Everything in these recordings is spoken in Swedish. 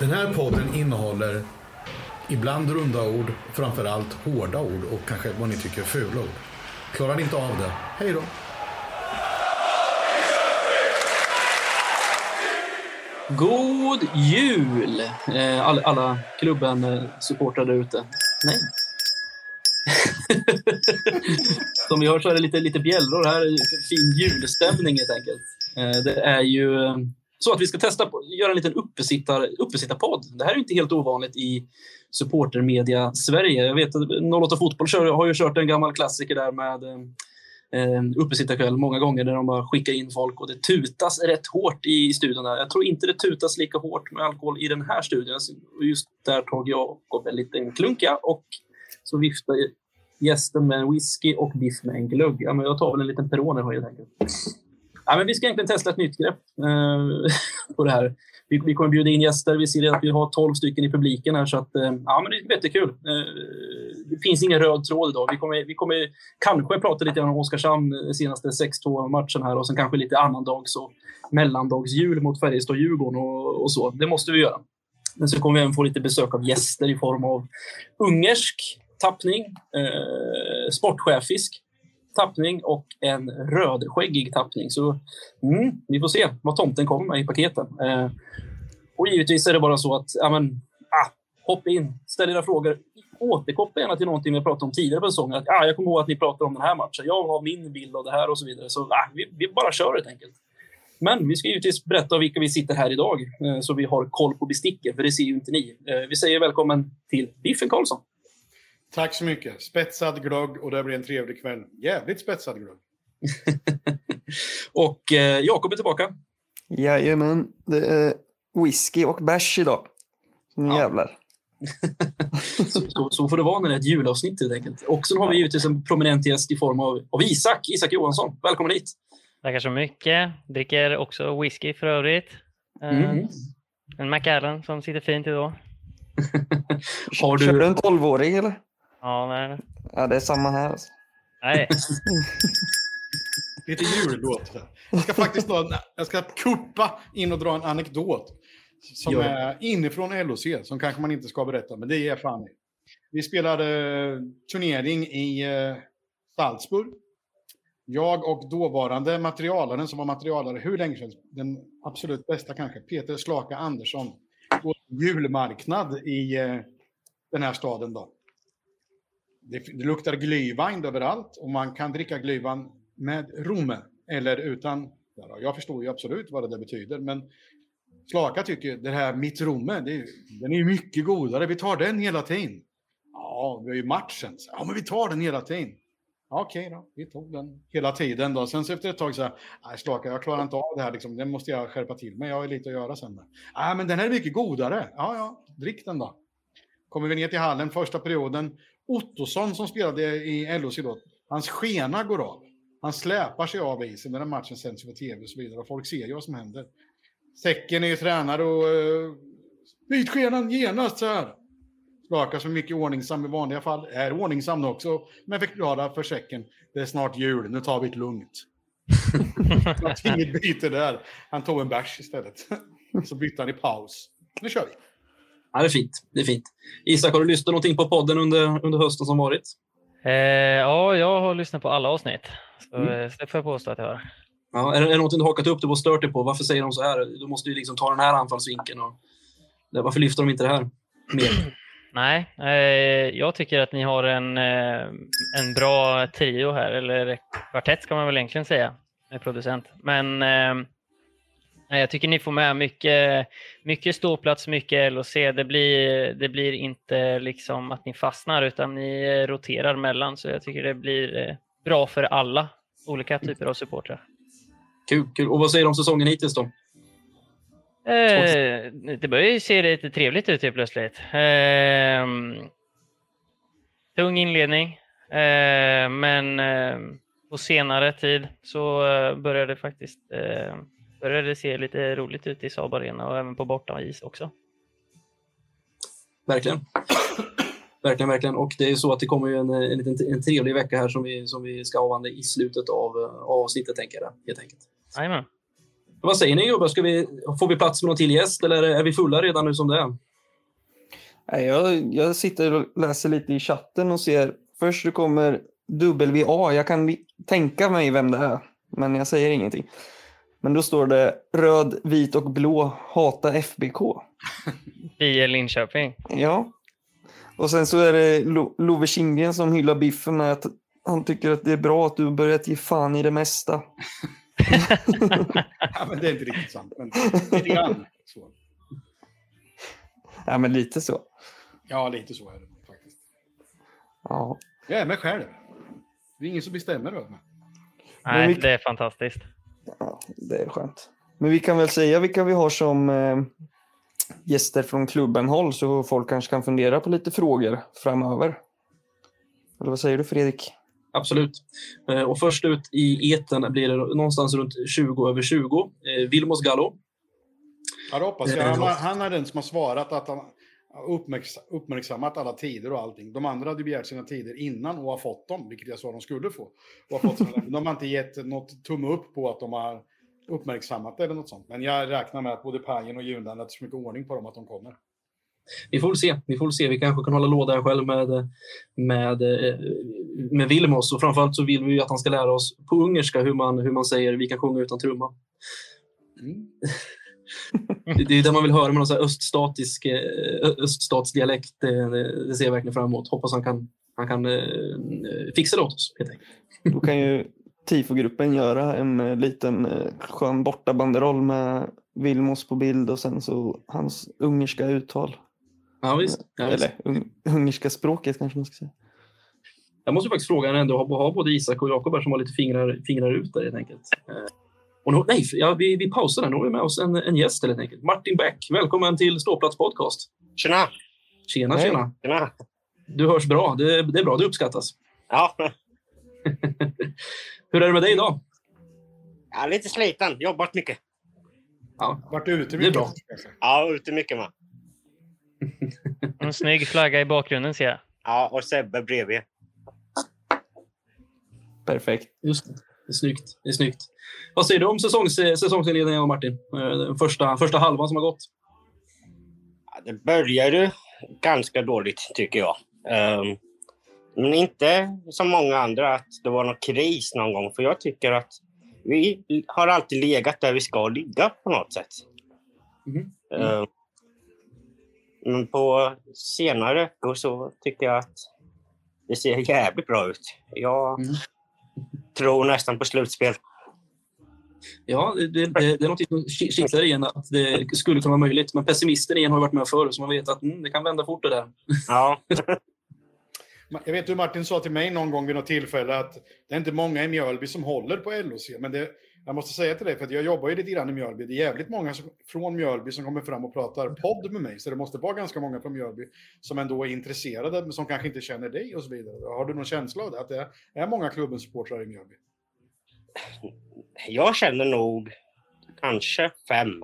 Den här podden innehåller ibland runda ord, framförallt hårda ord och kanske vad ni tycker är fula ord. Klarar ni inte av det, hej då! God jul! Eh, all, alla, klubben-supportrar eh, där ute. Nej. Som vi hör så är det lite, lite bjällror här. Fin julstämning helt enkelt. Eh, det är ju så att vi ska testa göra en liten uppesittar, uppesittarpodd. Det här är inte helt ovanligt i supportermedia Sverige. Jag vet att 08 Fotboll kör, har ju kört en gammal klassiker där med eh, eh, uppesittarkväll många gånger där de bara skickar in folk och det tutas rätt hårt i studion. Där. Jag tror inte det tutas lika hårt med alkohol i den här studion. Just där tog jag en liten klunka och så viftar gästen med en whisky och biff med en glögg. Ja, men jag tar väl en liten Peroni helt enkelt. Ja, men vi ska egentligen testa ett nytt grepp eh, på det här. Vi, vi kommer bjuda in gäster. Vi ser att vi har 12 stycken i publiken här, så att, eh, ja, men det är jättekul. Eh, det finns ingen röd tråd idag. Vi kommer, vi kommer kanske prata lite om Oskarshamn eh, senaste 6-2-matchen här och sen kanske lite annandags och mellandagsjul mot Färjestad-Djurgården och, och så. Det måste vi göra. Men så kommer vi även få lite besök av gäster i form av ungersk tappning, eh, sportchefisk tappning och en rödskäggig tappning. Så mm, vi får se vad tomten kommer med i paketen. Eh, och givetvis är det bara så att, ja men, ah, hoppa in, ställ era frågor. Återkoppla gärna till någonting vi pratade om tidigare på säsongen. Att, ah, jag kommer ihåg att ni pratade om den här matchen. Jag har min bild av det här och så vidare. Så ah, vi, vi bara kör helt enkelt. Men vi ska givetvis berätta vilka vi sitter här idag, eh, så vi har koll på besticken, för det ser ju inte ni. Eh, vi säger välkommen till Biffen Karlsson. Tack så mycket. Spetsad glögg och det blir en trevlig kväll. Jävligt spetsad glögg. och eh, Jakob är tillbaka. Jajamän. Det är whisky och bärs idag. Nu ja. jävlar. så, så, så, får det vara när det är ett julavsnitt helt enkelt. Och sen har vi givetvis en prominent gäst i form av, av Isak, Isak Johansson. Välkommen hit! Tackar så mycket. Dricker också whisky för övrigt. Mm. Uh, en Macallan som sitter fint idag. har du... Kör du en tolvåring eller? Ja, nej. Ja, det är samma här. Alltså. Nej. Lite jullåt. Jag ska faktiskt dra, jag ska kuppa in och dra en anekdot. Som jo. är inifrån LOC, som kanske man inte ska berätta, men det är fan Vi spelade turnering i eh, Salzburg. Jag och dåvarande materialaren, som var materialare hur länge sedan, den absolut bästa kanske, Peter Slaka Andersson, på julmarknad i eh, den här staden. Då det, det luktar glühwein överallt och man kan dricka glühwein med rom eller utan. Jag förstår ju absolut vad det där betyder, men Slaka tycker det här mitt romme, det, den är mycket godare. Vi tar den hela tiden. Ja, vi har ju matchen. Ja, men vi tar den hela tiden. Okej då, vi tog den hela tiden då. Sen så efter ett tag så här, nej Slaka, jag klarar inte av det här liksom. Den måste jag skärpa till mig. Jag har lite att göra sen. Nej, men den här är mycket godare. Ja, ja, drick den då. Kommer vi ner till hallen första perioden Ottosson som spelade i LOC då, hans skena går av. Han släpar sig av isen när den matchen sänds på tv och så vidare. Och folk ser ju vad som händer. Säcken är ju tränare och uh, byt skenan genast så här. Slaka som mycket ordningsam i vanliga fall, är ordningsam också, men förklara för säcken. Det är snart jul, nu tar vi det lugnt. inget byte där. Han tog en bärs istället. så bytte han i paus. Nu kör vi. Ja, det är fint. Det är fint. Isak, har du lyssnat någonting på podden under, under hösten som varit? Eh, ja, jag har lyssnat på alla avsnitt. Så mm. Eh, det får jag påstå att jag har. Ja, är, är det någonting du hakat upp dig på och stört dig på? Varför säger de så här? Du måste ju liksom ta den här anfallsvinkeln. Och, varför lyfter de inte det här mer? Nej, eh, jag tycker att ni har en, eh, en bra trio här, eller kvartett ska man väl egentligen säga, med producent. Men eh, jag tycker ni får med mycket, mycket ståplats, mycket LOC. Det blir, det blir inte liksom att ni fastnar utan ni roterar mellan. Så jag tycker det blir eh, bra för alla olika typer av supportrar. Kul, kul. Och vad säger du om säsongen hittills då? Eh, det börjar ju se lite trevligt ut helt plötsligt. Eh, tung inledning, eh, men eh, på senare tid så eh, börjar det faktiskt börjar det se lite roligt ut i Saab Arena och även på bortais också. Verkligen. verkligen, verkligen. Och det är så att det kommer ju en, en, liten, en trevlig vecka här som vi, som vi ska avhandla i slutet av, av avsnittet, tänker jag, helt enkelt. Jajamän. Vad säger ni gubbar? Ska vi, får vi plats med någon till gäst eller är vi fulla redan nu som det är? Nej, Jag, jag sitter och läser lite i chatten och ser. Först så kommer WA. Jag kan tänka mig vem det är, men jag säger ingenting. Men då står det röd, vit och blå, hata FBK. Vi är Linköping. Ja. Och sen så är det Lo- Love Kindgren som hyllar Biffen med att han tycker att det är bra att du har börjat ge fan i det mesta. Ja, men det är inte riktigt sant, men lite grann. Så. Ja, men lite så. Ja, lite så är det faktiskt. Ja. Jag är mig själv. Det är ingen som bestämmer över mig. Nej, vi- det är fantastiskt. Ja, det är skönt. Men vi kan väl säga vilka vi har som eh, gäster från klubben håll så folk kanske kan fundera på lite frågor framöver. Eller vad säger du Fredrik? Absolut. Eh, Och först ut i eten blir det någonstans runt 20 över 20. Eh, Vilmos Gallo. Ja, det hoppas jag. Eh, Han, han är den som har svarat att han uppmärksammat alla tider och allting. De andra hade begärt sina tider innan och har fått dem, vilket jag sa de skulle få. Och har fått sina, de har inte gett något tumme upp på att de har uppmärksammat det eller något sånt. Men jag räknar med att både Pajen och Jundan, är så mycket ordning på dem att de kommer. Vi får se. Vi får se. Vi kanske kan hålla låda här själv med, med, eh, med Vilmos. Och framförallt så vill vi ju att han ska lära oss på ungerska hur man, hur man säger vi kan sjunga utan trumma. Mm. Det är det man vill höra med någon här öststatisk, eh, öststatsdialekt. Det, ser jag verkligen fram emot. Hoppas han kan, han kan eh, fixa det åt oss. Helt enkelt. Då kan ju TIFO-gruppen göra en eh, liten eh, skön bortabanderoll med Vilmos på bild och sen så hans ungerska uttal. Ja, visst. Ja, visst. Eller un ungerska språket kanske man ska säga. Jag måste faktiskt fråga ändå, har, har både Isak och Jakob här som har lite fingrar, fingrar ut där helt enkelt. Och nu, nej, ja, vi, vi pausar där. Nu har vi med oss en, en gäst helt enkelt. Martin Bäck, välkommen till Ståplats podcast. Tjena! Tjena, Hej. tjena. Tjena! Du hörs bra. Det, det är bra, det uppskattas. Ja, Hur är det med dig idag? jag är lite sliten. Jobbat mycket. Vart ute Det är bra. Ja, ute mycket med. En snygg flagga i bakgrunden ser jag. Ja, och Sebbe bredvid. Perfekt. Just det. Det är snyggt. Det är snyggt. Vad säger du om säsongs, säsongsinledningen, Martin? Eh, Den första, första halvan som har gått. Det började ganska dåligt, tycker jag. Ehm, men inte som många andra att det var någon kris någon gång. För jag tycker att vi har alltid legat där vi ska ligga på något sätt. Mhm. Ehm, men på senare veckor så tycker jag att det ser jävligt bra ut. Jag Mm. tror nästan på slutspel. Ja, det, det, det, är något som ki- kittlar igen att det skulle kunna vara möjligt. Men pessimisten igen har varit med förr, så man vet att mm, det kan vända fort det där. Ja, Jag vet hur Martin sa till mig någon gång vid något tillfälle att det är inte många i Mjölby som håller på LOC. Men det, jag måste säga till dig, för att jag jobbar ju lite grann i Mjölby. Det är jävligt många som, från Mjölby som kommer fram och pratar podd med mig. Så det måste vara ganska många från Mjölby som ändå är intresserade, men som kanske inte känner dig och så vidare. Har du någon känsla av det? Att det är många klubbens supportrar i Mjölby? Jag känner nog kanske fem.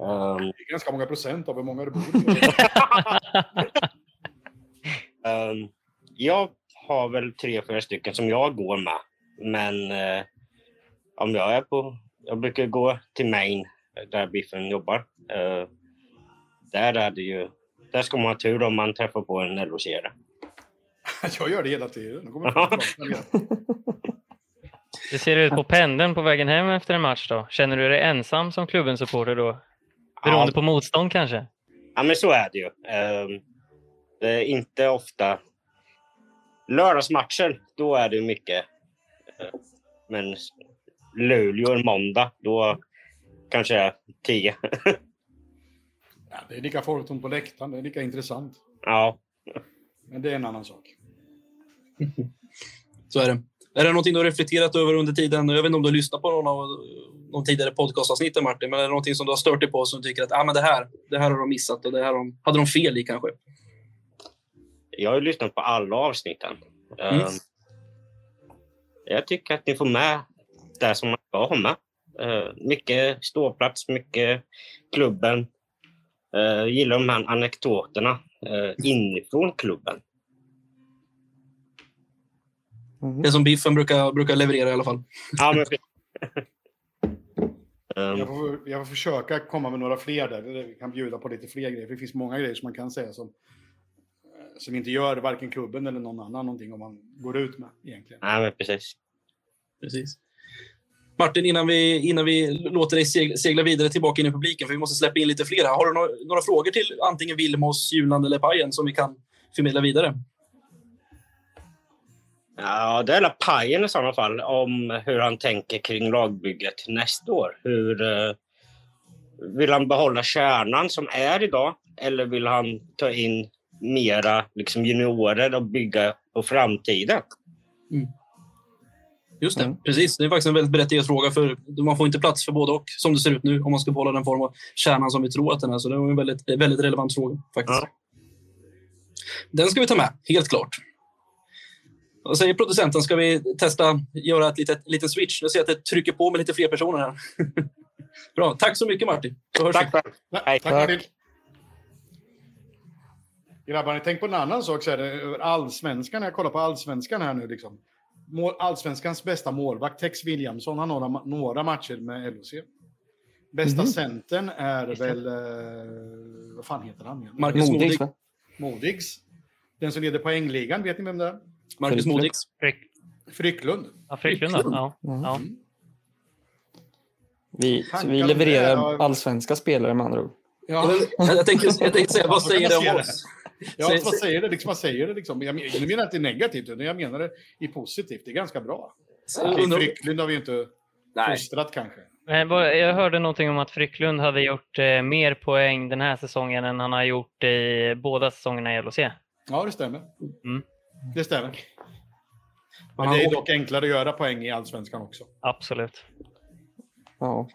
Ehm, Det är ganska många procent av hur många det bor. ehm, jag har väl tre, fyra stycken som jag går med. Men eh, om jag är på... Jag brukar gå till Maine, där Biffen jobbar. Eh, där är det ju... Där ska man ha tur om man träffar på en loc jag gör det hela tiden. Jag prata igen. Det ser ut på pendeln på vägen hem efter en match då. Känner du dig ensam som klubbens supporter då? Beroende Ja, på motstånd kanske? ja, men så är det ju. Ehm, det är inte ofta... Lördagsmatcher, då är det mycket. Eh, Men Luleå en måndag, då kanske är tio. Ja, det är lika folktomt på läktaren, det är lika intressant. ja. Men det är en annan sak. Så är det. Är det någonting du har reflekterat över under tiden? Jag vet inte om du har lyssnat på någon av de tidigare podcastavsnitten, Martin, men är det någonting som du har stört dig på som du tycker att ah, men det, här, det här har de missat och det här de, hade de fel i kanske? Jag har lyssnat på alla avsnitten. Mm. Ehm, Jag tycker att ni får med det som man ska ha med. Eh, mycket ståplats, mycket klubben. Jag gillar de här anekdoterna inifrån klubben. Mm. Det som Biffen brukar, brukar leverera i alla fall. Ja, men, Um, Jag får, jag får försöka komma med några fler där. Vi kan bjuda på lite fler grejer. För det finns många grejer som man kan säga som, eh, som inte gör varken klubben eller någon annan någonting om man går ut med egentligen. nej, men precis. Precis. Martin, innan vi, innan vi låter dig segla, vidare tillbaka in i publiken, för vi måste släppa in lite fler. här. Har du några, några frågor till antingen Vilmos, Juland eller Pajen som vi kan förmedla vidare? Ja, det är väl Pajen i sådana fall, om hur han tänker kring lagbygget nästa år. Hur, eh, vill han behålla kärnan som är idag eller vill han ta in mera liksom, juniorer och bygga på framtiden? Just det, Mm. precis. Det är faktiskt en väldigt berättigad fråga, för man får inte plats för både och, som det ser ut nu, om man ska behålla den form av kärnan som vi tror att den är. Så det var en väldigt, väldigt relevant fråga, faktiskt. Ja. Den ska vi ta med, helt klart. Vad säger producenten? Ska vi testa göra ett litet, litet switch? Jag ser att det trycker på med lite fler personer här. Bra. Tack så mycket, Martin. Tack. Nej, Hej. tack Tack. Martin. Grabbar, tänk på en annan sak så är det över allsvenskan. När jag kollar på allsvenskan här nu liksom. Mål, allsvenskans bästa målvakt, Tex Williamson, har några, några matcher med LHC. Bästa Mhm. centern är väl... Eh, vad fan heter han? Marcus Modig. Modigs? Modigs. Den som leder poängligan, vet ni vem det är? Marcus Modigs. Fryck, Frycklund. ja, Frycklund, då. ja. Mm. ja. Vi, vi levererar ja. allsvenska spelare med andra ord. Ja, Jag, tänkte, jag tänkte säga, vad säger det om oss? ja vad säger det liksom? Vad säger det liksom? Jag, men- jag menar inte negativt, utan jag menar det i positivt. Det är ganska bra. Undrar- Frycklund har vi inte Nej, fostrat kanske. Men Jag hörde någonting om att Frycklund hade gjort eh, mer poäng den här säsongen än han har gjort i båda säsongerna i LHC. Ja, det stämmer. Mm. Det stämmer. Men det är dock enklare att göra poäng i allsvenskan också. Absolut. Ja.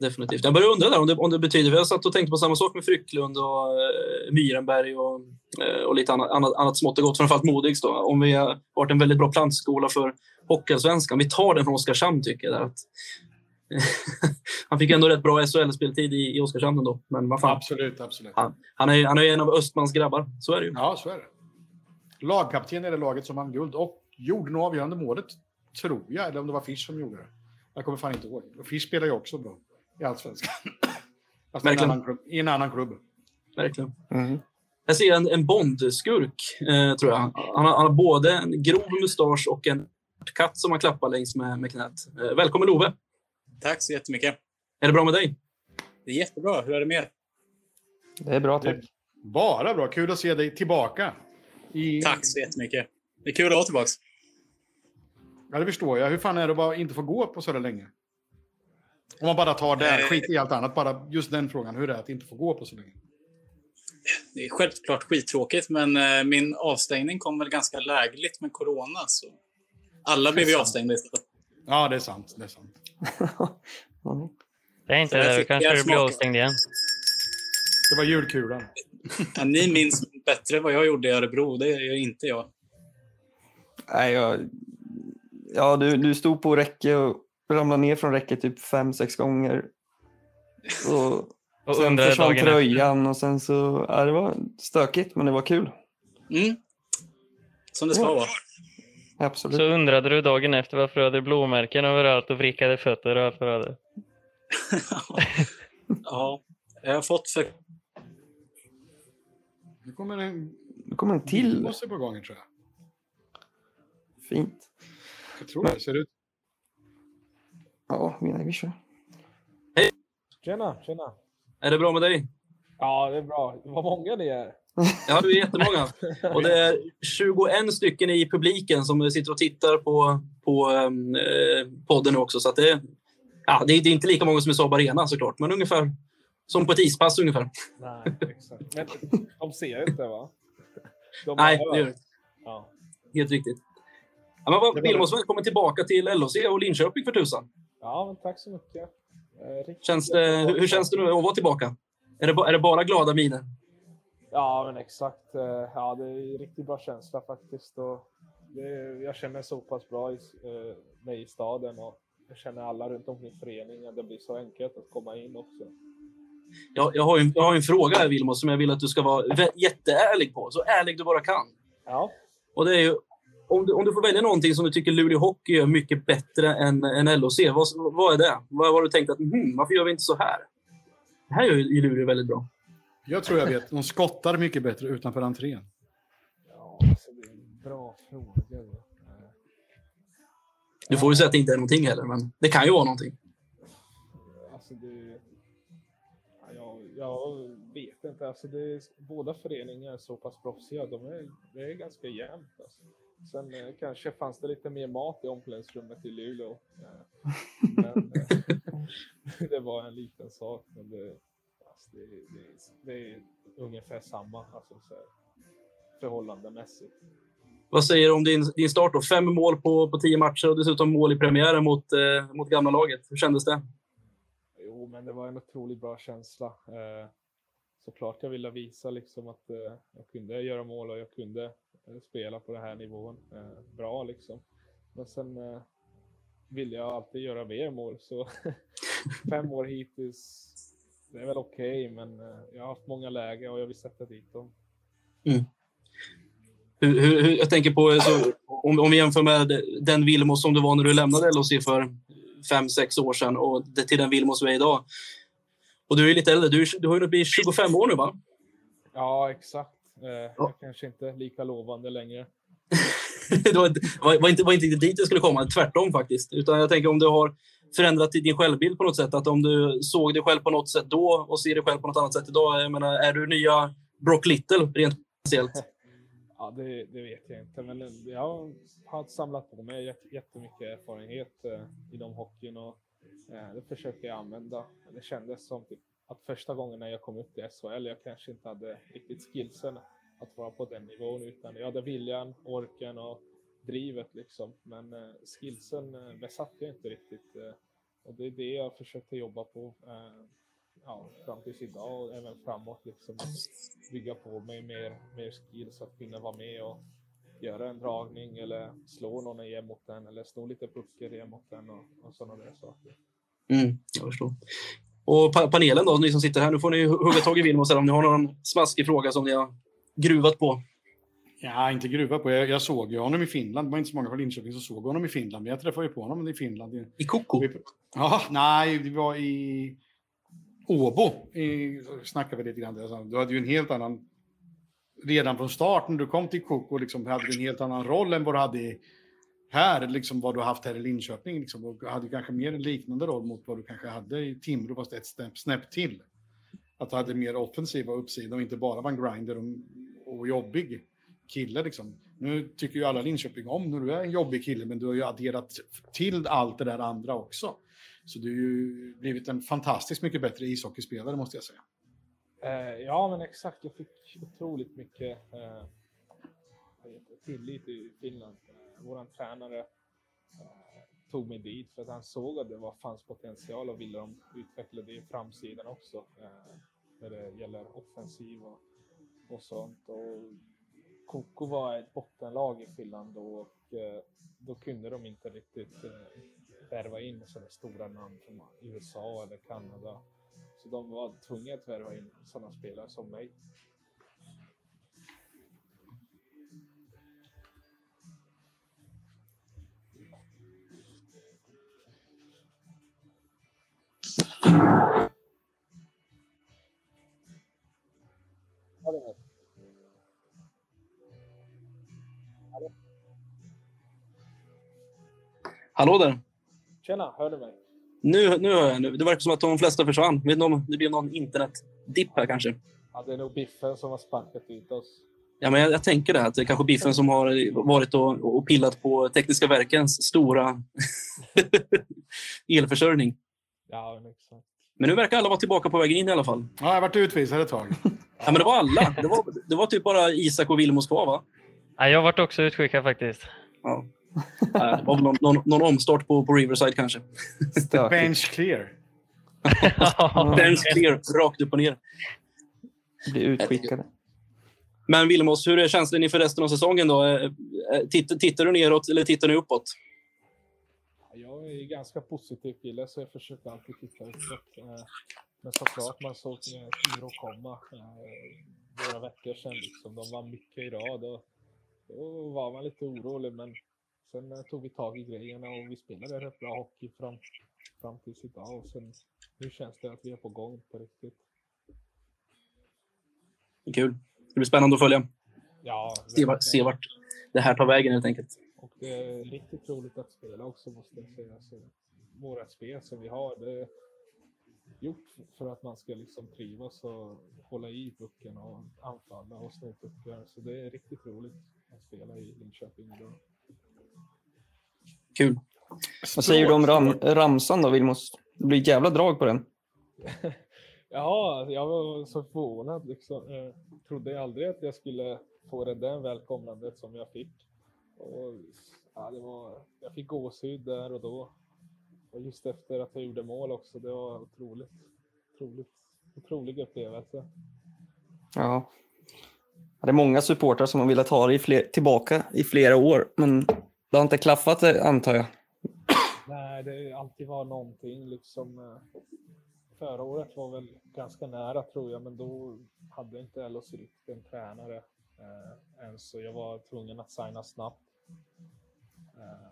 definitivt. Jag börjar undra där om det, om det betyder, för jag satt och tänkte på samma sak med Frycklund och eh, Myrenberg och, eh, och lite annat, annat, annat smått och gott, framförallt Modigs då. Om vi har varit en väldigt bra plantskola för Hockeyallsvenskan. Vi tar den från Oskarshamn tycker jag. Där, att, han fick ändå rätt bra SHL-speltid i, i Oskarshamn ändå. Men vad fan, Absolut, absolut. han, han, är, han är en av Östmans grabbar. Så är det ju. Ja, så är det. Lagkapten i det laget som vann guld och gjorde nog avgörande målet, tror jag. Eller om det var Fisch som gjorde det. Jag kommer fan inte ihåg. Och Fisch spelar ju också bra i allsvenskan. Fast en, Verkligen. annan klubb, i en annan klubb. Verkligen. Mm. Jag ser en, en Bondskurk, eh, tror jag. Han har, han har både en grov mustasch och en katt som han klappar längs med, med knät. Eh, välkommen Love! Tack så jättemycket. Är det bra med dig? Det är jättebra. Hur är det med er? Det är bra, Det tack. är bara bra. Kul att se dig tillbaka. I... Tack så jättemycket. Det är kul att vara tillbaka. Ja, det förstår jag. Hur fan är det att bara inte få gå på så där länge? Om man bara tar det, Eh. skit i allt annat. Bara just den frågan. Hur är det att inte få gå på så länge? Det är självklart skittråkigt, men eh, min avstängning kom väl ganska lägligt med corona. Så alla blev ju avstängda istället. Ja, det är sant. Det är sant. Det är inte det. Kanske du blir avstängd igen. Det var julkulan. Ja, ni minns bättre vad jag gjorde i Örebro. Det gör inte jag. Nej, jag, ja, du, du stod på räcke och ramlade ner från räcket typ fem, sex gånger. Och Och sen undrade försvann dagen efter. tröjan och sen så... Ja, det var stökigt, men det var kul. Mm. Som det ska Ja. vara. Absolut. Så undrade du dagen efter varför du hade blåmärken överallt och vrickade fötter och allt vad du hade. ja, jag har fått för... Nu kommer en Nu kommer en till. måste på gång, tror jag. Fint. Jag tror det ser ut. Ja, vi vi kör. Tjena, tjena. Är det bra med dig? Ja, det är bra. Vad många ni är. Ja, vi är jättemånga. Och det är 21 stycken i publiken som sitter och tittar på, på eh, podden nu också. Så att det, ja, det, är, det är inte lika många som i Saab Arena såklart, men ungefär som på ett ispass ungefär. Nej, exakt. Men de ser inte, va? De Nej, det gör det. Ja. Helt riktigt. Ja, men vad, Vilmos, välkommen tillbaka till LHC och Linköping för tusan. ja, men tack så mycket. Eh, riktigt Känns det, hur, hur känns det nu att vara tillbaka? Är det, är det bara glada miner? Ja, men exakt. Eh, Ja, det är en riktigt bra känsla faktiskt. Och det, jag känner så pass bra i, eh, mig i staden och jag känner alla runt omkring föreningen. Det blir så enkelt att komma in också. Jag, jag, har ju, jag har en fråga här Vilmos som jag vill att du ska vara jätteärlig på. Så ärlig du bara kan. Ja, Och det är ju, om, du, om du får välja någonting som du tycker Luleå Hockey gör mycket bättre än, än LHC, vad, vad är det? Vad har du tänkt att, hmm, varför gör vi inte så här? Det här gör ju Luleå väldigt bra. Jag tror jag vet. De skottar mycket bättre utanför entrén. Ja, alltså det är en bra fråga. Du får ju säga att det inte är någonting heller, men det kan ju vara någonting. Alltså det... ja, jag, vet inte. Alltså det är, båda föreningar är så pass proffsiga. De är, det är ganska jämnt. Alltså. Sen eh, kanske fanns det lite mer mat i omklädningsrummet i Luleå. Eh, men, eh, det var en liten sak. Men det, alltså det, det, det är ungefär samma alltså, så här, förhållandemässigt. Vad säger du om din, din start då? Fem mål på, på tio matcher och dessutom mål i premiären mot, eh, mot gamla laget. Hur kändes det? Jo, men det var en otroligt bra känsla. Eh, såklart jag ville visa liksom att eh, jag kunde göra mål och jag kunde eh, spela på den här nivån eh, bra liksom. Men sen eh, ville jag alltid göra mer mål, så fem år hittills, det är väl okej, men eh, jag har haft många läger och jag vill sätta dit dem. Mm. Hur, hur, hur, jag tänker på, så, om, om vi jämför med den Vilmos som du var när du lämnade LHC för fem, sex år sedan och det, till den Vilmos du är idag. Och du är lite äldre. Du, du har ju blivit 25 år nu, va? Ja, exakt. Eh, Jag kanske inte lika lovande längre. det var, var, var, inte, var inte dit det skulle komma, tvärtom faktiskt. Utan jag tänker om du har förändrat din självbild på något sätt. Att om du såg dig själv på något sätt då och ser dig själv på något annat sätt idag. Jag menar, är du nya Brock Little rent speciellt? Ja, det, det vet jag inte, men jag har samlat på mig jättemycket erfarenhet eh, inom hockeyn och eh, det försöker jag använda. Det kändes som typ att första gången när jag kom upp till SHL, jag kanske inte hade riktigt skillsen att vara på den nivån, utan jag hade viljan, orken och drivet liksom. Men eh, skillsen besatte besatt jag inte riktigt och det är det jag försökte jobba på. Ja, fram tills idag och även framåt liksom. Att bygga på mig mer, mer skills att kunna vara med och göra en dragning eller slå någon igen mot den eller slå lite puckar igen mot den och, och sådana där saker. Mm, jag förstår. Och pa panelen då, ni som sitter här, nu får ni hugga tag i här om ni har någon smaskig fråga som ni har gruvat på. Ja, inte gruva på. Jag, jag såg ju honom i Finland. Det var inte så många från Linköping som såg honom i Finland. Men jag träffade ju på honom i Finland. I Koko? Ja, nej, det var i Åbo. I, snackade vi lite grann där. Du hade ju en helt annan... Redan från start när du kom till Koko liksom, hade du en helt annan roll än vad du hade här, liksom vad du haft här i Linköping. Liksom, och hade kanske mer en liknande roll mot vad du kanske hade i Timrå, fast ett snäpp, snäpp till. Att du hade mer offensiva uppsidor och inte bara var en grinder och, och jobbig kille. Liksom. Nu tycker ju alla Linköping om när du är en jobbig kille, men du har ju adderat till allt det där andra också. Så du har ju blivit en fantastiskt mycket bättre ishockeyspelare måste jag säga. Eh, ja, men exakt. Jag fick otroligt mycket eh, tillit i Finland. Eh, Vår tränare eh, tog mig dit för att han såg att det var, fanns potential och ville de utveckla det i framsidan också. Eh, när det gäller offensiv och, och sånt. Och Koko var ett bottenlag i Finland och eh, då kunde de inte riktigt eh, värva in sådana stora namn från USA eller Kanada. Så de var tvungna att värva in sådana spelare som mig. Hallå där! Tjena, hör du mig? Nu, nu hör jag. Nu. Det verkar som att de flesta försvann. Vet inte om det blir någon internetdipp här kanske. Ja, det är nog Biffen som har sparkat ut oss. Ja, men jag, jag tänker det, att det är kanske Biffen som har varit och, och pillat på Tekniska Verkens stora elförsörjning. Ja, men exakt. Men nu verkar alla vara tillbaka på vägen in i alla fall. Ja, jag har varit utvisad ett tag. Ja, men det var alla. Det var, det var typ bara Isak och Vilmos kvar, va? Ja, jag varit också utskickad faktiskt. Ja. Det var väl någon, någon, någon omstart på, på Riverside kanske. Bench clear. Den clear, rakt upp och ner. Bli utskickade. Men Vilmos, hur är känslan inför resten av säsongen? då? Eh, eh, Tittar, tittar du neråt eller tittar ni uppåt? Jag är ganska positiv kille så jag försöker alltid titta uppåt. Eh, Men såklart man såg Timrå komma eh, några veckor sedan. Liksom. De vann mycket i rad och då var man lite orolig, men sen eh, tog vi tag i grejerna och vi spelade rätt bra hockey fram, fram tills idag. Och sen, nu känns det att vi är på gång på riktigt. Kul. Det blir spännande att följa. Ja, Se vart, se vart det här tar vägen helt enkelt. Och det är riktigt roligt att spela också måste jag säga. Så våra spel som vi har, det är gjort för att man ska liksom trivas och hålla i pucken och anfalla och sno puckar. Så det är riktigt roligt att spela i Linköping idag. Kul. Vad säger du om ram, ramsan då, Vilmos? Det blir ett jävla drag på den. Ja, jag var så förvånad. Liksom. Jag trodde aldrig att jag skulle få det där välkomnandet som jag fick. Och, ja, det var, jag fick gåshud där och då. Och just efter att jag gjorde mål också. Det var otroligt. otroligt otrolig upplevelse. Ja. Det är många supportrar som har velat ha det i fler, tillbaka i flera år, men det har inte klaffat eh, antar jag. Nej, det har alltid varit någonting liksom. Eh, förra året var väl ganska nära tror jag, men då hade inte LHC riktigt en tränare eh, än så jag var tvungen att signa snabbt. Eh,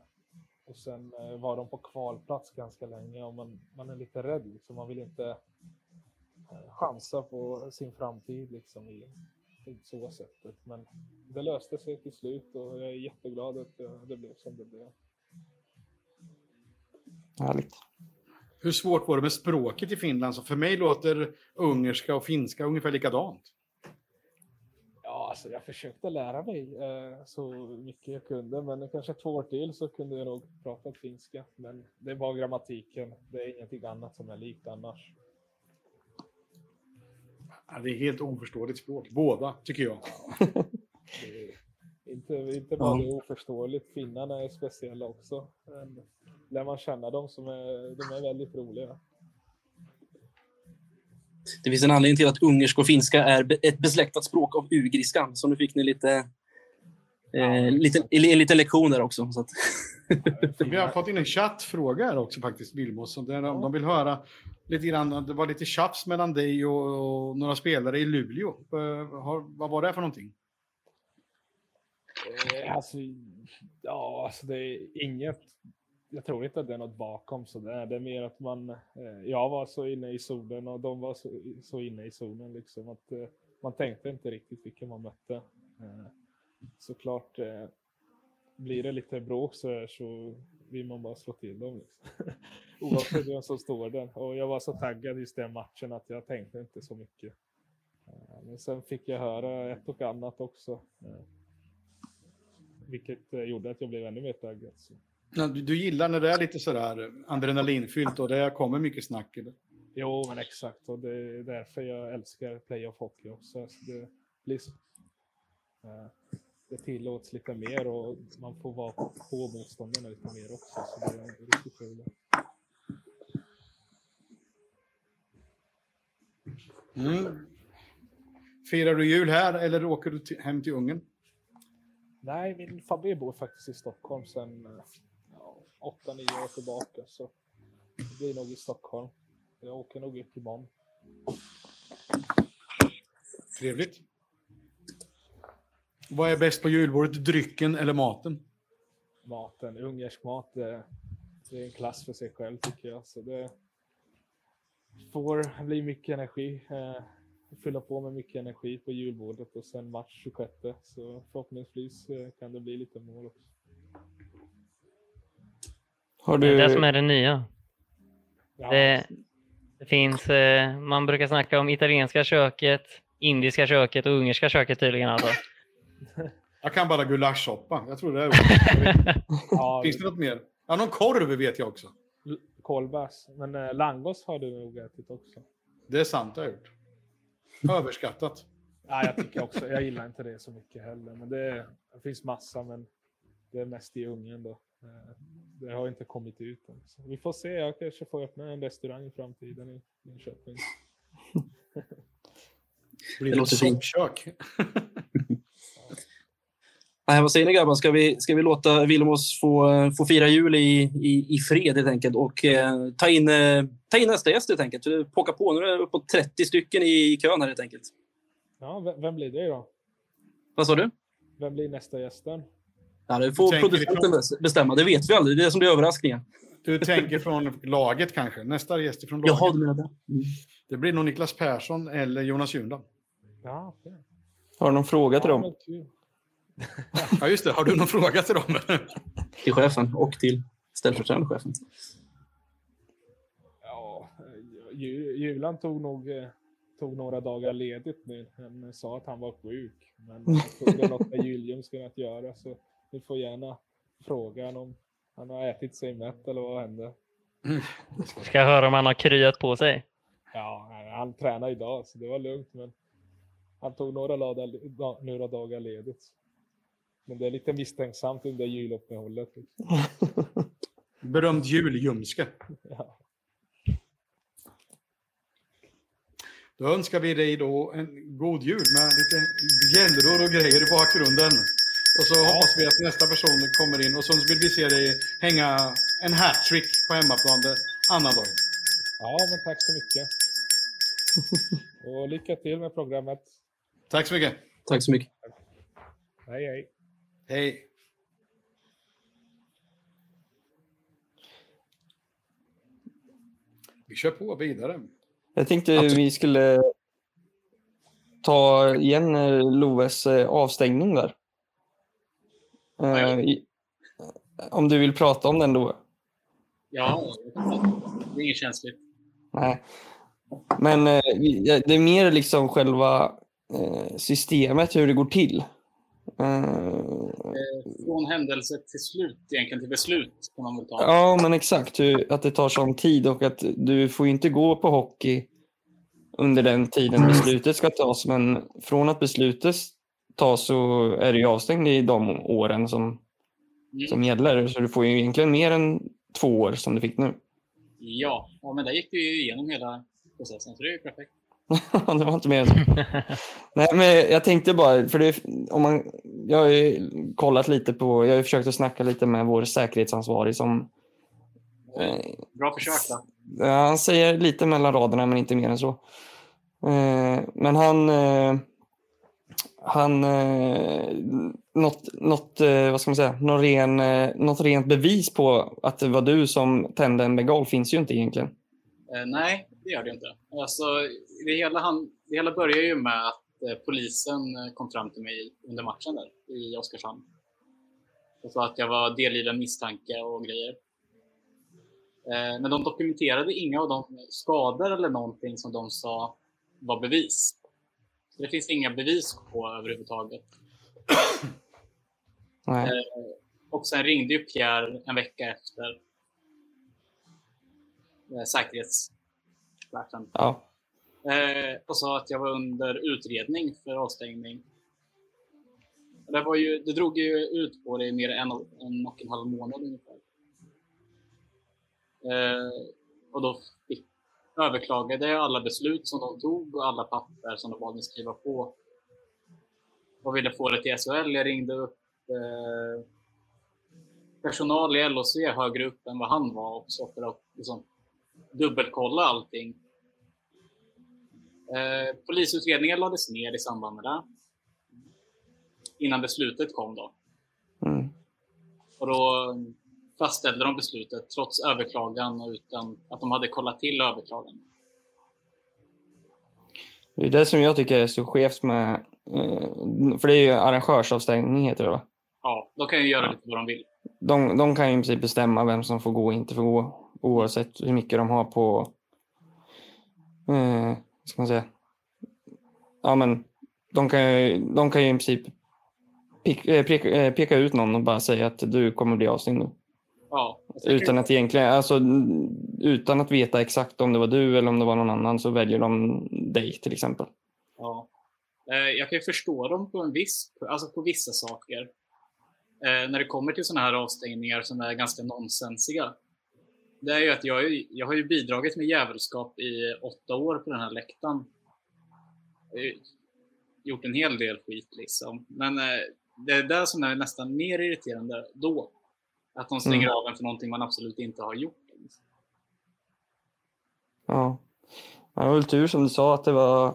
och sen eh, var de på kvalplats ganska länge och man, man är lite rädd liksom. Man vill inte eh, chansa på sin framtid liksom i, i så sättet. Men det löste sig till slut och jag är jätteglad att det blev som det blev. Härligt. Hur svårt var det med språket i Finland? Så för mig låter ungerska och finska ungefär likadant. Ja, alltså jag försökte lära mig eh, så mycket jag kunde, men kanske två år till så kunde jag nog prata finska. Men det var grammatiken, det är ingenting annat som är likt annars. Ja, det är helt oförståeligt språk. Båda, tycker jag. Det är inte, inte bara det är oförståeligt, finnarna är speciella också. Men lär man känna dem som är, de är väldigt roliga. Det finns en anledning till att ungerska och finska är ett besläktat språk av ugriskan. Så nu fick ni lite, eh, lite, en liten lektion där också. Så att, Vi har fått in en chattfråga här också faktiskt, Vilmos. De, de vill höra lite grann, det var lite tjafs mellan dig och, och några spelare i Luleå. Eh, har, vad var det för någonting? Eh, alltså, ja, alltså det är inget. Jag tror inte att det är något bakom så där. Det är mer att man. Eh, jag var så inne i zonen och de var så, så inne i zonen liksom att man tänkte inte riktigt vilka man mötte. Såklart eh, blir det lite bråk så här så vill man bara slå till dem. Liksom. Oavsett vem som står där. Och jag var så taggad just den matchen att jag tänkte inte så mycket. Eh, Men sen fick jag höra ett och annat också. Eh, vilket eh, gjorde att jag blev ännu mer taggad. Så. Du, du gillar när det är lite sådär adrenalinfyllt och det kommer mycket snack. eller? Jo, men exakt. Och det är därför jag älskar playoff hockey också. Så det, blir så, det tillåts lite mer och man får vara på motståndarna lite mer också. Så det är riktigt kul. Mm. Firar du jul här eller åker du till, hem till Ungern? Nej, min familj bor faktiskt i Stockholm sedan ja, åtta, nio år tillbaka. Så det blir nog i Stockholm. Jag åker nog upp imorgon. Trevligt. Vad är bäst på julbordet? Drycken eller maten? maten, ungersk mat, det, det är en klass för sig själv tycker jag. Så det får bli mycket energi, eh, fylla på med mycket energi på julbordet och sen match 26. Så förhoppningsvis eh, kan det bli lite mål också. Har Det är du... det som är det nya. Ja, Det, det finns, eh, man brukar snacka om italienska köket, indiska köket och ungerska köket tydligen. Alltså. Jag kan bara gulaschsoppa. Jag tror det är ja, Finns det något mer? Ja, någon korv vet jag också. kolbärs. Men eh, langos har du nog ätit också. Det är sant, det har jag gjort. Överskattat. Ja, jag tycker också, jag gillar inte det så mycket heller. Men det, det finns massa, men det är mest i Ungern då. Eh, Det har inte kommit ut än. Så vi får se, jag kanske får öppna en restaurang i framtiden i Linköping. Blir Det det låter fint. soppkök? Nej, vad säger ni grabbar? Ska vi, ska vi låta Vilmos få, få fira jul i, i, i fred helt enkelt och eh, ta, in, eh, ta in nästa gäst helt enkelt? Pocka på, nu är det uppåt 30 stycken i, i kön här helt enkelt. Ja, vem, blir det då? Vad sa du? Vem blir nästa gästen? Ja, det får producenten bestämma. Det vet vi aldrig. Det är det som blir överraskningen. Du tänker från laget kanske? Nästa gäst från laget. Jaha, du menar det. Mm. Det blir nog Niklas Persson eller Jonas Jundan. Ja, okej. Har du någon fråga till ja, dem? Ja, just det. Har du någon fråga till dem? Till chefen och till ställföreträdande chefen. Ja, Ju- Julan tog nog eh, tog några dagar ledigt nu. Han sa att han var sjuk. Men det är något med julljumsken att göra. Så ni får gärna fråga honom om han har ätit sig mätt eller vad hände. Ska jag höra om han har kryat på sig? Ja, han- han tränar idag så det var lugnt. Men han tog några, dagar, da- några dagar ledigt. Men det är lite misstänksamt under juluppehållet. Berömd julljumske. Ja. Då önskar vi dig då en god jul med lite bjällror och grejer i bakgrunden. Och så hoppas vi att nästa person kommer in och så vill vi se dig hänga en hattrick på hemmaplan det annan dag. ja, men tack så mycket. Och lycka till med programmet. Tack så mycket. Tack så mycket. Hej, hej. Hej. Vi kör på vidare. Jag tänkte Absolut. vi skulle ta igen eh, Loves eh, avstängning där. Eh, i- Om du vill prata om den då? Ja, det är inget känsligt. Nej. Men eh, det är mer liksom själva eh, systemet, hur det går till. Eh, Från händelse till slut, egentligen till beslut, kan man väl ta. Ja, men exakt. Hur, att det tar sån tid och att du får inte gå på hockey under den tiden beslutet ska tas. Men från att beslutet tas så är du ju avstängd i de åren som, Mm. som gäller. Så du får ju egentligen mer än två år som du fick nu. Ja, ja, men där gick du ju igenom hela processen, så det är ju perfekt. det var inte mer än så. Nej, men jag tänkte bara, för det, om man, jag har ju kollat lite på, jag har försökt att snacka lite med vår säkerhetsansvarig som eh, Bra försök då. Han säger lite mellan raderna, men inte mer än så. Eh, men han... Eh, han... Något, något, vad ska man säga, något, ren, något rent bevis på att det var du som tände en bengal finns ju inte egentligen. Nej, det gör det inte. Alltså, det, hela han, det hela börjar ju med att eh, polisen eh, kom fram till mig under matchen där i Oskarshamn. Och sa att jag var del i en misstanke och grejer. Eh, men de dokumenterade inga av de skador eller någonting som de sa var bevis. Så det finns inga bevis på överhuvudtaget. Nej. Och sen ringde ju Pierre en vecka efter eh, säkerhetschefen Ja. eh, och sa att jag var under utredning för avstängning. Det, var ju, det drog ju ut på det i mer än en, och- en och en halv månad ungefär. Eh, och då fick, överklagade jag alla beslut som de tog och alla papper som de bad mig skriva på. Och ville få det till SHL. Jag ringde upp eh, personal i LOC högre upp än vad han var också för att liksom, dubbelkolla allting. Eh, polisutredningen lades ner i samband med det. Innan beslutet kom då. Mm. Och då fastställde de beslutet trots överklagan och utan att de hade kollat till överklagan. Det är det som jag tycker är så skevt med... Eh, för det är ju arrangörsavstängning heter det va? Ja, de kan ju göra Ja. lite vad de vill. De, de kan ju i princip bestämma vem som får gå och inte får gå oavsett hur mycket de har på... Eh, ska man säga? Ja, men de kan de kan ju i princip eh, peka, eh, peka ut någon och bara säga att du kommer bli avstängd nu. Ja, Utan att egentligen, alltså utan att veta exakt om det var du eller om det var någon annan så väljer de dig till exempel. Ja. Eh, Jag kan ju förstå dem på en viss, alltså på vissa saker. Eh, när det kommer till sådana här avstängningar som är ganska nonsensiga. Det är ju att jag, jag har ju bidragit med jävelskap i åtta år på den här läktaren. Gjort en hel del skit liksom. Men eh, det är det som är nästan mer irriterande då. Att de stänger Mm. av en för någonting man absolut inte har gjort. Ja. Ja, Det var väl tur som du sa att det var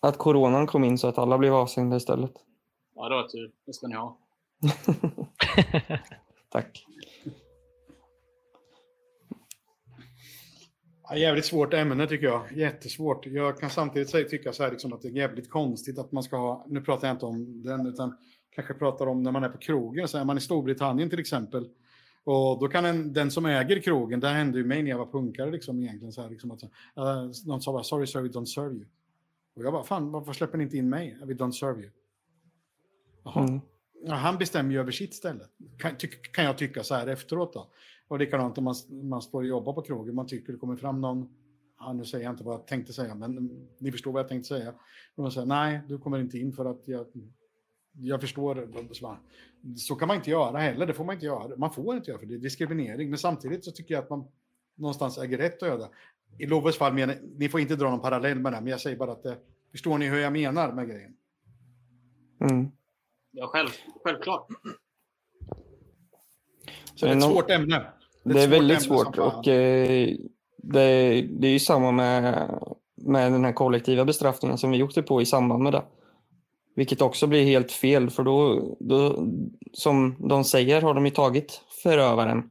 att coronan kom in så att alla blev avstängda istället. Ja, det var tur. Det ska ni ha. Tack. Ja, jävligt svårt ämne tycker jag. Jättesvårt. Jag kan samtidigt säga, tycka så här, liksom, att det är jävligt konstigt att man ska ha, nu pratar jag inte om den, utan kanske pratar om när man är på krogen. Så är man i Storbritannien till exempel. Och då kan en, den som äger krogen, det hände ju mig när jag var punkare liksom egentligen. Så här, liksom att, uh, någon sa bara, sorry sir, we don't serve you. Och jag bara, fan varför släpper ni inte in mig? We don't serve you. Jaha. Mm. Ja, han bestämmer ju över sitt ställe, kan, ty, kan jag tycka så här efteråt. Då. Och likadant om man, man står och jobbar på krogen, man tycker det kommer fram någon, ja, nu säger jag inte vad jag tänkte säga, men ni förstår vad jag tänkte säga. Och man säger, nej, du kommer inte in för att jag, jag förstår. Så, så kan man inte göra heller, det får man inte göra. Man får inte göra för det är diskriminering, men samtidigt så tycker jag att man någonstans äger rätt att göra det. I Loves fall, menar, ni får inte dra någon parallell med det, men jag säger bara att det, förstår ni hur jag menar med grejen? Mm. Ja, själv, självklart. Så det är ett svårt ämne. Det är, ett väldigt svårt och eh, det, det är ju samma med, med den här kollektiva bestraffningen som vi åkte på i samband med det. Vilket också blir helt fel för då, då som de säger har de ju tagit förövaren.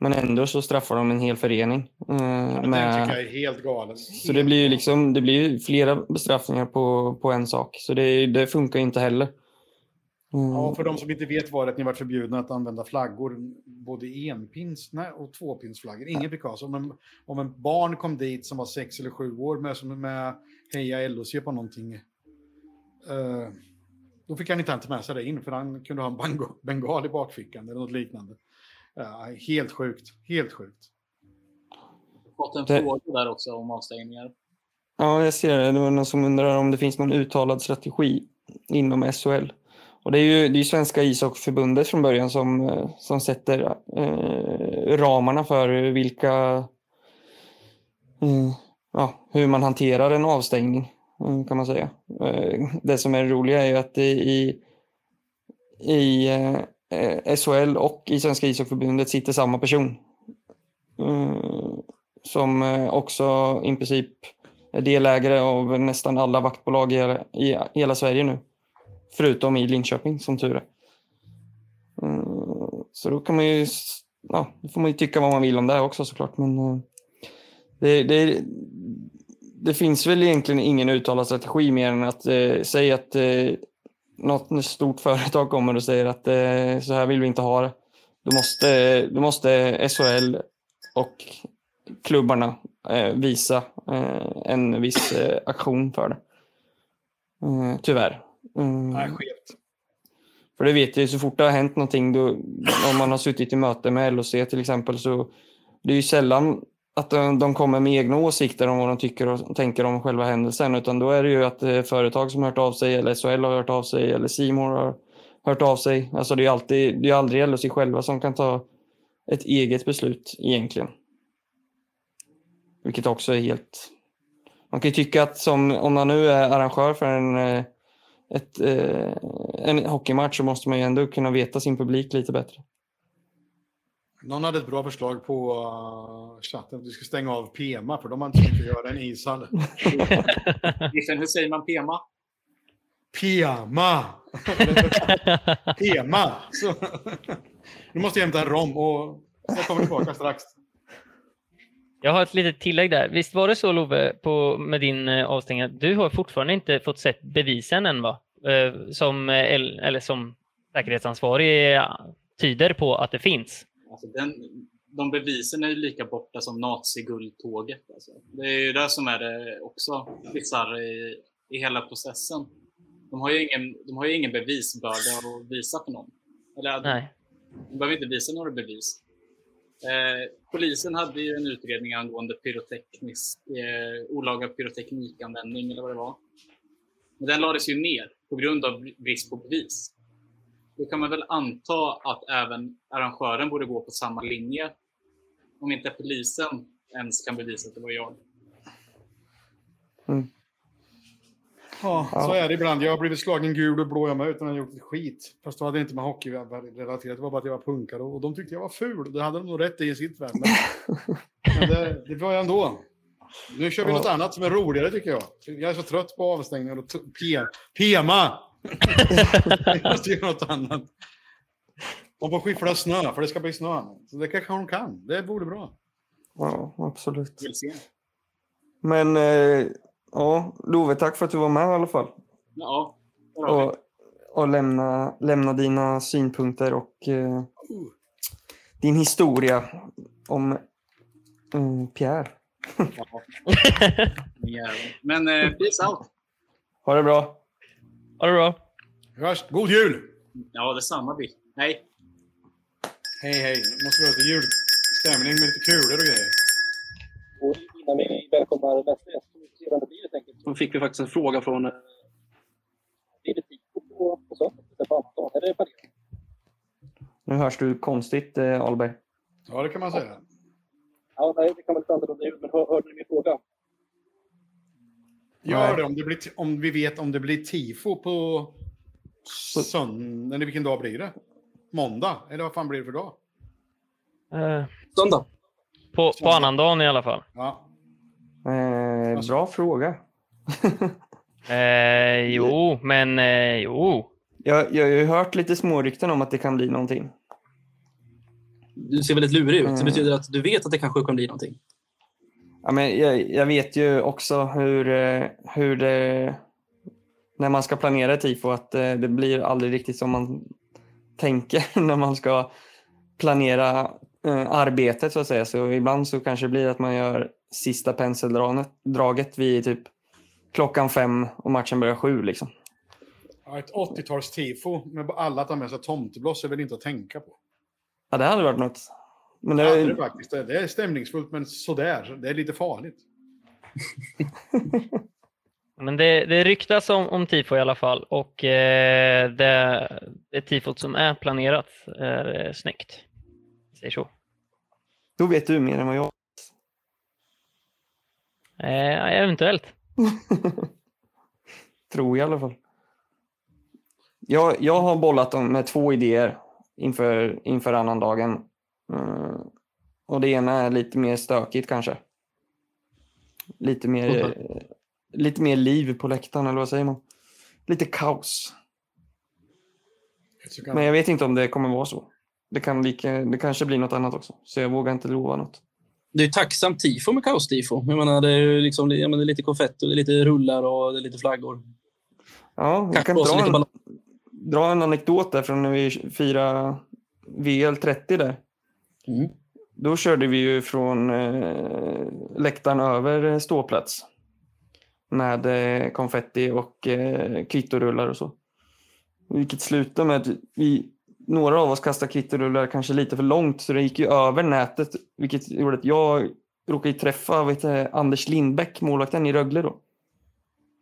Men ändå så straffar de en hel förening. Eh, Ja, med, Den tycker jag är helt galen. så det blir ju liksom, det blir flera bestraffningar på, på en sak. Så det, det funkar inte heller. Mm. Ja, för de som inte vet var det att ni varit förbjudna att använda flaggor, både enpins nej, och tvåpinsflaggor. Ingen fick ha. Så om en, om en barn kom dit som var sex eller sju år med, som med Heja LOC på någonting, eh, då fick han inte med sig det in, för han kunde ha en bango- bengal i bakfickan eller något liknande. Ja, helt sjukt. Helt sjukt. Fått en Det- fråga där också om avstängningar. Ja, jag ser det. Det var någon som undrar om det finns någon uttalad strategi inom SHL. Och det är ju det är Svenska ishockeyförbundet från början som, eh, som sätter eh, ramarna för vilka... Eh, ja, hur man hanterar en avstängning, eh, kan man säga. Eh, det som är roliga är ju att i, i eh, SHL och i Svenska ishockeyförbundet sitter samma person. Eh, som eh, också i princip är delägare av nästan alla vaktbolag i hela, i hela Sverige nu. Förutom i Linköping, som tur är. Eh, så då kan man ju, ja, då får man ju tycka vad man vill om det också såklart. Men eh, det, det, det finns väl egentligen ingen uttalad strategi mer än att eh, säga att eh, något stort företag kommer och säger att eh, så här vill vi inte ha det. Då måste, då måste SHL och klubbarna eh, visa eh, en viss eh, aktion för det. Eh, tyvärr. Mm. Nej, skevt. För det vet jag ju, så fort det har hänt någonting, då, om man har suttit i möte med LOC till exempel, så det är ju sällan att de, de kommer med egna åsikter om vad de tycker och tänker om själva händelsen, utan då är det ju att eh, företag som har hört av sig, eller SHL har hört av sig, eller Simor har hört av sig. Alltså det är alltid, det är aldrig LOC själva som kan ta ett eget beslut egentligen. Vilket också är helt... Man kan ju tycka att som, om man nu är arrangör för en, eh, ett, eh, en hockeymatch så måste man ju ändå kunna veta sin publik lite bättre. Någon hade ett bra förslag på uh, chatten att vi ska stänga av PEMA, för de har inte att göra en ishall. Hur säger man PEMA? PEMA! PEMA! Så. Nu måste jag hämta en rom och jag kommer tillbaka strax. Jag har ett litet tillägg där. Visst var det så Love, på, med din eh, avstängning, att du har fortfarande inte fått sett bevisen än va? Eh, Som, eh, el- eller som säkerhetsansvarig tyder på att det finns. Alltså den, de bevisen är ju lika borta som naziguldtåget. Alltså. Det är ju det som är det också bisarra i, i hela processen. De har ju ingen, de har ju ingen bevisbörda att visa för någon. Eller, Nej. de behöver inte visa några bevis. Eh, polisen hade ju en utredning angående pyroteknisk, eh, olaga pyroteknikanvändning eller vad det var. Men den lades ju ner på grund av brist på bevis. Då kan man väl anta att även arrangören borde gå på samma linje. Om inte polisen ens kan bevisa att det var jag. Mm. Ja, så är det ibland. Jag har blivit slagen gul och blå jag med utan att ha gjort ett skit. Fast då hade det inte med hockey relaterat. Det var bara att jag var punkare och de tyckte jag var ful. Det hade de nog rätt i i sitt värld. Men, men det, det var jag ändå. Nu kör vi Ja. något annat som är roligare tycker jag. Jag är så trött på avstängningar och PEMA! Vi måste göra något annat. Hon får skiffla snö, för det ska bli snö. Så det kanske hon kan. Det vore bra. Ja, absolut. Men eh, ja, Love, tack för att du var med i alla fall. Ja. bra. Och, och lämna, lämna dina synpunkter och eh, din historia om eh, Pierre. Jävlar. Men eh, peace out. Ha det bra. Ha det bra. Hörs. God jul! Ja, detsamma Bill. Hej. Hej, hej. Måste vi ha lite julstämning med lite kulor och grejer. Och innan vi välkomnar nästa gäst, det blir helt enkelt, så fick vi faktiskt en fråga från... eh, Blir det tifo på, på söndag? Är det planerat? Nu hörs du konstigt, eh, Alberg. Ja, det kan man säga. Ja, nej, det kan väl lite annorlunda ut, men hör, hörde ni min fråga? Gör det om, det blir om vi vet om det blir tifo på söndag. Eller vilken dag blir det? Måndag? Eller vad fan blir det för dag? Eh, Söndag. på, på annandagen i alla fall. Ja. Eh, bra fråga. Eh, jo, men eh, jo. Jag, jag har ju hört lite smårykten om att det kan bli någonting. Du ser väldigt lurig ut. Det Mm. betyder att du vet att det kanske kan bli någonting. Ja, men jag, jag vet ju också hur, eh, hur det... När man ska planera ett tifo, att eh, det blir aldrig riktigt som man tänker när man ska planera eh, arbetet så att säga. Så ibland så kanske det blir att man gör sista penseldraget vid typ klockan fem och matchen börjar sju. Liksom. Ja, ett 80-tals-tifo med alla tar med sig tomtebloss är väl inte att tänka på. Ja, det hade varit något. Men Det är det det, faktiskt. Det är stämningsfullt, men sådär. Det är lite farligt. Men det, det ryktas om, om tifo i alla fall och eh, det, det tifot som är planerat är eh, snyggt. Säger så. då vet du mer än vad jag Eh, eventuellt. Tror jag i alla fall. Jag, jag har bollat dem med två idéer inför, inför annandagen. Mm. Och det ena är lite mer stökigt kanske. Lite mer, eh, lite mer liv på läktaren, eller vad säger man? Lite kaos. Men jag vet inte om det kommer vara så. Det, kan lika, det kanske blir något annat också, så jag vågar inte lova något. Det är tacksamt tifo med kaos-tifo. Jag menar, det är, liksom, det är lite konfetti, det är lite rullar och det är lite flaggor. Ja, jag kan dra en, dra en anekdot där från när vi firade VL30 där. Mm. Då körde vi ju från eh, läktaren över ståplats. Med eh, konfetti och eh, kvittorullar och så. Vilket slutade med att vi, några av oss kastade kvitterullar kanske lite för långt så det gick ju över nätet. Vilket gjorde att jag råkade träffa vet Anders Lindbäck, målvakten i Rögle då.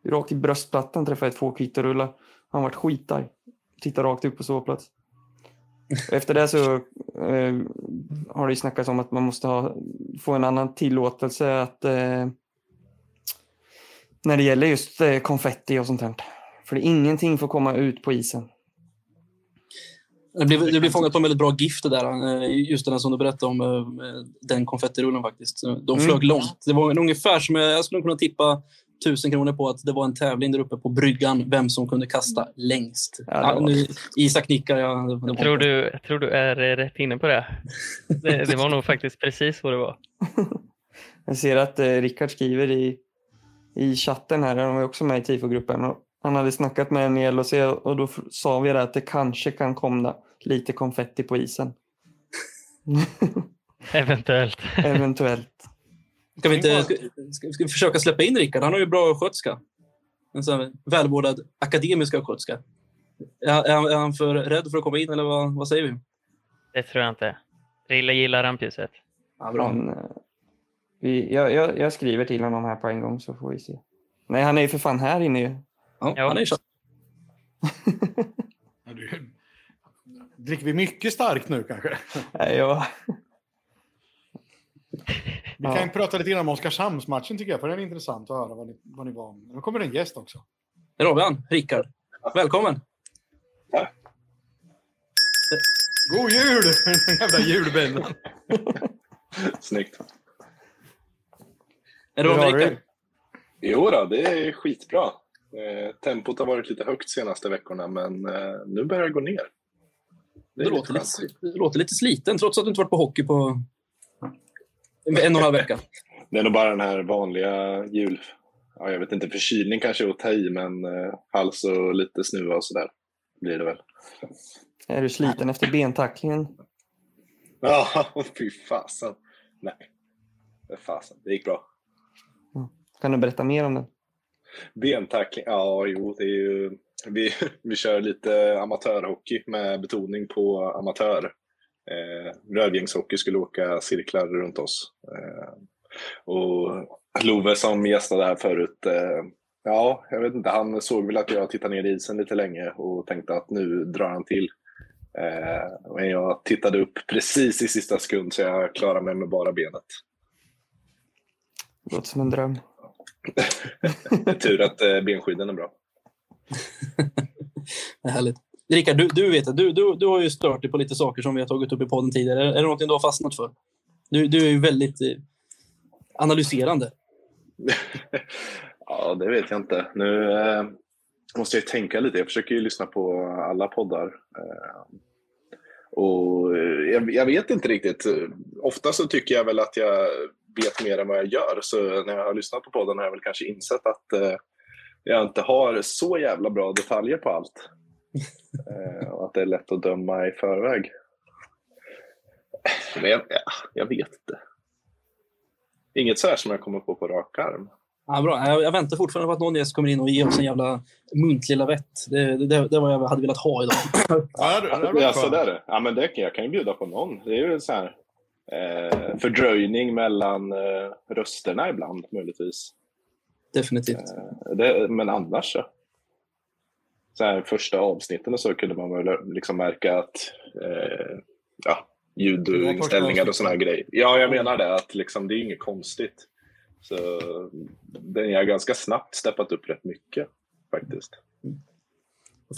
Rakt i bröstplattan träffade jag två kvitterullar. Han vart skitarg. Tittade rakt upp på sovplats. Efter det så eh, har det ju snackats om att man måste ha, få en annan tillåtelse att eh, när det gäller just eh, konfetti och sånt här. För det, ingenting får komma ut på isen. Det blev, det blev fångat på en väldigt bra gift det där. eh, Just den som du berättade om, eh, den konfettirullen faktiskt. De Mm. flög långt. Det var ungefär som, jag skulle kunna tippa tusen kronor på att det var en tävling där uppe på bryggan, vem som kunde kasta längst. Ja, var- nu, Isak nickar. Ja, Jag tror du, jag tror du är eh, rätt inne på det. det. Det var nog faktiskt precis vad det var. Jag ser att eh, Rickard skriver i, i chatten här, han var också med i TIFO-gruppen. och Han hade snackat med en i LHC och då sa vi det att det kanske kan komma lite konfetti på isen. Eventuellt. Eventuellt. Ska vi, inte, ska, ska, vi försöka släppa in Rickard? Han har ju bra östgötska. En sån välvårdad akademisk östgötska. Är, är, han- är han för rädd för att komma in eller vad, vad säger vi? Det tror jag inte. Rille gillar rampljuset. Ja, bra. Han, eh, vi, jag, jag, jag skriver till honom här på en gång så får vi se. Nej, han är ju för fan här inne ju. Ja, Ja. Han är ju Dricker vi mycket starkt nu kanske? Nej, jag, Vi Ja. kan ju prata lite grann om Oskarshamnsmatchen tycker jag, för den är intressant att höra vad ni, vad ni var om. Nu kommer det en gäst också. Han, Rickard. Välkommen! God jul! Den jävla julbällan. Snyggt. Är det bra Rickard? Jo då, det är skitbra. Eh, tempot har varit lite högt senaste veckorna, men eh, nu börjar det gå ner. Det, är låter, lite, det låter lite sliten, trots att du inte varit på hockey på en och en halv vecka. Det är nog bara den här vanliga jul... Ja, jag vet inte, förkylning kanske är att ta i, men eh, hals och lite snuva och sådär blir det väl. Är du sliten efter bentacklingen? Ja, fy fasen. Nej, fasen. Det gick bra. Kan du berätta mer om den? Bentackling, ja jo, det är ju... Vi, vi kör lite amatörhockey med betoning på amatör. Eh, Rödgängshockey skulle åka cirklar runt oss. Eh, och Love som gästade här förut, eh, ja, jag vet inte, han såg väl att jag tittade ner i isen lite länge och tänkte att nu drar han till. Eh, men jag tittade upp precis i sista sekund så jag klarade mig med bara benet. Det låter som en dröm. Tur att eh, benskydden är bra. Det är härligt. Rickard, du, du vet. Du, du, du har ju stört dig på lite saker som vi har tagit upp i podden tidigare. Är det någonting du har fastnat för? Du, du är ju väldigt eh, analyserande. ja, det vet jag inte. Nu eh, måste jag tänka lite. Jag försöker ju lyssna på alla poddar. Eh, och eh, jag, jag vet inte riktigt. Ofta så tycker jag väl att jag vet mer än vad jag gör. Så när jag har lyssnat på podden har jag väl kanske insett att eh, jag inte har så jävla bra detaljer på allt. Eh, och att det är lätt att döma i förväg. Men jag, ja, jag vet inte. Inget så här som jag kommer på på rak arm. Ja, bra. Jag, jag väntar fortfarande på att någon gäst kommer in och ger oss en jävla muntlig lavett. Det, det, det, det var vad jag hade velat ha idag. Ja, det, det var Ja, skönt. så där. ja men det, kan- jag kan ju bjuda på någon. Det är ju så här eh, fördröjning mellan eh, rösterna ibland möjligtvis. Definitivt. Eh, det, men annars så. så här, första avsnitten och så kunde man väl liksom märka att eh, ja, ljudinställningar och här grejer. Ja, jag menar det. att liksom, Det är inget konstigt. Så den har ganska snabbt steppat upp rätt mycket faktiskt.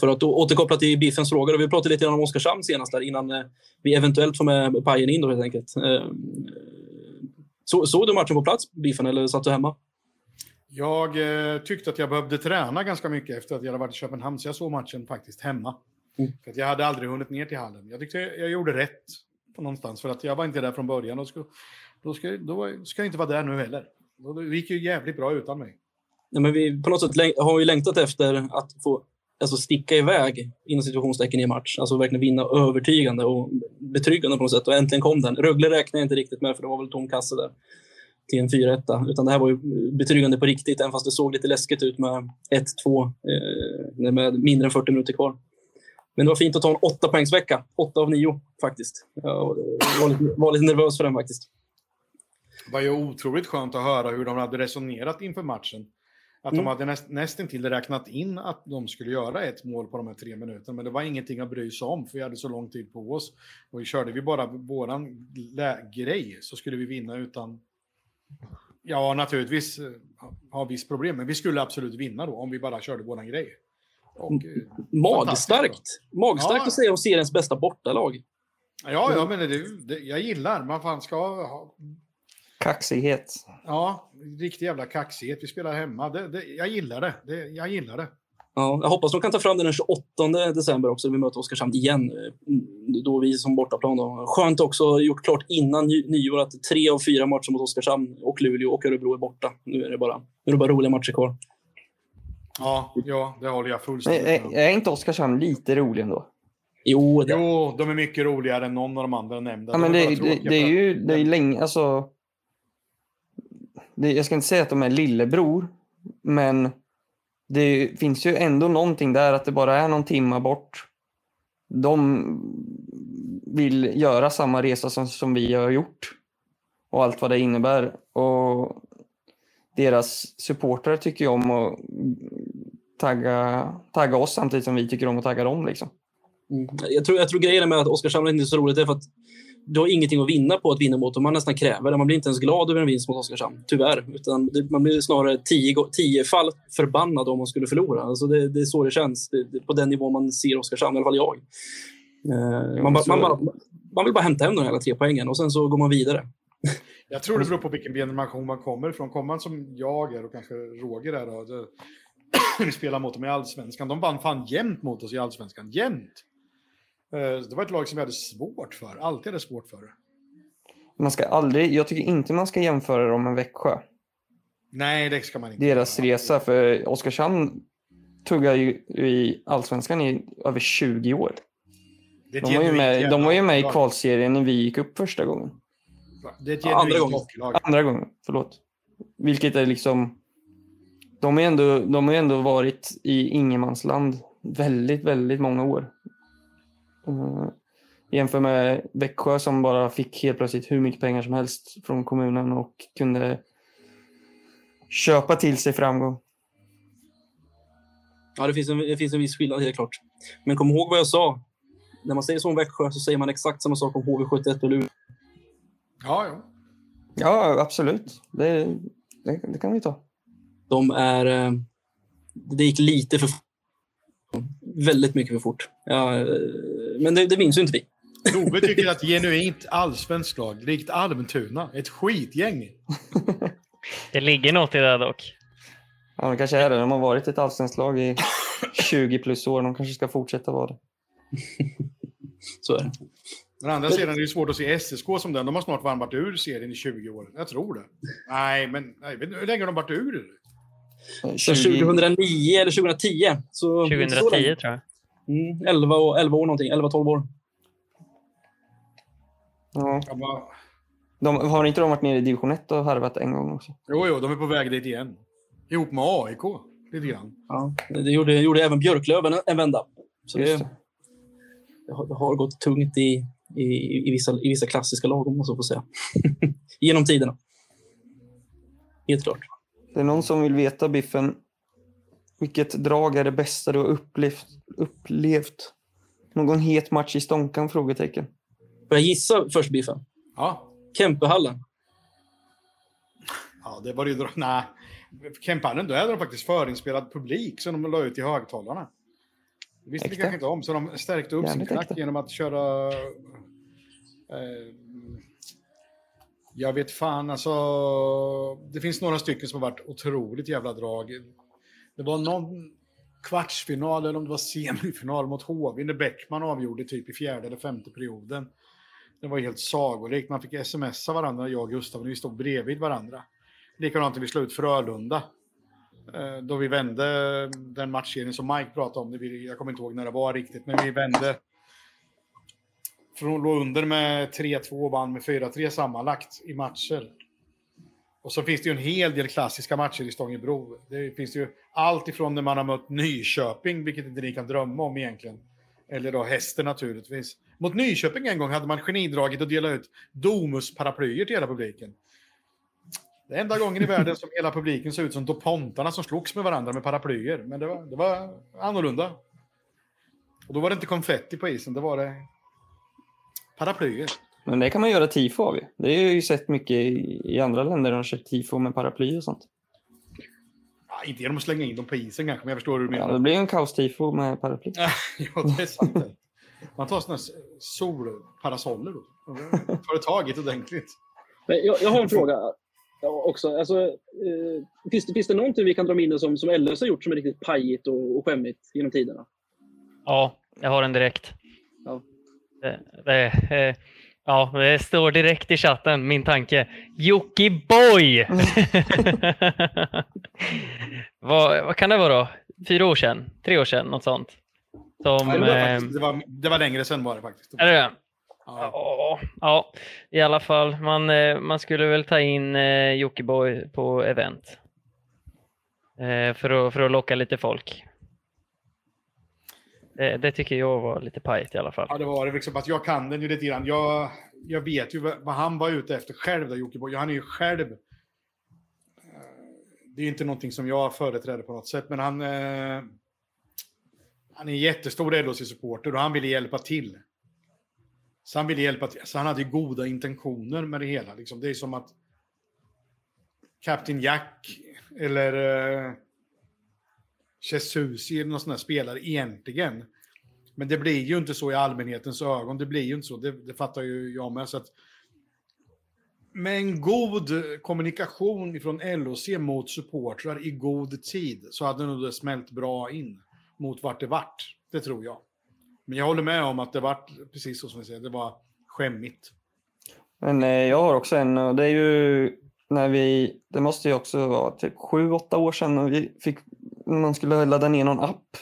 För att återkoppla till Biffens frågor. Vi pratade lite om Oskarshamn senast där innan eh, vi eventuellt får med Pajen in då helt enkelt. Eh, Så, såg du matchen på plats, Biffen, eller satt du hemma? Jag eh, tyckte att jag behövde träna ganska mycket efter att jag hade varit i Köpenhamn, så jag såg matchen faktiskt hemma. Mm. För att jag hade aldrig hunnit ner till hallen. Jag tyckte jag, jag gjorde rätt på någonstans, för att jag var inte där från början. Och ska, då, ska, då ska jag inte vara där nu heller. Det gick ju jävligt bra utan mig. Nej, men vi på något sätt har ju längtat efter att få alltså, sticka iväg inom situationstecken i match. Alltså verkligen vinna övertygande och betryggande på något sätt. Och äntligen kom den. Rögle räknar jag inte riktigt med, för det var väl tom kasse där till en 4-1. Utan det här var ju betryggande på riktigt, även fast det såg lite läskigt ut med 1-2 eh, med mindre än 40 minuter kvar. Men det var fint att ta en åtta poängsvecka. Åtta av nio, faktiskt. Jag var lite, var lite nervös för den faktiskt. Det var ju otroligt skönt att höra hur de hade resonerat inför matchen. Att Mm. de hade näst, nästintill räknat in att de skulle göra ett mål på de här tre minuterna. Men det var ingenting att bry sig om, för vi hade så lång tid på oss. Och körde vi bara våran grej så skulle vi vinna utan... Ja, naturligtvis eh, ha- ha viss problem, men vi skulle absolut vinna då om vi bara körde våran grej. Och, eh, Magstarkt. Magstarkt Ja. att säga om seriens bästa bortalag. ja, ja, men det, det, jag gillar. Man fan ska ha... Kaxighet. Ja, riktig jävla kaxighet. Vi spelar hemma. Det, det, jag gillar det. det. Jag gillar det. Ja, jag hoppas de kan ta fram den den 28 december också. Vi möter Oskarshamn igen. eh, Då vi som bortaplan. Då. Skönt också gjort klart innan ny- nyår att tre av fyra matcher mot Oskarshamn och Luleå och Örebro är borta. Nu är det bara, nu är det bara roliga matcher kvar. Ja, ja det håller jag fullständigt Är, med om. är inte Oskarshamn lite rolig ändå? Jo, det, Jo, de är mycket roligare än någon av de andra nämnda. Ja, De men är det, det, det är ju det är länge, alltså. Det, jag ska inte säga att de är lillebror, men det finns ju ändå någonting där att det bara är någon timma bort. De vill göra samma resa som, som vi har gjort och allt vad det innebär. Och deras supportrar tycker ju om att tagga, tagga oss samtidigt som vi tycker om att tagga dem. Liksom. Mm. Jag, tror, jag tror grejen med att Oskarshamn inte är så roligt är för att du har ingenting att vinna på att vinna mot dem. Man nästan kräver det. Man blir inte ens glad över en vinst mot Oskarshamn, tyvärr. Utan det, man blir snarare tio, tio fall förbannad om man skulle förlora. Alltså det, det är så det känns. Det, det, på den nivå man ser Oskarshamn, i alla fall jag. Eh, man, ba, man, bara, man vill bara hämta hem de hela tre poängen och sen så går man vidare. Jag tror det beror på vilken generation man kommer ifrån. Kommer man som jag är och kanske Roger är då, det, eh, vi spelade mot dem i Allsvenskan. De vann fan jämt mot oss i Allsvenskan. Jämt! Eh, Det var ett lag som vi hade svårt för. Alltid hade svårt för. Man ska aldrig, jag tycker inte man ska jämföra dem med Växjö. Nej, det ska man inte. Deras resa, för Oskarshamn tuggar ju i Allsvenskan i över 20 år. De var ju med, de var ju med i kvalserien när vi gick upp första gången. Det är ett Ja, andra gången. Andra gången, förlåt. Vilket är liksom... De har ju ändå, de har ju ändå varit i ingenmansland väldigt, väldigt många år. Uh, jämför med Växjö som bara fick helt plötsligt hur mycket pengar som helst från kommunen och kunde köpa till sig framgång. Ja, det finns, en, det finns en viss skillnad, helt klart. Men kom ihåg vad jag sa. När man säger så om Växjö så säger man exakt samma sak om HV71 och Luleå. Ja, ja. Ja, absolut. Det, det, det kan vi ta. De är... eh, Det gick lite för fort. Väldigt mycket för fort. Ja, eh, men det, det minns ju inte vi. Love tycker att genuint allsvenskt lag, likt Almtuna, ett skitgäng. Det ligger något i det dock. Ja, det kanske är det. De har varit ett allsvenskt lag i 20 plus år. De kanske ska fortsätta vara det. Så är det. Men andra sidan är det ju svårt att se SSK som den. De har snart varvat ur serien i 20 år. Jag tror det. Nej, men nej, hur länge har de varit ur? Så 20 2009 eller 2010. Så, 2010 så länge. tror jag. Mm, 11, och, 11 år någonting. 11-12 år. Ja. De, har inte de varit nere i division 1 och harvat en gång också? jo, jo, de är på väg dit igen. Ihop med AIK, lite grann. Ja, det gjorde, gjorde även Björklöven en, vända. Så det, det. det, har, det har gått tungt i, i, i, vissa, i vissa klassiska lag, om man så får säga. Genom tiderna. Helt klart. Det är någon som vill veta, Biffen, vilket drag är det bästa du har upplevt? upplevt? Någon het match i Stånkan? Frågetecken. Får jag gissa först, Biffen? Ja, Kempehallen. ja det var ju... Nej, Kemparnen, då hade de faktiskt förinspelad publik som de la ut i högtalarna. Det visste vi kanske inte om, så de stärkte upp sin Jävligt knack äkta. genom att köra... Eh, jag vet fan, alltså... Det finns några stycken som har varit otroligt jävla drag. Det var någon kvartsfinal eller om det var semifinal mot HV när Bäckman avgjorde typ i fjärde eller femte perioden. Det var helt sagolikt. Man fick smsa varandra, jag och Gustav, när vi stod bredvid varandra. Likadant när vi slog ut Frölunda. Eh, då vi vände den matchserien som Mike pratade om. Jag kommer inte ihåg när det var riktigt, men vi vände. För hon låg under med 3-2 och vann med 4-3 sammanlagt i matcher. Och så finns det ju en hel del klassiska matcher i Stångebro. Det finns ju allt ifrån när man har mött Nyköping, vilket inte ni kan drömma om egentligen. Eller då Hästen naturligtvis. Mot Nyköping en gång hade man genidragit och delat ut Domus-paraplyer till hela publiken. Det är enda gången i världen som hela publiken såg ut som dopontarna som slogs med varandra med paraplyer. Men det var, det var annorlunda. Och då var det inte konfetti på isen, det var det paraplyer. Men det kan man göra tifo av ju. Det har jag ju sett mycket i, andra länder. De kört tifo med paraply och sånt. Ja, inte genom att slänga in dem på isen kanske, men jag förstår hur du Ja, menar. det blir ju en kaos-tifo med paraply. Ja, det är sant. det. Man tar såna här solparasoller då. Tar det tag i det ordentligt. Men Jag, jag har en fråga ja, också. Alltså, eh, finns, det, finns det någonting vi kan dra minne som, som LS har gjort som är riktigt pajigt och, och skämmigt genom tiderna? Ja, jag har den direkt. Ja. Det, det, eh, ja, det står direkt i chatten, min tanke. Jockiboi! vad, vad kan det vara då? Fyra år sedan? Tre år sedan? Något sånt. Som, Ja, det, var eh, faktiskt, det, var, det var längre sen var det faktiskt. är det det? Ja. Ja, i alla fall. Man, eh, man skulle väl ta in eh, Jockiboi på event. Eh, för, att, för att locka lite folk. Det, det tycker jag var lite pajigt i alla fall. Ja, det var det. Liksom, att jag kan den ju lite grann. Jag, jag vet ju vad han var ute efter själv, då, Jockiboi. Han är ju själv... Eh, det är ju inte någonting som jag företräder på något sätt, men han... eh, Han är en jättestor LHC-supporter och han ville hjälpa till. Så han ville hjälpa till. Så han hade ju goda intentioner med det hela. Liksom. Det är som att Captain Jack eller Eh, Jesus eller någon sån här spelare egentligen. Men det blir ju inte så i allmänhetens ögon. Det blir ju inte så. Det, det fattar ju jag med. Så att med en god kommunikation från LOC mot supportrar i god tid så hade nog det smält bra in mot vart det vart. Det tror jag. Men jag håller med om att det vart precis så som vi säger, det var skämmigt. Men eh, jag har också en och det är ju när vi, det måste ju också vara typ sju, åtta år sedan och vi fick, man skulle ladda ner någon app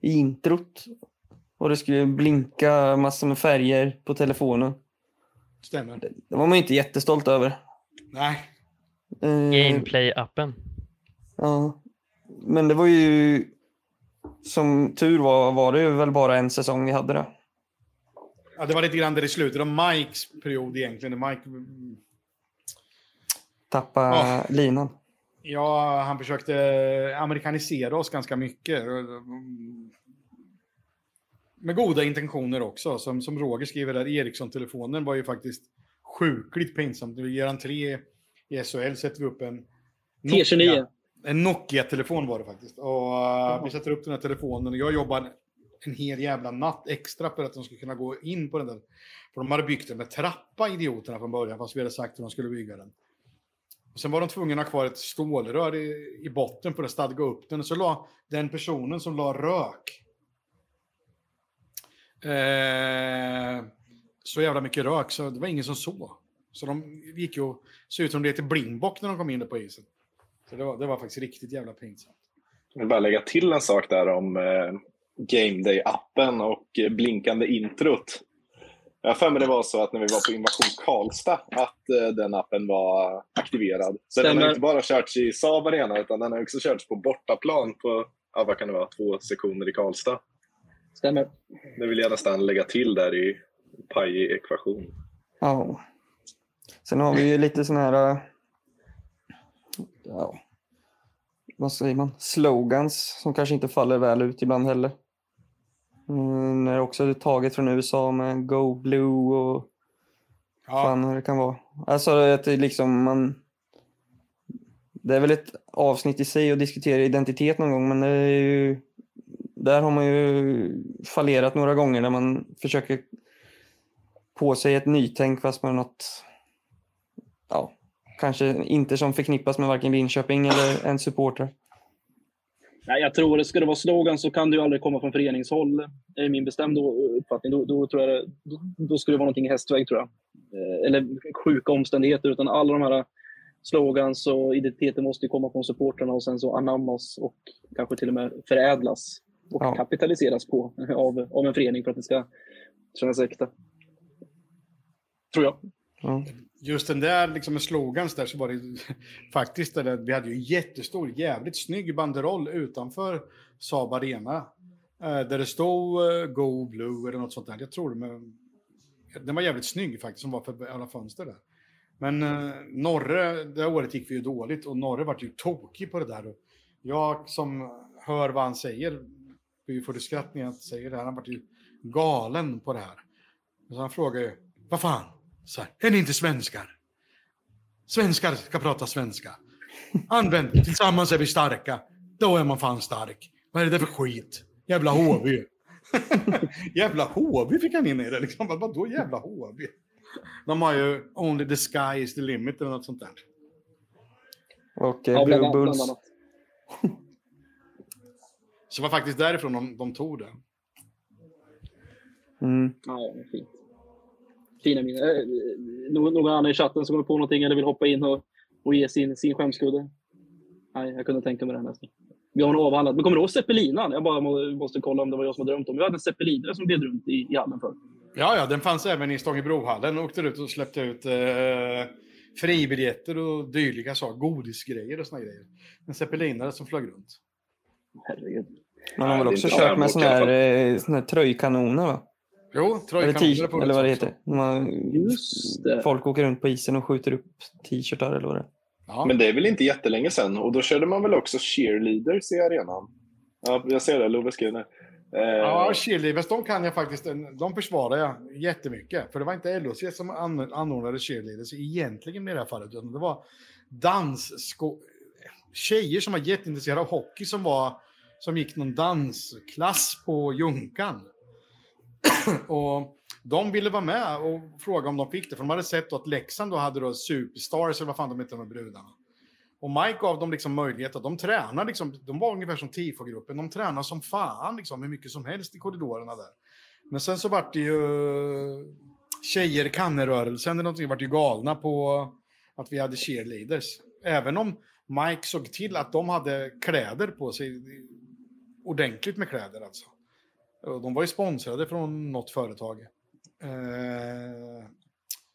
i introt och det skulle blinka massor med färger på telefonen. Stämmer. Det var man ju inte jättestolt över. Nej. Eh, Gameplay-appen. Ja. Men det var ju som tur var, var det ju väl bara en säsong vi hade det. Ja, det var lite grann där i slutet av Mikes period egentligen. Mike, Tappa Ja. linan. Ja, han försökte amerikanisera oss ganska mycket. Med goda intentioner också. Som, som Roger skriver där, Ericsson-telefonen var ju faktiskt sjukligt pinsamt. Vi ger entré i SHL sätter vi upp en T29. En Nokia-telefon var det faktiskt. Och uh, vi sätter upp den här telefonen och jag jobbar en hel jävla natt extra för att de ska kunna gå in på den där. För de hade byggt den med trappa, idioterna, från början, fast vi hade sagt hur de skulle bygga den. Sen var de tvungna att ha kvar ett stålrör i, i botten för att stadga upp den. Och så la den personen som la rök. Eh, så jävla mycket rök så det var ingen som såg. Så de gick ju och såg ut som det lite blingbock när de kom in på isen. Så det var, det var faktiskt riktigt jävla pinsamt. Jag vill bara lägga till en sak där om eh, Game Day-appen och eh, blinkande introt. Jag har för mig det var så att när vi var på Invasion Karlstad att eh, den appen var aktiverad. Så den Stämmer. har inte bara körts i Saab Arena utan den har också körts på bortaplan på, ja, vad kan det vara, två sektioner i Karlstad. Stämmer. Det vill jag nästan lägga till där i pajig ekvation. Ja. Sen har vi ju lite såna här... äh, Ja, vad säger man? Slogans som kanske inte faller väl ut ibland heller. Mm, det också är taget från USA med Go Blue och Ja, fan vad det kan vara. Alltså att det liksom man... Det är väl ett avsnitt i sig att diskutera identitet någon gång men det är ju... Där har man ju fallerat några gånger när man försöker på sig ett nytänk fast med något... Ja, kanske inte som förknippas med varken Linköping eller en supporter. Nej, jag tror att ska det vara slogan så kan det ju aldrig komma från föreningshåll. Det är min bestämda uppfattning. Då, då, tror jag det, då, då skulle det vara någonting i hästväg, tror jag. Eh, Eller sjuka omständigheter. Utan alla de här slogans och identiteter måste ju komma från supportrarna och sen så anammas och kanske till och med förädlas och Ja. kapitaliseras på av, av en förening för att det ska kännas äkta. Tror jag. Ja just den där liksom med slogans där så var det faktiskt det där, vi hade ju en jättestor, jävligt snygg banderoll utanför Saab Arena. Eh, där det stod eh, Go Blue eller något sånt där. Jag tror det, men den var jävligt snygg faktiskt som var för alla fönster där. Men eh, Norre, det året gick vi ju dåligt och Norre vart ju tokig på det där. Och jag som hör vad han säger, vi får det skratt när jag säger det här, han vart ju galen på det här. Så han frågar ju, vad fan, så här, är ni inte svenskar? Svenskar ska prata svenska. Använd, tillsammans är vi starka. Då är man fan stark. Vad är det för skit? Jävla HV. jävla HV fick han in i det liksom. Vad- Vadå jävla HV? De har ju Only the sky is the limit eller något sånt där. Och eh, Ja, Blue Bulls. Så det var faktiskt därifrån de, de tog det. Mm. Ja, fint. Fina minnen. Eh, Någon, någon annan i chatten som kommer på någonting eller vill hoppa in och, och ge sin, sin skämskudde? Nej, jag kunde tänka mig det nästan. Vi har nog avhandlat. Men kommer du ihåg Zeppelinan? Jag bara må, måste kolla om det var jag som har drömt om. Vi hade en zeppelinare som gled runt i, i hallen förr. Ja, ja, den fanns även i Stångebrohallen. Åkte ut och släppte ut eh, fribiljetter och dylika saker. Godisgrejer och såna grejer. En zeppelinare som flög runt. Herregud. Man har väl också kört med såna här, eh, såna här tröjkanoner va? Jo, Eller, tröjkanoner t- har funnits eller vad det heter. Man, Just det. folk åker runt på isen och skjuter upp t-shirtar eller vad det är. Ja. Men det är väl inte jättelänge sedan och då körde man väl också cheerleaders i arenan? Ja, jag ser det, Love skriver eh, Ja, cheerleaders, de kan jag faktiskt, de försvarar jag jättemycket. För det var inte LOC som an- anordnade cheerleaders egentligen i det här fallet, utan det var danssko... tjejer som var jätteintresserade av hockey som var som gick någon dansklass på Junkan. och De ville vara med och fråga om de fick det, för de hade sett att Leksand då hade då Superstars, eller vad fan de hette, de brudarna. Och Mike gav dem liksom möjlighet att de tränar, liksom, de var ungefär som TIFO-gruppen, de tränar som fan, liksom, hur mycket som helst i korridorerna där. Men sen så vart det ju tjejer kannerörelsen eller någonting, vart ju galna på att vi hade cheerleaders. Även om Mike såg till att de hade kläder på sig, ordentligt med kläder alltså. De var ju sponsrade från något företag. Eh,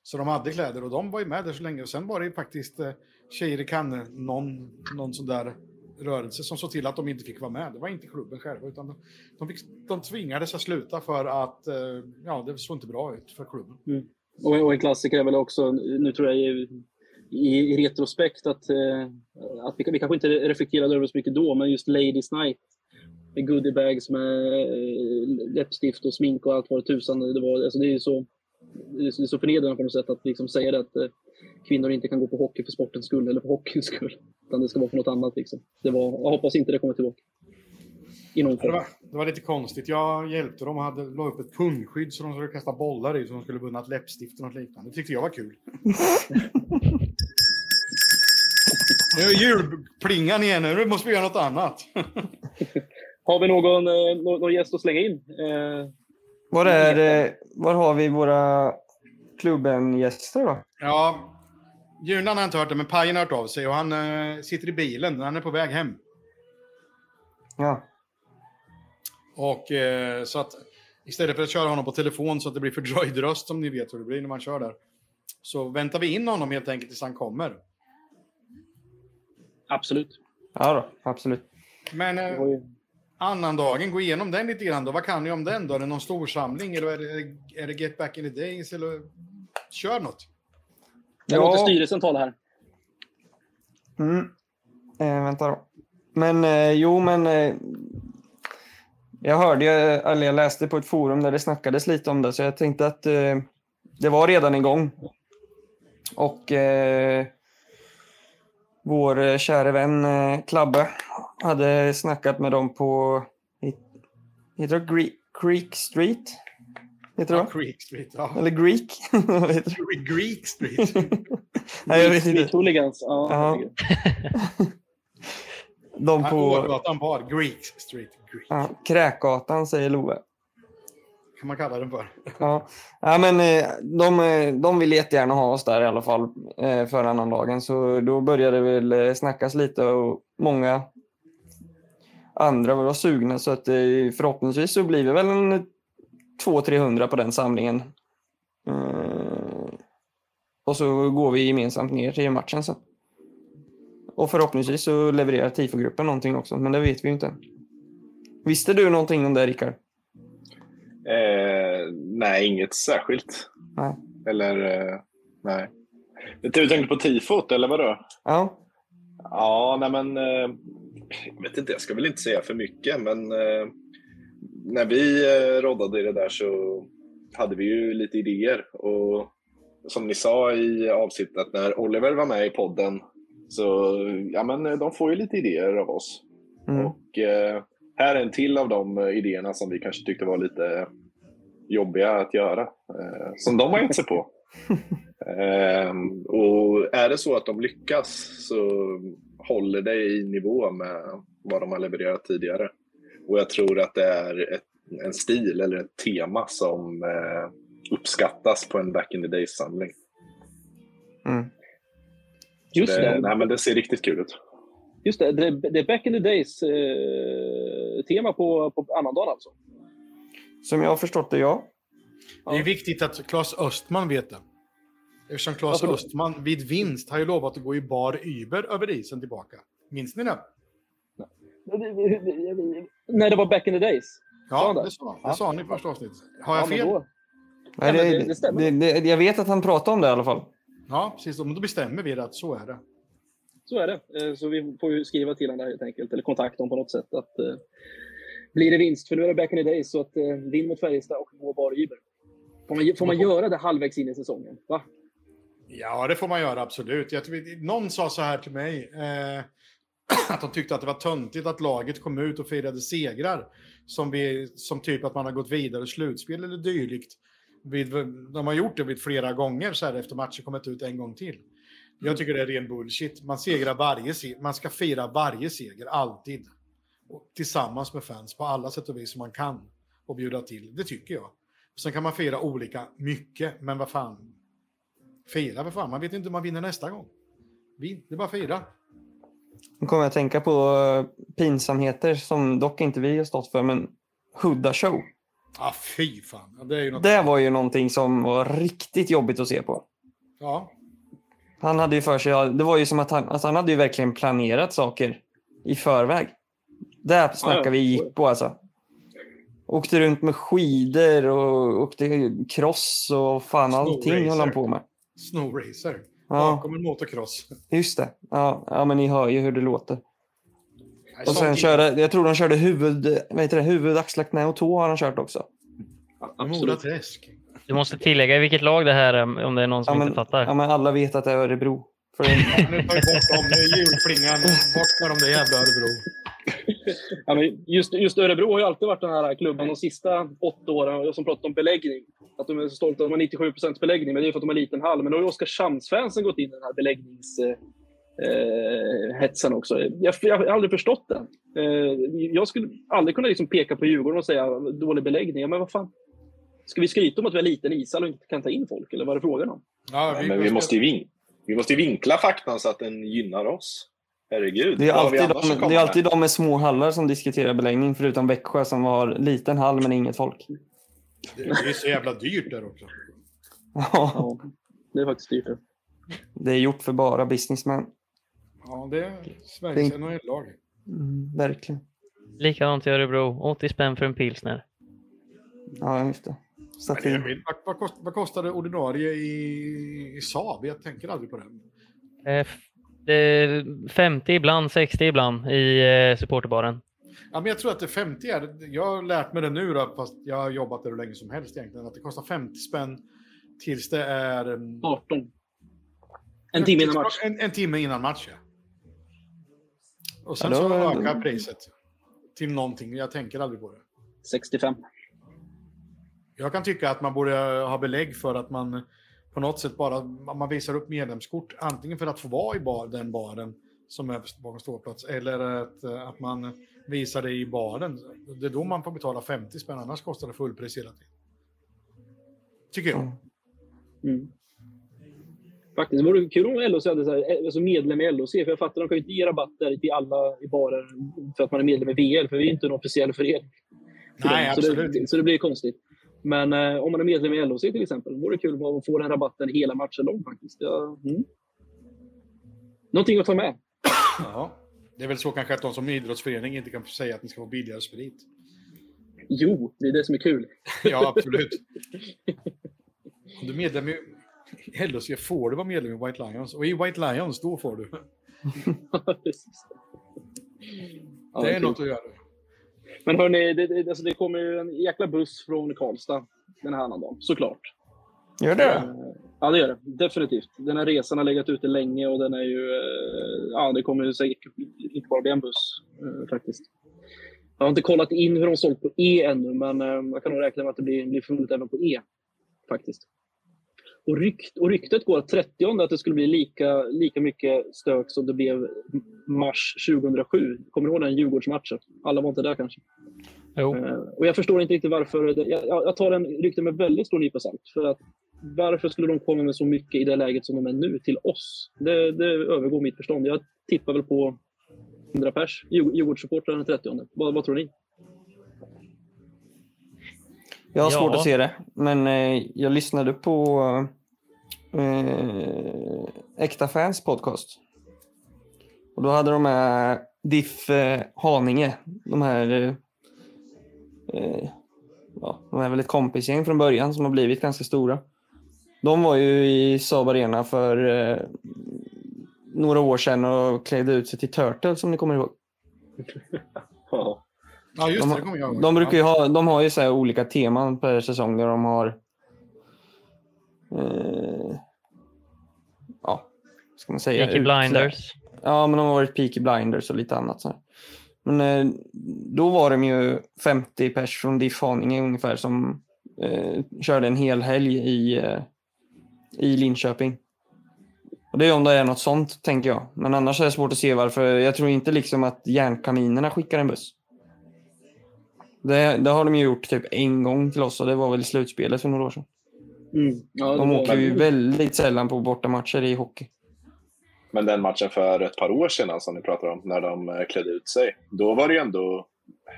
så de hade kläder och de var ju med där så länge. Och sen var det ju faktiskt eh, tjejer i Cannes, någon, någon sån där rörelse som såg till att de inte fick vara med. Det var inte klubben själva, utan de, de, fick, de tvingades att sluta för att eh, ja, det såg inte bra ut för klubben. Mm. Och, och en klassiker är väl också, nu tror jag i, i, i retrospekt att, att vi, vi kanske inte reflekterade över så mycket då, men just Ladies Night goodiebags med eh, läppstift och smink och allt vad tusan det var. Alltså det är så, det är så- förnedrande på något sätt att liksom säga det att eh, kvinnor inte kan gå på hockey för sportens skull eller för hockeyns skull. Utan det ska vara för något annat. Liksom. Det var, jag hoppas inte det kommer tillbaka. I någon Det var, det var lite konstigt. Jag hjälpte dem och hade, la upp ett pundskydd så de skulle kasta bollar i så de skulle vunna ett läppstift och något liknande. Det tyckte jag var kul. Nu är julplingan igen, nu måste vi göra något annat. Har vi någon, eh, någon, någon gäst att slänga in? Eh, Var, är, var har vi våra klubben-gäster då? Ja, Junan har inte hört det, men Pajen har hört av sig och han eh, sitter i bilen. Han är på väg hem. Ja. Och eh, så att istället för att köra honom på telefon så att det blir fördröjd röst som ni vet hur det blir när man kör där. Så väntar vi in honom helt enkelt tills han kommer. absolut. ja då, absolut. Men Annandagen, gå igenom den lite grann då. Vad kan ni om den då? Är det någon storsamling eller är det, är det Get Back in the Days? Eller kör något. Jag låter Ja. styrelsen tala här. Mm. Eh, vänta då. Men eh, jo, men eh, jag hörde, eller jag läste på ett forum där det snackades lite om det, så jag tänkte att eh, det var redan igång. Och eh, vår eh, kära vän eh, Klabbe hade snackat med dem på, heter det Creek Street? Heter det Ja? Creek Street. Ja. Eller Greek? Greek Street. Nej, jag vet inte. Street Hooligans. Ja. De på Ågatan bar. Greek Street. Greek. ja, Kräkgatan, säger Love. Kan man kalla den för. Ja, ja men eh, de, eh, de vill jättegärna ha oss där i alla fall eh, för annandagen. Så då började det väl snackas lite och många andra var sugna. Så att eh, förhoppningsvis så blir det väl en 200-300 på den samlingen. Eh, Och så går vi gemensamt ner till matchen sen. Och förhoppningsvis så levererar TIFO-gruppen någonting också, men det vet vi ju inte. Visste du någonting om det, Rickard? Eh, nej, inget särskilt. Nej. Eller, eh, nej. Du tänkte på tifot, eller vadå? Ja. Ja, nej men... Eh, jag vet inte, jag ska väl inte säga för mycket, men eh, när vi eh, roddade det där så hade vi ju lite idéer. Och som ni sa i avsnittet, när Oliver var med i podden, så ja, men eh, de får ju lite idéer av oss. Mm. Och eh, här är en till av de eh, idéerna som vi kanske tyckte var lite jobbiga att göra. Eh, som de har gett sig på. Ehm, och är det så att de lyckas så håller det i nivå med vad de har levererat tidigare. Och jag tror att det är ett, en stil eller ett tema som eh, uppskattas på en back in the days-samling. Mm. Just Det, det. nej, men det ser riktigt kul ut. Just det, det, det är back in the days eh, tema på, på annandagen alltså. Som jag har förstått det, ja. Det är viktigt att Claes Östman vet det. Eftersom Claes Varför? Östman vid vinst har ju lovat att gå i bar Uber över isen tillbaka. Minns ni det? När det var back in the days. Ja, det? sa, det Ja. sa han i första avsnittet. Har jag fel? Nej, det, det- det stämmer. det, jag vet att han pratade om det i alla fall. Ja, precis. Men då bestämmer vi det att så är det. Så är det. Eh, Så vi får ju skriva till honom där helt enkelt, eller kontakta honom på något sätt. Att, eh, blir det vinst, för nu är det back in the days, så att eh, vinn mot Färjestad och gå bara Uber. Får man, får man göra det halvvägs in i säsongen? Va? Ja, det får man göra absolut. Jag, någon sa så här till mig. Eh, att de tyckte att det var töntigt att laget kom ut och firade segrar. Som, vi, som typ att man har gått vidare i slutspel eller dylikt. vid, de har gjort det vid flera gånger så här efter matchen kommit ut en gång till. Jag tycker det är ren bullshit. Man segrar varje man ska fira varje seger, alltid. Och tillsammans med fans på alla sätt och vis som man kan. Och bjuda till, det tycker jag. Sen kan man fira olika mycket, men vad fan. Fira för fan, man vet inte om man vinner nästa gång. Vin, det är bara fira. Nu kommer jag att tänka på eh, pinsamheter som dock inte vi har stått för, men Hudda Show. Ah, fy fan. Ja, Det är ju något. Det var ju någonting som var riktigt jobbigt att se på. Ja, Han hade ju för sig, ja, det var ju som att han, alltså han hade ju verkligen planerat saker i förväg. Där snackar ja. vi gick på alltså. Åkte runt med skidor och åkte cross och fan allting höll han på med. Snowracer. Ja, Bakom en motocross. just det. Ja, ja, men ni hör ju hur det låter. Och sen körde, jag tror de körde huvud, vad heter det, huvud, axlar, knä och tå har han kört också. Mora Absolut. Träsk. Du måste tillägga i vilket lag det här är om det är någon som Ja men, inte fattar. ja, men alla vet att det är Örebro. För det, Nu tar vi bort dem. Nu är julplingan. Bort med de där jävla Örebro. Ja, men just, just Örebro har ju alltid varit den här klubben de sista åtta åren som pratat om beläggning. Att de är så stolta att de har 97 procents beläggning, men det är för att de har liten hall. Men då har ju Oskarshamnsfansen gått in i den här beläggningshetsen eh, hetsen också. Jag, jag har aldrig förstått den. Eh, jag skulle aldrig kunna liksom peka på Djurgården och säga dålig beläggning. Ja, men vad fan? Ska vi skryta om att vi har liten ishall och inte kan ta in folk? Eller vad är det frågan om? Ja, Men vi måste, ju vin- vi måste ju vinkla faktan så att den gynnar oss. Herregud. det, är alltid de, det är alltid med? de med små hallar som diskuterar beläggning, förutom Växjö som har liten hall men inget folk. Det det är så jävla dyrt där också. Ja, det är faktiskt dyrt. det. det är gjort för bara businessmen. Ja, det är Sveriges NHL-lag. Mm, verkligen. Likadant i Örebro. 80 spänn för en pilsner. Ja, just det. Emil, Vad, vad, kost, vad kostade ordinarie i, i Saab? Jag tänker aldrig på det. Eh, 50 ibland, 60 ibland i eh, supporterbaren. Ja, men jag tror att det 50 är, jag har lärt mig det nu då, fast jag har jobbat där hur länge som helst egentligen, att det kostar 50 spänn tills det är... En, 18. En timme innan match. En, en timme innan match, ja. Och sen Ja, då- så ökar priset till någonting, jag tänker aldrig på det. 65. Jag kan tycka att man borde ha belägg för att man på något sätt bara man visar upp medlemskort, antingen för att få vara i bar, den baren som är bakom ståplats, eller att, eh, att man visar det i baren. Det är då man får betala 50 spänn, annars kostar det fullpris hela tiden. Tycker jag. Mm. Mm. Faktiskt. Det vore kul om LHC hade så här, alltså medlem i LHC. För jag fattar, de kan ju inte ge rabatter till alla i barer för att man är medlem i VL. För vi är inte en officiell förening. för Nej, så, absolut det, så det blir konstigt. Men eh, om man är medlem i LHC till exempel, vore det kul att få den rabatten hela matchen lång faktiskt. Ja, mm. Någonting att ta med. Ja. Det är väl så kanske att de som idrottsförening inte kan säga att ni ska få billigare sprit. Jo, det är det som är kul. Ja, absolut. Om du är medlem i LHC får du vara medlem i White Lions. Och i White Lions, då får du. Ja, Det är kul. något att göra. Men hörni, det, det, alltså det kommer ju en jäkla buss från Karlstad den här dagen, såklart. Gör det? Eh, Ja, det gör det. Definitivt. Den här resan har legat ute länge och den är ju... eh, Ja, det kommer ju säkert inte bara bli en buss eh, faktiskt. Jag har inte kollat in hur de sålt på E ännu, men jag kan nog räkna med att det blir, blir fullt även på E. Faktiskt. Och, rykt, och ryktet går att 30 att det skulle bli lika, lika mycket stök som det blev mars 2007. Kommer du ihåg den Djurgårdsmatchen? Alla var inte där kanske. Jo. Eh, Och jag förstår inte riktigt varför. det- Jag, jag tar den rykten med väldigt stor nypa salt. För att varför skulle de komma med så mycket i det läget som de är nu till oss? Det, det övergår mitt förstånd. Jag tippar väl på 100 pers. Djur- Djurgårdssupportrar den 30. Vad, vad tror ni? Jag har Ja. svårt att se det, men eh, jag lyssnade på eh, Äkta Fans podcast. Och då hade de med Diff eh, Haninge. De här... Eh, eh, ja, de är väl ett kompisgäng från början som har blivit ganska stora. De var ju i Saab Arena för eh, några år sedan och klädde ut sig till Turtle som ni kommer ihåg. Ja. Just De, det. Det kommer jag ihåg. de, brukar ju ha, de har ju så här olika teman per säsong där de har... Eh, ja, vad ska man säga? Peaky Blinders. Ja, men de har varit Peaky Blinders och lite annat. Så här. Men eh, då var de ju 50 pers från Diff Haninge ungefär som eh, körde en hel helg i, eh, i Linköping. Och det är om det är något sånt, tänker jag. Men annars är det svårt att se varför. Jag tror inte liksom att järnkaninerna skickar en buss. Det, det har de ju gjort typ en gång till oss och det var väl i slutspelet för några år sedan. Mm. Ja, De åker ju väldigt sällan på bortamatcher i hockey. Men den matchen för ett par år sedan som ni pratar om, när de eh, klädde ut sig, då var det ju ändå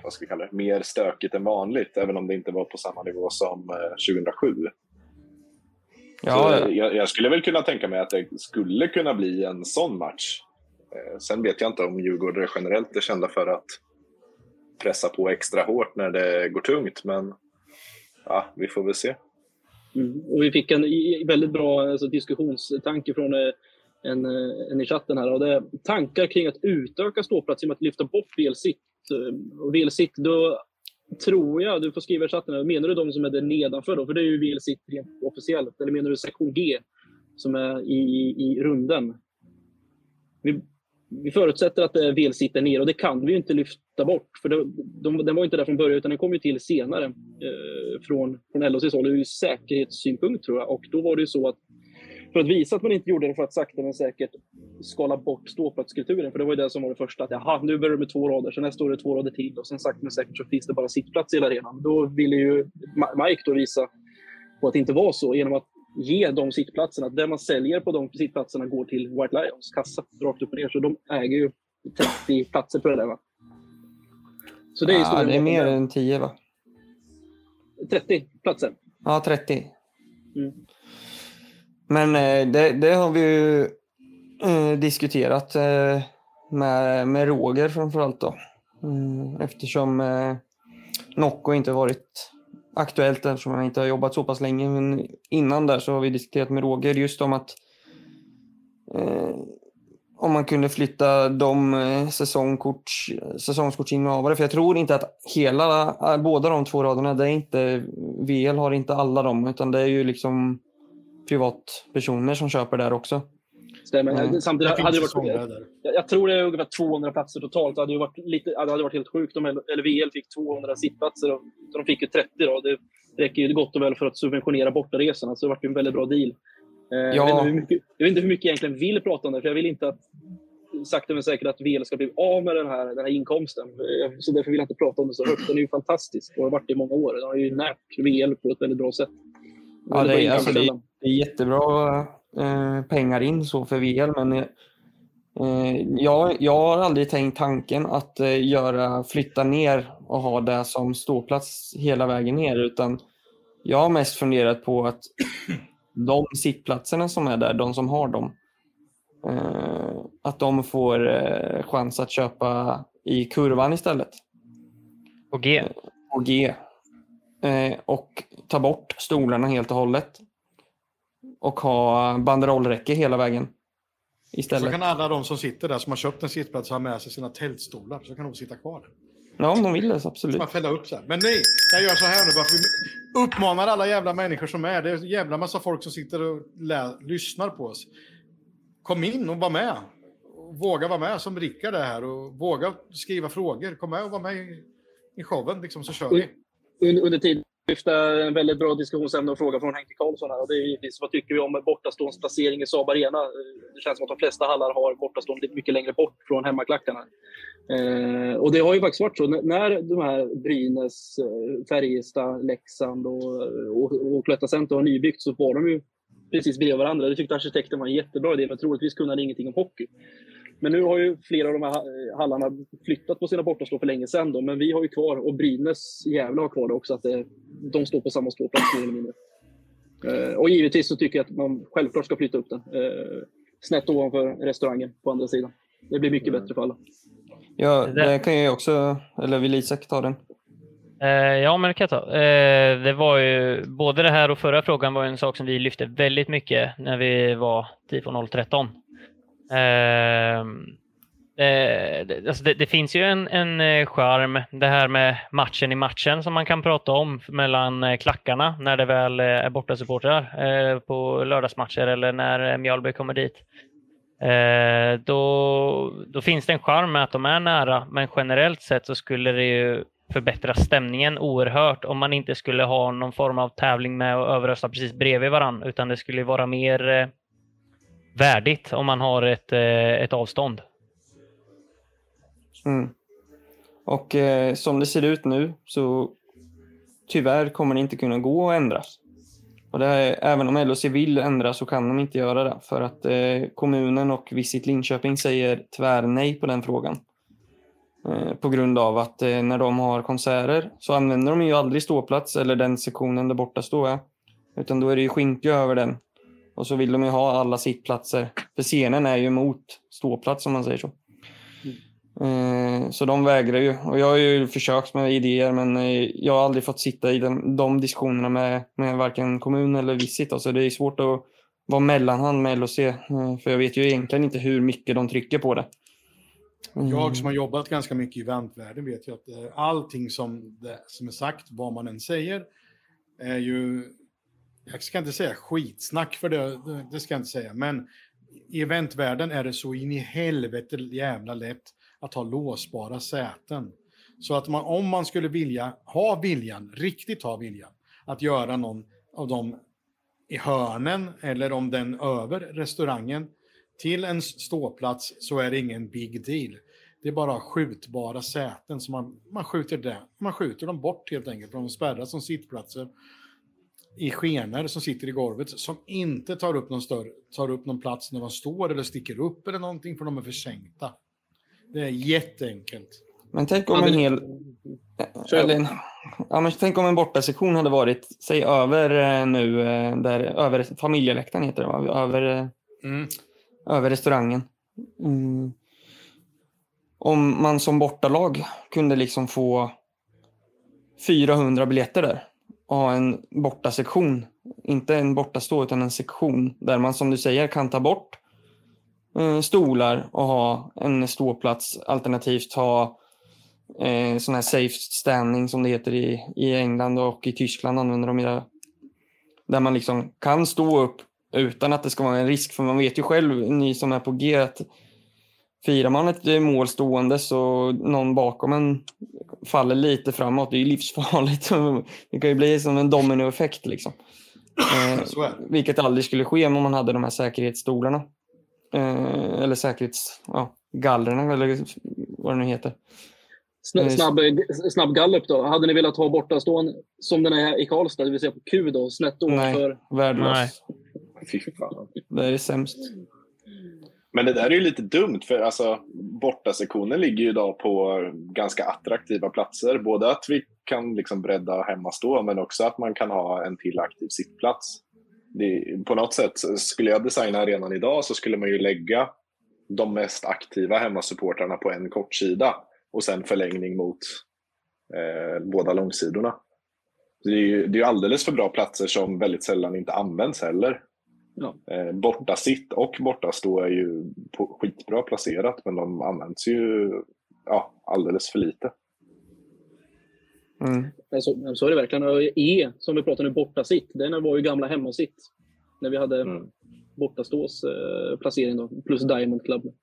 vad ska vi kalla det, mer stökigt än vanligt, även om det inte var på samma nivå som eh, 2007. Ja, Så, ja. eh, jag, jag skulle väl kunna tänka mig att det skulle kunna bli en sån match. Eh, Sen vet jag inte om Djurgården generellt är kända för att pressa på extra hårt när det går tungt, men ja, vi får väl se. Mm. Och vi fick en väldigt bra alltså, diskussionstanke från eh, en, eh, en i chatten här. Och det är tankar kring att utöka ståplats genom att lyfta bort VL-sitt. Eh, och VL-sitt, då tror jag, du får skriva i chatten, menar du de som är där nedanför då? För det är ju VL-sitt rent officiellt. Eller menar du sektion G som är i, i, i runden? Vi, vi förutsätter att eh, det är VL-sitt nere och det kan vi ju inte lyfta bort. För det, de, den var inte där från början utan den kom ju till senare eh, från, från LHCs håll ur säkerhetssynpunkt tror jag. Och då var det ju så att för att visa att man inte gjorde det för att sakta men säkert skala bort ståplatskulturen. För det var ju det som var det första. Att jaha, nu börjar det med två rader, sen nästa år är det två rader till och sen sakta men säkert så finns det bara sittplats i hela arenan. Då ville ju Mike då visa på att det inte var så genom att ge de sittplatserna. Att det man säljer på de sittplatserna går till White Lions kassa rakt upp och ner. Så de äger ju 30 platser på det där va? Så det är, ja, det är mer än 10 va? 30 platser. Ja, 30. Mm. Men eh, det, det har vi ju eh, diskuterat eh, med, med Roger framförallt då. Mm, eftersom Nocco inte varit aktuellt eftersom han inte har jobbat så pass länge. Men innan där så har vi diskuterat med Roger just om att eh, om man kunde flytta de eh, säsongkorts, säsongskortsinnehavare. För jag tror inte att hela, eh, båda de två raderna, det är inte, VL har inte alla dem, utan det är ju liksom privatpersoner som köper där också. Stämmer. Mm. Samtidigt Det hade det varit... Jag, jag tror det är ungefär 200 platser totalt. Det hade ju varit, lite, det hade varit helt sjukt om VL fick 200 sittplatser. Och, så de fick ju 30 då. Det räcker ju gott och väl för att subventionera bortaresorna. Så det vart ju en väldigt bra deal. Eh, jag, Ja. vet inte mycket, jag vet inte hur mycket jag egentligen vill prata om det. För jag vill inte att sakta men säkert att VL ska bli av med den här, den här inkomsten. Eh, Så därför vill jag inte prata om det så högt. Den är ju fantastisk och har varit det i många år. Den har ju närt VL på ett väldigt bra sätt. Ja, det är, alltså, det, inkomstkälla. det är jättebra eh, pengar in så för VL, men eh, jag, jag har aldrig tänkt tanken att eh, göra, flytta ner och ha det som ståplats hela vägen ner, utan jag har mest funderat på att de sittplatserna som är där, de som har dem, eh, att de får eh, chans att köpa i kurvan istället. På G. på G. Och ta bort stolarna helt och hållet. Och ha banderollräcke hela vägen. Så Istället. kan alla de som sitter där som har köpt en sittplats ha med sig sina tältstolar. Så kan de sitta kvar. Ja, om de vill det, så Så absolut. man fälla upp så här. Men nej, jag gör så här nu bara för vi uppmanar alla jävla människor som är. Det är en jävla massa folk som sitter och lyssnar på oss. Kom in och var med. Våga vara med som Rickard är här och våga skriva frågor. Kom med och var med i, i showen liksom så kör vi. under, under tiden lyfta en väldigt bra diskussionsämne och fråga från Henke Karlsson. Här. Och det är givetvis, vad tycker vi om bortastående placering i Saab Arena? Det känns som att de flesta hallar har bortastående mycket längre bort från hemmaklackarna. Eh, och det har ju faktiskt varit så. När de här Brynäs, eh, Färjestad, Leksand och, och, och Cloetta Center har nybyggt så var de ju precis bredvid varandra. Det tyckte arkitekten var en jättebra idé, men troligtvis kunde han ingenting om hockey. Men nu har ju flera av de här ha- hallarna flyttat på sina bortastå för länge sedan. Då, men vi har ju kvar, och Brynäs jävla har kvar det också, att det, de står på samma ståplats mer eller mindre. Eh, och givetvis så tycker jag att man självklart ska flytta upp den. Eh, snett ovanför restaurangen på andra sidan. Det blir mycket bättre för alla. Ja, Det kan jag också, eller vill Isak ta den? Eh, ja, men det kan jag ta. Eh, det var ju, både det här och förra frågan var en sak som vi lyfte väldigt mycket när vi var TIFO 013. Ehm, eh, det, alltså det, det finns ju en, en skärm, charm, det här med matchen i matchen som man kan prata om mellan eh, klackarna när det väl eh, är bortasupportrar eh, på lördagsmatcher eller när Mjölby kommer dit. Eh, då, då finns det en charm med att de är nära, men generellt sett så skulle det ju förbättra stämningen oerhört om man inte skulle ha någon form av tävling med att överrösta precis bredvid varandra, utan det skulle vara mer eh, värdigt om man har ett, eh, ett avstånd. Mm. Och eh, som det ser ut nu så tyvärr kommer det inte kunna gå att ändras. Och det är, även om LHC vill ändra så kan de inte göra det för att eh, kommunen och Visit Linköping säger tvärnej på den frågan. Eh, på grund av att eh, när de har konserter så använder de ju aldrig ståplats eller den sektionen där borta står jag. Utan då är det ju skinka över den. Och så vill de ju ha alla sittplatser. För scenen är ju mot ståplats om man säger så. Eh, Så de vägrar ju. Och jag har ju försökt med idéer men eh, jag har aldrig fått sitta i den, de diskussionerna med, med varken kommun eller Visit. Så det är svårt att vara mellanhand med LHC. eh, För jag vet ju egentligen inte hur mycket de trycker på det. Mm. Jag som har jobbat ganska mycket i eventvärlden vet ju att eh, allting som, det, som är sagt, vad man än säger, är ju... Jag ska inte säga skitsnack, för det, det, ska jag inte säga, men i eventvärlden är det så in i helvete jävla lätt att ha låsbara säten. Så att man, om man skulle vilja ha viljan, riktigt ha viljan, att göra någon av dem i hörnen eller om den över restaurangen till en ståplats så är det ingen big deal. Det är bara skjutbara säten som man, man skjuter där. Man skjuter dem bort helt enkelt. för De spärras som sittplatser i skenor som sitter i golvet som inte tar upp någon större, tar upp någon plats när de står eller sticker upp eller någonting för de är försänkta. Det är jätteenkelt. Men tänk om en hel... Eller en, ja, men tänk om en bortasektion hade varit, säg över eh, nu, eh, där, över familjeläktaren heter det va? Över, eh, Mm. över restaurangen. Mm. Om man som bortalag kunde liksom få 400 biljetter där ha en bortasektion. Inte en bortastå utan en sektion där man som du säger kan ta bort eh, stolar och ha en ståplats alternativt ha eh, sån här safe standing som det heter i, i England och i Tyskland använder de det. Där man liksom kan stå upp utan att det ska vara en risk. För man vet ju själv, ni som är på G, att firar man ett eh, mål stående så någon bakom en faller lite framåt. Det är ju livsfarligt. Det kan ju bli som en dominoeffekt liksom. Eh, vilket aldrig skulle ske om man hade de här säkerhetsstolarna. Eh, eller säkerhets... Ja, gallrarna eller vad det nu heter. Sn- Snabb, snabb gallup då. Hade ni velat ha bortastående som den är i Karlstad, det vill säga på Q då, snett Nej. ovanför? Värdelös. Fy fan. Det är sämst. Men det där är ju lite dumt för alltså, bortasektionen ligger ju idag på ganska attraktiva platser. Både att vi kan liksom bredda hemmastå men också att man kan ha en till aktiv sittplats. Det, på något sätt, skulle jag designa arenan idag så skulle man ju lägga de mest aktiva hemmasupportrarna på en kortsida och sen förlängning mot eh, båda långsidorna. Det är ju det är ju alldeles för bra platser som väldigt sällan inte används heller. Ja. Eh, borta sitt och borta stå är ju på, skitbra placerat men de används ju ja, alldeles för lite. Mm. Men så, så är det verkligen. E, som vi pratade nu, bortasitt. Den var ju gamla hemmasitt. När vi hade Mm. bortastås eh, placering då, plus Diamond Club.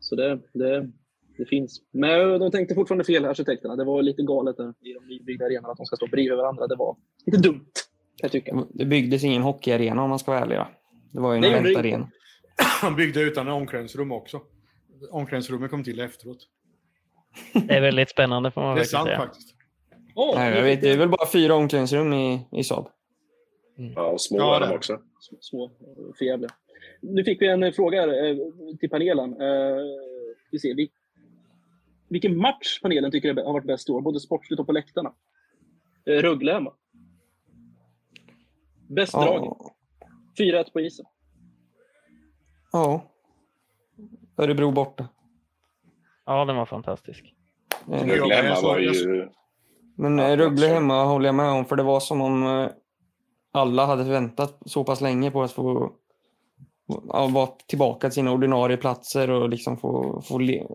Så det, det, det finns. Men de tänkte fortfarande fel, arkitekterna. Det var lite galet där i de nybyggda arenorna att de ska stå bredvid varandra. Det var lite dumt, kan jag tycka. Det byggdes ingen hockeyarena om man ska vara ärlig. Då. Det var ju en Det gjorde det eventarena. De byggde utan omklädningsrum också. Omklädningsrummet kom till efteråt. Det är väldigt spännande får man Det är sant säga. faktiskt. Åh, Nej, jag vet, det är väl bara fyra omklädningsrum i, i Saab. Ja, och små Ja, är de också. små eh, förjävliga. Nu fick vi en fråga här, eh, till panelen. Eh, vi ser, vi, vilken match panelen tycker har varit bäst i år, både sportsligt och på läktarna? Eh, Rögle hemma. Bäst drag. Ja. 4-1 på isen. ja. Örebro borta. Ja, den var fantastisk. Rögle men hemma jag var jag ju... Men eh, Rögle hemma håller jag med om, för det var som om eh, alla hade väntat så pass länge på att få vara tillbaka till sina ordinarie platser och liksom få, få le,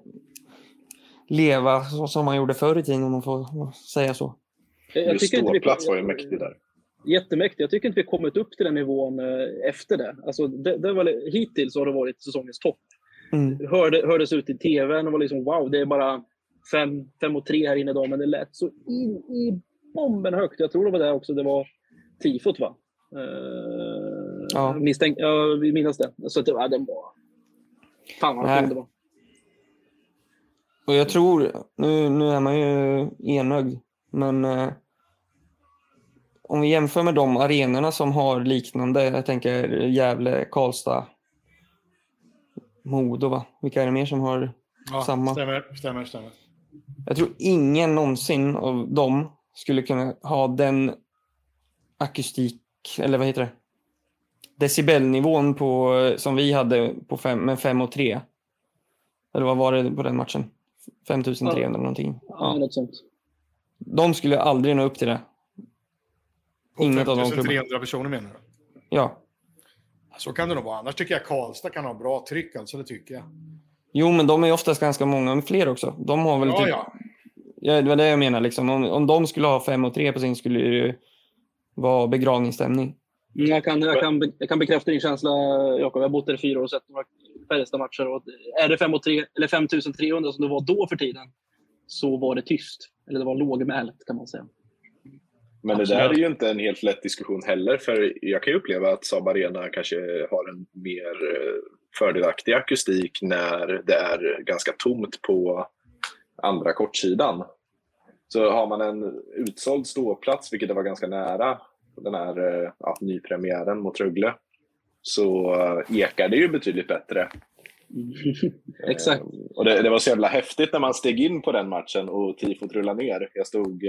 leva så som man gjorde förr i tiden, om man får säga så. Jag, jag Just tycker inte vi- ståplats var ju mäktig där. Jättemäktigt. Jag tycker inte vi kommit upp till den nivån eh, efter det. Alltså, det, det var, hittills har det varit säsongens topp. Mm. Hörde, hördes ut i tvn och var liksom wow, det är bara fem, fem och tre här inne idag, men det lät så in i bomben högt. Jag tror det var det också. Det var tifot, va? Uh, Ja. Misstänk, ja, vi minns det. Så det, ja, den var... Fan vad kul det var. Och jag tror, nu, nu är man ju enögd, men eh, om vi jämför med de arenorna som har liknande, jag tänker Gävle, Karlstad, Modo, va? Vilka är det mer som har Ja, samma? Stämmer, stämmer, stämmer. Jag tror ingen någonsin av dem skulle kunna ha den akustik, eller vad heter det? Decibelnivån på, som vi hade på fem, med 5 och 3. Eller vad var det på den matchen? 5300 Ja. någonting. Ja, Ja. något sånt. De skulle aldrig nå upp till det. Inget av de 5300 personer menar du? Ja. Så kan det nog vara. Annars tycker jag Karlstad kan ha bra tryck, alltså det tycker jag. Jo, men de är oftast ganska många, men fler också. De har väl Ja, typ... ja. Ja, det var det jag menar. Liksom. Om, om de skulle ha 5 och 3 på sin skulle det ju vara begravningsstämning. Jag kan, jag, kan, jag kan bekräfta din känsla, Jakob. Jag har bott där i fyra år och sett några Färjestad-matcher. Är det 5 och 3, eller 5300 som det var då för tiden, så var det tyst. Eller det var lågmält, kan man säga. Men det där är ju inte en helt lätt diskussion heller, för jag kan ju uppleva att Saab Arena kanske har en mer eh, fördelaktig akustik när det är ganska tomt på andra kortsidan. Så har man en utsåld ståplats, vilket det var ganska nära den här eh, ja, nypremiären mot Rögle, så eh, ekar det ju betydligt bättre. Exakt. Och det, det var så jävla häftigt när man steg in på den matchen och tifot rullade ner. Jag stod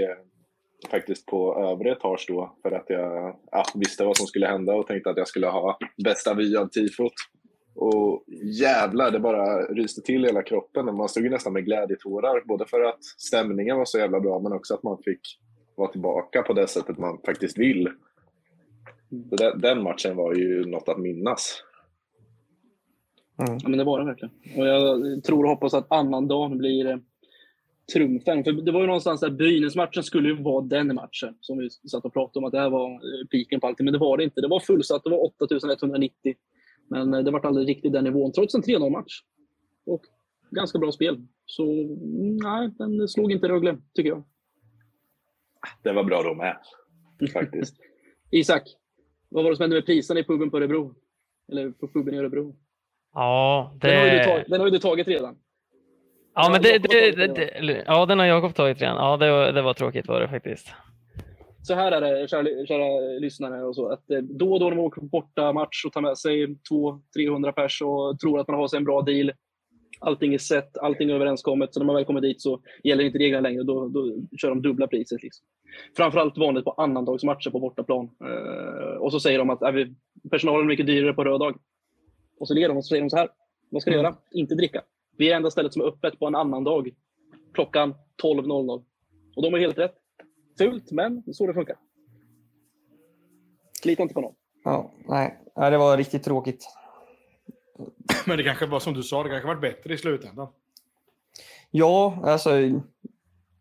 faktiskt på övre etage då för att jag ja, visste vad som skulle hända och tänkte att jag skulle ha bästa vy av tifot. Och jävlar, det bara ryste till i hela kroppen. Man stod ju nästan med glädjetårar, både för att stämningen var så jävla bra men också att man fick vara tillbaka på det sättet man faktiskt vill. Så den, den matchen var ju något att minnas. Mm. Ja, men det var det verkligen. Och jag tror och hoppas att annandagen blir eh, trumfen. För det var ju någonstans där Brynäs-matchen skulle ju vara den matchen som vi satt och pratade om att det här var eh, piken på allting. Men det var det inte. Det var fullsatt. Det var 8190. Men eh, det var aldrig riktigt den nivån, trots en 3-0-match. Och ganska bra spel. Så mm, nej, den slog inte Rögle, tycker jag. Det var bra då med, faktiskt. Isak, vad var det som hände med priserna i puben på Örebro? Eller på puben i Örebro? Ja, det... Den, har ju du tagit, den har ju du tagit redan. Ja, men det, det, det, ja, den har Jakob tagit redan. Ja, det var, det var tråkigt var det faktiskt. Så här är det, kära, kära lyssnare, och så, att eh, då och då när man åker på borta match och tar med sig 200-300 pers och tror att man har sig en bra deal. Allting är sett, allting är överenskommet. Så när man väl kommer dit så gäller inte reglerna längre. Då, då kör de dubbla priset. Liksom. Framförallt vanligt på annandagsmatcher på bortaplan. Eh, och så säger de att äh, vi, personalen är mycket dyrare på röd dag. Och så ler de och så säger de så här. Vad ska du göra? Inte dricka. Vi är det enda stället som är öppet på en annan dag. Klockan 12.00. Och de har helt rätt. Fult, men så det funkar. Lita inte på någon. Ja, nej. det var riktigt tråkigt. Men det kanske var som du sa, det kanske varit bättre i slutändan. Ja, alltså.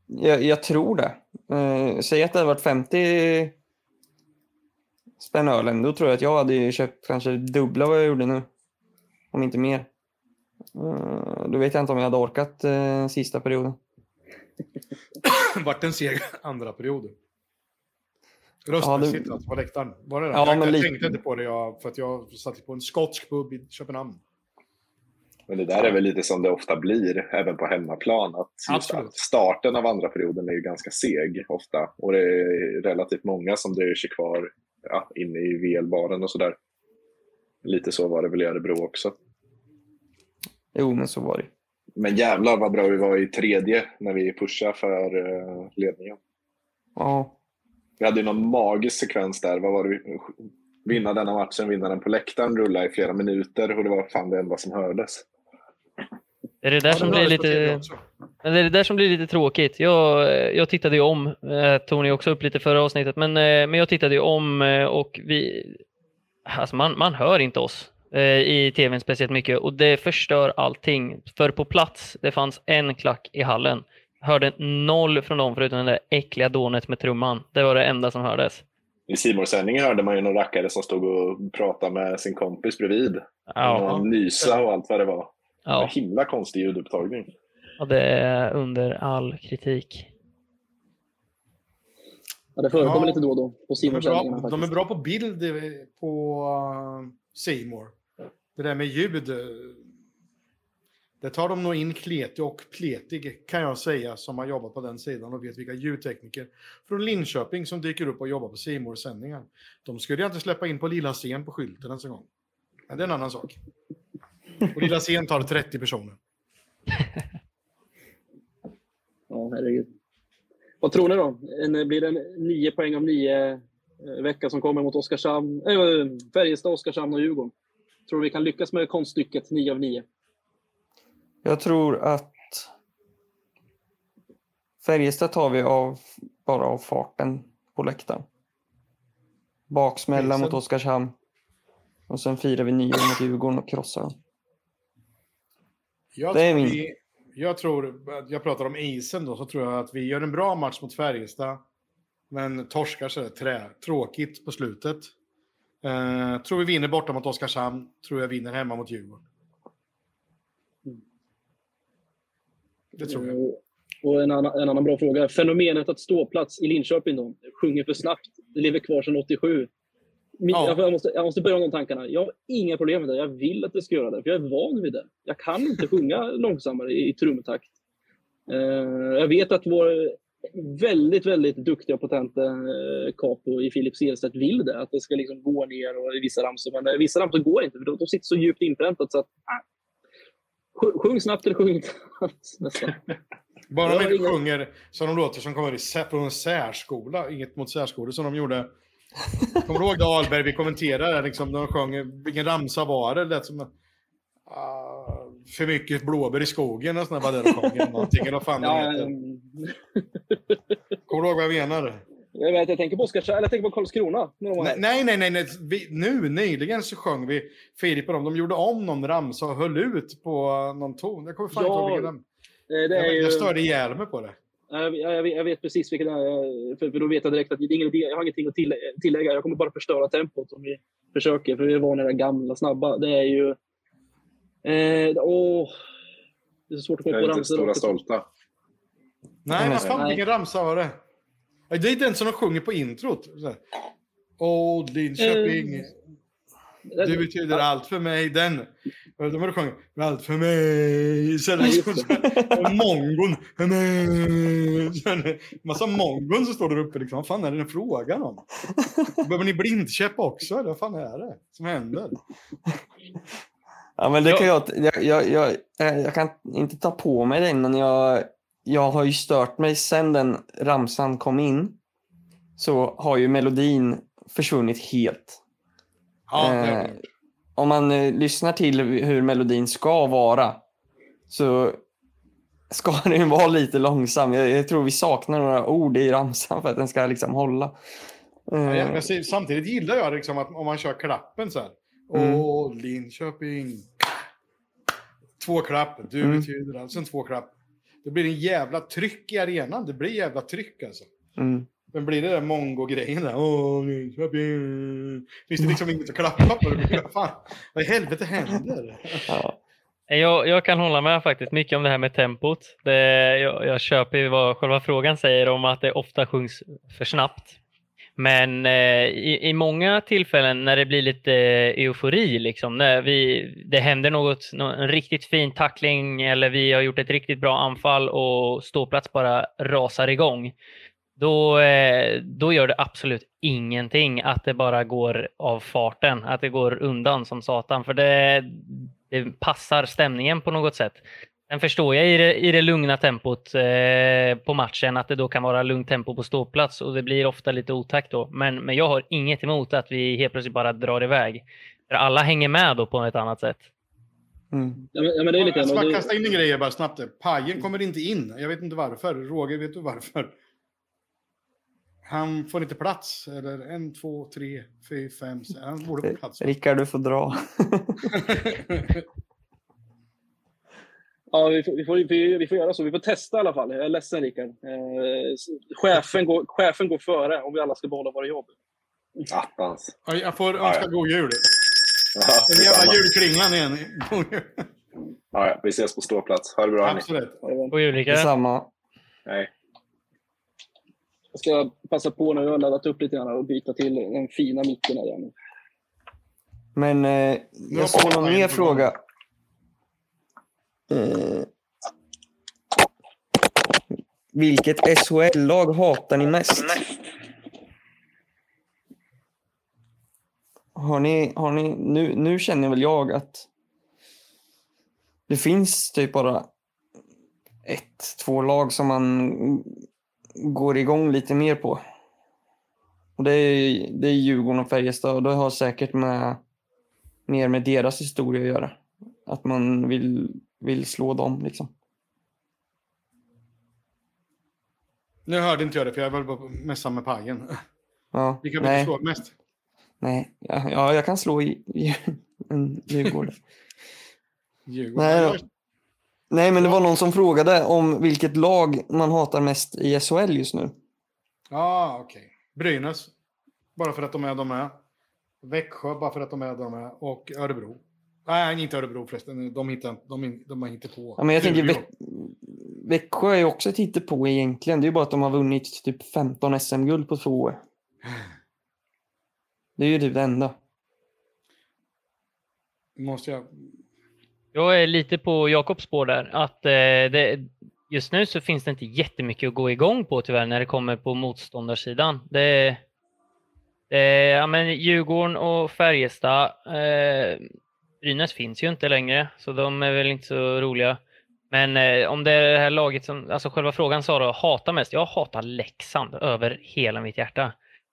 Jag, jag tror det. Eh, säg att det hade varit 50 spänn ölen. Då tror jag att jag hade köpt kanske dubbla vad jag gjorde nu. Om inte mer. Eh, då vet jag inte om jag hade orkat eh, sista perioden. Vart en seg andra period. Ja, Röstmässigt det- alltså, på läktaren. Var det det? Ja, jag lite- tänkte inte på det jag, för att jag satt på en skotsk pub i Köpenhamn. Men det där är väl lite som det ofta blir, även på hemmaplan. Att starten av andra perioden är ju ganska seg ofta. Och det är relativt många som dröjer sig kvar ja, inne i VL-baren och sådär. Lite så var det väl i Örebro också. Jo, men så var det. Men jävlar vad bra vi var i tredje när vi pushade för eh, ledningen. Ja, Vi hade ju någon magisk sekvens där. Vad var det? vi- Vinna denna matchen, vinna den på läktaren, rulla i flera minuter och det var fan det enda som hördes. Det är det där Ja, som det blir lite... Men det är det där som blir lite tråkigt. Jag, jag tittade ju om, eh, tog ni också upp lite förra avsnittet, men, eh, men jag tittade ju om och vi... Alltså man, man hör inte oss i tvn speciellt mycket och det förstör allting. För på plats, det fanns en klack i hallen. Hörde noll från dem förutom det där äckliga dånet med trumman. Det var det enda som hördes. I Simor-sändningen hörde man ju någon rackare som stod och pratade med sin kompis bredvid. Ja, Och nysa och allt vad det var. ja. En himla konstig ljudupptagning. Ja, det är under all kritik. Ja, det förekommer Ja. lite då och då på De är, Simon-sändningarna bra, de är bra på bild eh, på uh, Seymour. Det där med ljud. Eh, det tar de nog in kletig och pletig kan jag säga som har jobbat på den sidan och vet vilka ljudtekniker från Linköping som dyker upp och jobbar på simor sändningar De skulle jag inte släppa in på lilla scen på skylten ens en gång. Men det är en annan sak. Och lilla scen tar 30 personer. Ja, herregud. Vad tror ni då? Eh, en, blir det nio poäng av nio veckor, vecka som kommer mot Oskarshamn, äh, Färjestad, Oskarshamn och Djurgården? Tror du vi kan lyckas med konststycket nio av nio? Jag tror att Färjestad tar vi av, bara av farten på läktaren. Baksmälla mot Oskarshamn. Och sen firar vi nio mot Djurgården och krossar dem. Jag Det är tror, min- vi, jag tror, jag pratar om isen då, så tror jag att vi gör en bra match mot Färjestad. Men torskar så trä, tråkigt på slutet. Eh, tror vi vinner borta mot Oskarshamn. Tror jag vinner hemma mot Djurgården. Det tror jag. Eh, Och en annan, en annan bra fråga. Fenomenet att ståplats i Linköping då, sjunger för snabbt. Det lever kvar sedan 87. Min, Ja. jag, måste, jag måste börja med de tankarna. Jag har inga problem med det. Jag vill att det ska göra det, för jag är van vid det. Jag kan inte sjunga långsammare i, i trumtakt. Eh, jag vet att vår väldigt, väldigt duktiga och potenta eh, capo i Filip Selstedt vill det. Att det ska liksom gå ner och i vissa ramsor. Men eh, vissa ramsor går inte, för de, de sitter så djupt inpräntat så att ah, sj- Sjung snabbt eller sjung inte alls. nästan. Bara de inte inga- sjunger som de låter som kommer från en särskola. Inget mot särskolor som de gjorde. Kommer du ihåg det Ahlberg vi kommenterade? Liksom, de sjöng, vilken ramsa var det? Det lät som ah, för mycket blåbär i skogen. Och de sjöng, eller någonting. Eller vad fan Ja, mm. Kommer du ihåg vad jag menar? jag, vet, jag tänker på Oskarshamn, eller jag tänker på Karlskrona. Nej, nej, nej. nej. Vi, nu nyligen så sjöng vi Filip och dem. De gjorde om någon ramsa och höll ut på någon ton. Jag kommer fan inte Ja, ihåg vilken den- Eh, Det är jag, ju, jag störde ihjäl mig på det. jag, jag, vet, jag vet precis vilken det är, för, för då vet jag direkt att det är ingen jag har ingenting att tillä- tillägga. Jag kommer bara förstöra tempot om vi försöker, för vi är vana vid gamla, snabba. Det är ju... Eh, åh, det är så svårt att komma på ramsor. stora stolta. Nej, vad fan, vilken ramsa var det? Det är den som de sjunger på introt. Åh, Linköping, Eh, du betyder allt för mig. Den. De har sjungit allt för mig. Sen liksom mongon. för mig. Sen Massa mongon som står där uppe. Liksom. Vad fan är det frågan om? Behöver ni blindkäpp också? Eller vad fan är det som händer? Ja, men det kan jag, jag, jag, jag, eh, jag kan inte ta på mig den, men jag, jag har ju stört mig sen den ramsan kom in. Så har ju melodin försvunnit helt. Ja, Eh, om man eh, lyssnar till hur melodin ska vara så ska den ju vara lite långsam. Jag, jag tror vi saknar några ord i ramsan för att den ska liksom hålla. Eh, Ja, samtidigt gillar jag liksom att om man kör klappen så här. Mm. Åh, Linköping. Två klapp, du Mm. betyder allt. Sen två klapp. Det blir en jävla tryck i arenan. Det blir jävla tryck alltså. mm. Men blir det där mongo-grejen där. Åh, Linköping. Finns det liksom inget att klappa på? Det fan, vad i helvete händer? Ja. Jag, jag kan hålla med faktiskt mycket om det här med tempot. Det, jag, jag köper vad själva frågan säger om att det ofta sjungs för snabbt. Men eh, i, i många tillfällen när det blir lite eh, eufori, liksom, när vi, det händer något, en riktigt fin tackling eller vi har gjort ett riktigt bra anfall och ståplats bara rasar igång. Då, eh, då gör det absolut ingenting att det bara går av farten, att det går undan som satan. För det, det passar stämningen på något sätt. Sen förstår jag i det, i det lugna tempot eh, på matchen att det då kan vara lugnt tempo på ståplats och det blir ofta lite otakt då. Men, men jag har inget emot att vi helt plötsligt bara drar iväg. För alla hänger med då på ett annat sätt. Mm. Ja, men, ja, men det är lite... Jag ska bara kasta in en grej bara snabbt. Pajen kommer inte in. Jag vet inte varför. Roger, vet du varför? Han får inte plats. Eller en, två, tre, fyra, fem. Han borde få plats. Rickard, du får dra. Ja, vi får, vi, får, vi, vi får göra så. Vi får testa i alla fall. Jag är ledsen, Rickard. Eh, chefen, går, chefen går före om vi alla ska behålla våra jobb. Attans. Ja, Jag får önska god jul. Ja, Den jävla julkringlan igen. God jul. Ja, ja, vi ses på ståplats. Ha det bra. Absolut. Och Ulrika? Detsamma. Nej. Jag ska passa på nu och laddat upp lite grann och byta till den fina micken igen. Men eh, jag såg någon mer fråga. Eh, vilket SHL-lag hatar ni mest? Har ni, har ni, nu, nu känner väl jag att det finns typ bara ett, två lag som man går igång lite mer på. Och det är, det är Djurgården och Färjestad och det har säkert med, mer med deras historia att göra. Att man vill, vill slå dem liksom. Nu hörde inte jag det, för jag var på mässan med pajen. Ja, Vilka vill du slå mest? nej. Ja, ja, jag kan slå i, i en Djurgården. Djurgården. Nej. Nej, men det var någon som frågade om vilket lag man hatar mest i SHL just nu. Ja, okej. Brynäs. Bara för att de är de är. Växjö, bara för att de är de är. Och Örebro. Nej, inte Örebro förresten. De hittar, de, de har inte på. Ja, men jag tänker Luleå. Vä- Växjö är ju också ett hittepå egentligen. Det är ju bara att de har vunnit typ 15 SM-guld på två år. Det är ju typ det enda. Måste jag... Jag är lite på Jakobs spår där. Att, eh, det, just nu så finns det inte jättemycket att gå igång på tyvärr när det kommer på motståndarsidan. Det, det, ja, men Djurgården och Färjestad. Eh, Brynäs finns ju inte längre, så de är väl inte så roliga. Men eh, om det är det här laget som, alltså själva frågan sa då, hatar mest. Jag hatar Leksand över hela mitt hjärta.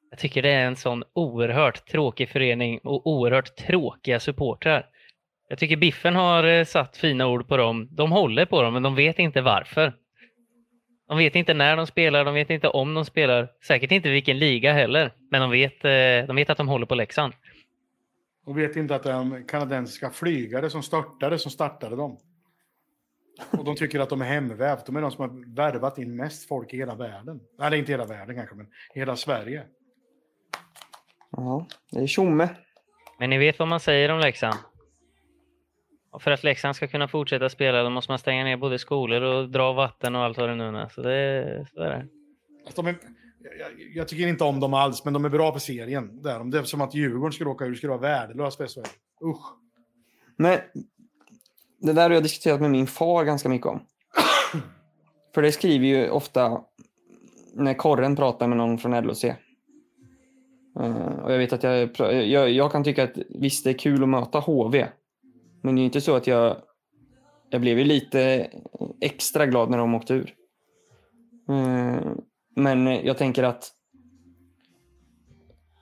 Jag tycker det är en sån oerhört tråkig förening och oerhört tråkiga supportrar. Jag tycker Biffen har eh, satt fina ord på dem. De håller på dem, men de vet inte varför. De vet inte när de spelar, de vet inte om de spelar. Säkert inte vilken liga heller, men de vet, eh, de vet att de håller på Leksand. Och vet inte att det är kanadensiska flygare som störtade som startade dem. Och de tycker att de är hemvävt. De är de som har värvat in mest folk i hela världen. Nej, inte hela världen kanske, men i hela Sverige. Ja, det är tjomme. Men ni vet vad man säger om Leksand? Och för att Leksand ska kunna fortsätta spela då måste man stänga ner både skolor och dra vatten och allt vad det nu är. Så det, så är det. Alltså, de är, jag, jag- tycker inte om dem alls, men de är bra för serien. Där. Det är som att Djurgården skulle åka ur, skulle vara värdelös för SHL. Usch. Men det där har jag diskuterat med min far ganska mycket om. För det skriver ju ofta när korren pratar med någon från LOC. Eh, och jag vet att jag, jag, jag kan tycka att visst, det är kul att möta HV. Men det är inte så att jag... Jag blev ju lite extra glad när de åkte ur. Eh, men jag tänker att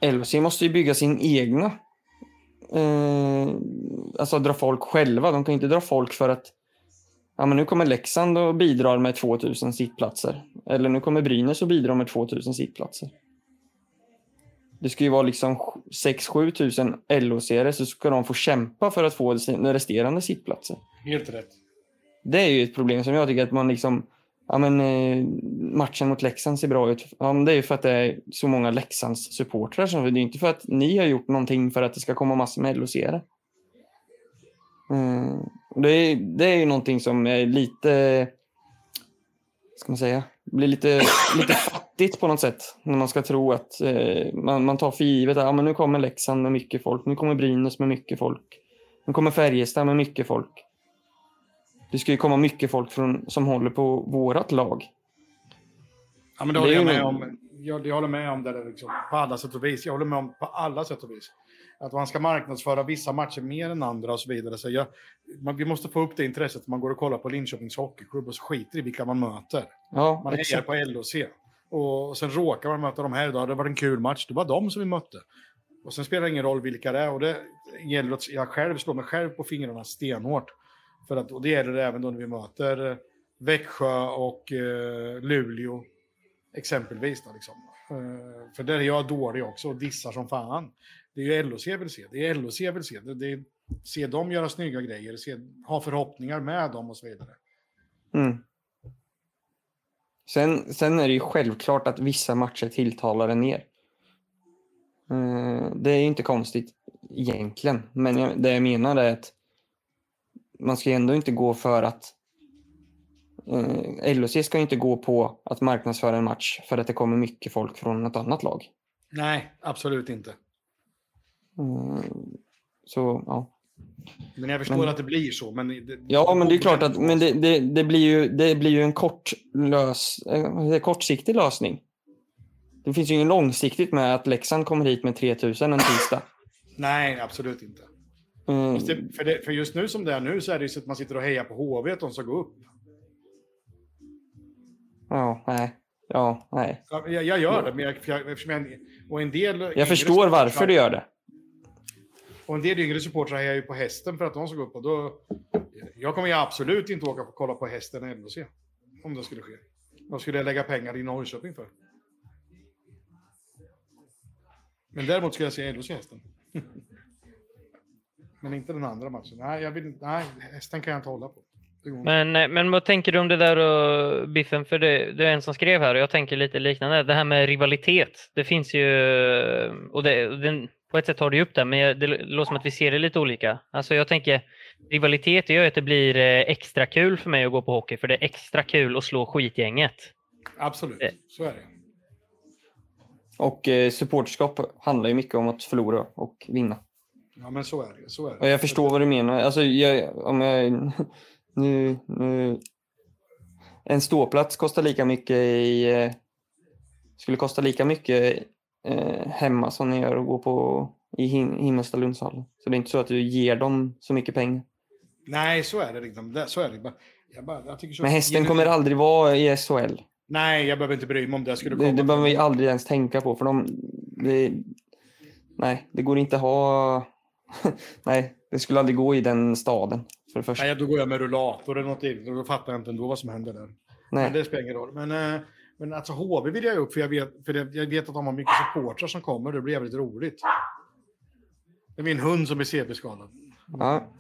LOC måste ju bygga sin egna eh, alltså dra folk själva. De kan inte dra folk för att ja, men nu kommer Leksand och bidrar med 2000 sittplatser. Eller nu kommer Brynäs och bidrar med 2000 sittplatser. Det ska ju vara liksom 6-7 tusen LO-serier så ska de få kämpa för att få sina resterande sittplatser. Helt rätt. Det är ju ett problem som jag tycker att man liksom Ja, men, eh, matchen mot Leksand ser bra ut. Ja, men det är ju för att det är så många Leksands supportrar. Det är inte för att ni har gjort någonting för att det ska komma massor med LHC. Mm. Eh, det, är, det är ju någonting som är lite, ska man säga, blir lite, lite fattigt på något sätt. När man ska tro att eh, man, man tar för givet att ja, men nu kommer Leksand med mycket folk, nu kommer Brynäs med mycket folk, nu kommer Färjestad med mycket folk. Det ska ju komma mycket folk från, som håller på vårat lag. Ja, men det håller jag med om. Jag, jag håller med om det där liksom, på alla sätt och vis. Jag håller med om på alla sätt och vis. Att man ska marknadsföra vissa matcher mer än andra och så vidare. Så jag, man, vi måste få upp det intresset. Man går och kollar på Linköpings Hockeyklubb och så skiter i vilka man möter. Ja, Man hejar på LOC. Och sen råkar man möta de här idag. Det var en kul match. Det var de som vi mötte. Och sen spelar det ingen roll vilka det är. Och det gäller att jag själv slår mig själv på fingrarna stenhårt. För att, och det gäller det även då när vi möter eh, Växjö och eh, Luleå. Exempelvis. Då, liksom. eh, för där är jag dålig också och dissar som fan. Det är ju LOC jag vill se. Det är LOC jag vill se. Det, det är, se dem göra snygga grejer. Se, ha förhoppningar med dem och så vidare. Mm. Sen, sen är det ju självklart att vissa matcher tilltalar en mer. Eh, Det är ju inte konstigt egentligen. Men jag, det jag menar är att man ska ju ändå inte gå för att eh, LHC ska ju inte gå på att marknadsföra en match för att det kommer mycket folk från ett annat lag. Nej, absolut inte. Mm, så, ja. Men jag förstår Men- att det blir så. Men det, Ja, men det är klart att men det, det, det, blir ju, det blir ju en kort lös, eh, kortsiktig lösning. Det finns ju ingen långsiktigt med att Leksand kommer hit med 3000 en tisdag. Nej, absolut inte. Mm, det, för, det, för just nu som det är nu så är det ju så att man sitter och hejar på HV att de ska gå upp. ja, nej. Ja, nej. Ja, Jag, jag gör det, men jag, eftersom jag, och en del Jag förstår varför du gör det. Och en del yngre supportrar hejar ju på hästen för att de ska gå upp. Och då, jag kommer ju absolut inte åka och kolla på hästen i LHC. Om det skulle ske. Vad skulle jag lägga pengar i Norrköping för? Men däremot ska jag se LHC-hästen. Men inte den andra matchen. Nej, jag vill, nej, hästen kan jag inte hålla på. Men, eh, men vad tänker du om det där och Biffen? För det, det är en som skrev här och jag tänker lite liknande. Det här med rivalitet. Det finns ju, och det, den, på ett sätt tar ju upp det, men det låter som att vi ser det lite olika. Alltså jag tänker, rivalitet gör ju att det blir eh, extra kul för mig att gå på hockey, för det är extra kul att slå skitgänget. Absolut, Eh. så är det. Och eh, supporterskap handlar ju mycket om att förlora och vinna. Ja, men så är det. Så är det. Och jag förstår vad du menar. Alltså, jag, om jag, nu, nu, en ståplats kostar lika mycket i... eh, Skulle kosta lika mycket eh, hemma som det gör att gå på i Him- Himmelstalundshallen. Så det är inte så att du ger dem så mycket pengar. Nej, så är det. Liksom. Så är det. Jag, bara, jag tycker så Men hästen kommer aldrig vara i SHL. Nej, jag behöver inte bry mig om det skulle komma. Det, det behöver vi aldrig ens tänka på. För de, det, nej, det går inte att ha... nej, det skulle aldrig gå i den staden. För det första. Nej, då går jag med rullator eller något eget. Då fattar jag inte ändå vad som händer där. Men Nej. det spelar ingen roll. Men, eh, men alltså HV vill jag upp för jag vet, för jag vet att de har mycket supportrar som kommer. Det blir jävligt roligt. Det är min hund som blir CP-skadad. Ja.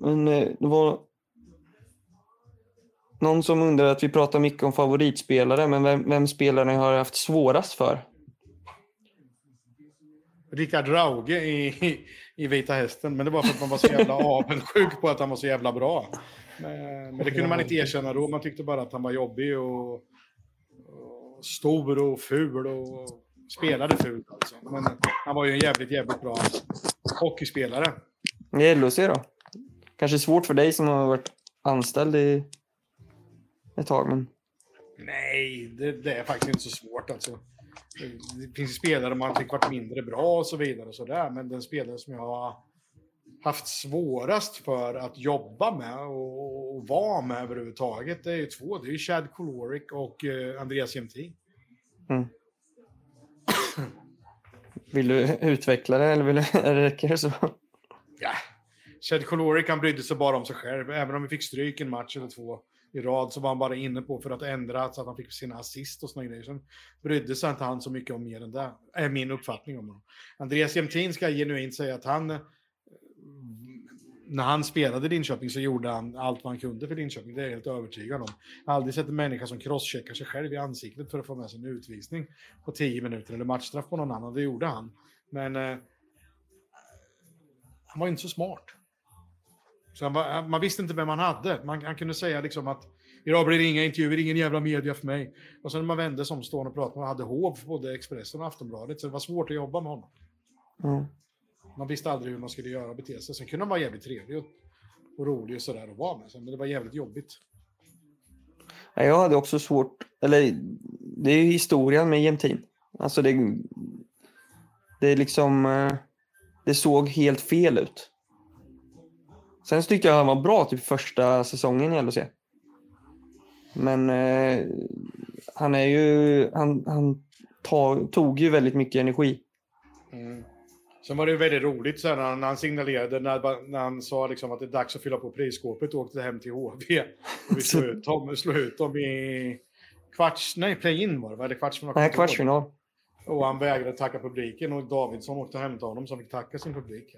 Men eh, det var någon som undrar att vi pratar mycket om favoritspelare, men vem, vem spelare har haft svårast för? Rickard Rauge i, i, Vita Hästen. Men det var för att man var så jävla avundsjuk på att han var så jävla bra. Men, men det kunde man inte erkänna då. Man tyckte bara att han var jobbig och, och stor och ful och spelade fult. Alltså. Men han var ju en jävligt, jävligt bra hockeyspelare. I LHC då? Kanske svårt för dig som har varit anställd i ett tag, men Nej, det, det är faktiskt inte så svårt alltså. Det finns spelare man tycker varit mindre bra och så vidare och så där. Men den spelare som jag har haft svårast för att jobba med och, och vara med överhuvudtaget, det är ju två. Det är ju Chad Kolorik och eh, Andreas Jämtin. vill du utveckla det eller vill du, räcker det så? Ja. Chad Kolorik, han brydde sig bara om sig själv. Även om vi fick stryk en match eller två i rad så var han bara inne på för att ändra så att han fick sina assist och såna grejer. Sen brydde sig inte han så mycket om mer än det. Är min uppfattning om honom. Andreas Jämtin ska jag genuint säga att han... När han spelade i Linköping så gjorde han allt vad han kunde för Linköping. Det är jag helt övertygad om. Jag har aldrig sett en människa som crosscheckar sig själv i ansiktet för att få med sig en utvisning på 10 minuter eller matchstraff på någon annan. Det gjorde han. Men eh, han var inte så smart. Så han var, man visste inte vem han hade. Man, han kunde säga liksom att idag blir det inga intervjuer, ingen jävla media för mig. Och sen när man vände sig om stående och pratade, man hade hov för både Expressen och Aftonbladet, så det var svårt att jobba med honom. Mm. Man visste aldrig hur man skulle göra och bete sig. Sen kunde han vara jävligt trevlig och, och rolig och sådär att vara med. Men det var jävligt jobbigt. Ja, Jag hade också svårt, eller det är ju historien med Jämtin. Alltså det, det är liksom, eh, det såg helt fel ut. Sen så tyckte jag han var bra typ första säsongen i LHC. Men eh, han är ju, han, han tag, tog ju väldigt mycket energi. Mm. Sen var det ju väldigt roligt så här, när, han, signalerade, när, när han sa liksom att det är dags att fylla på prisskåpet och åkte hem till HV. Och vi slog ut dem, slog ut dem i kvarts, nej play-in var det, eller kvartsfinal? Nej, kvartsfinal. Och han vägrade tacka publiken och Davidsson åkte och hämtade honom så han fick tacka sin publik.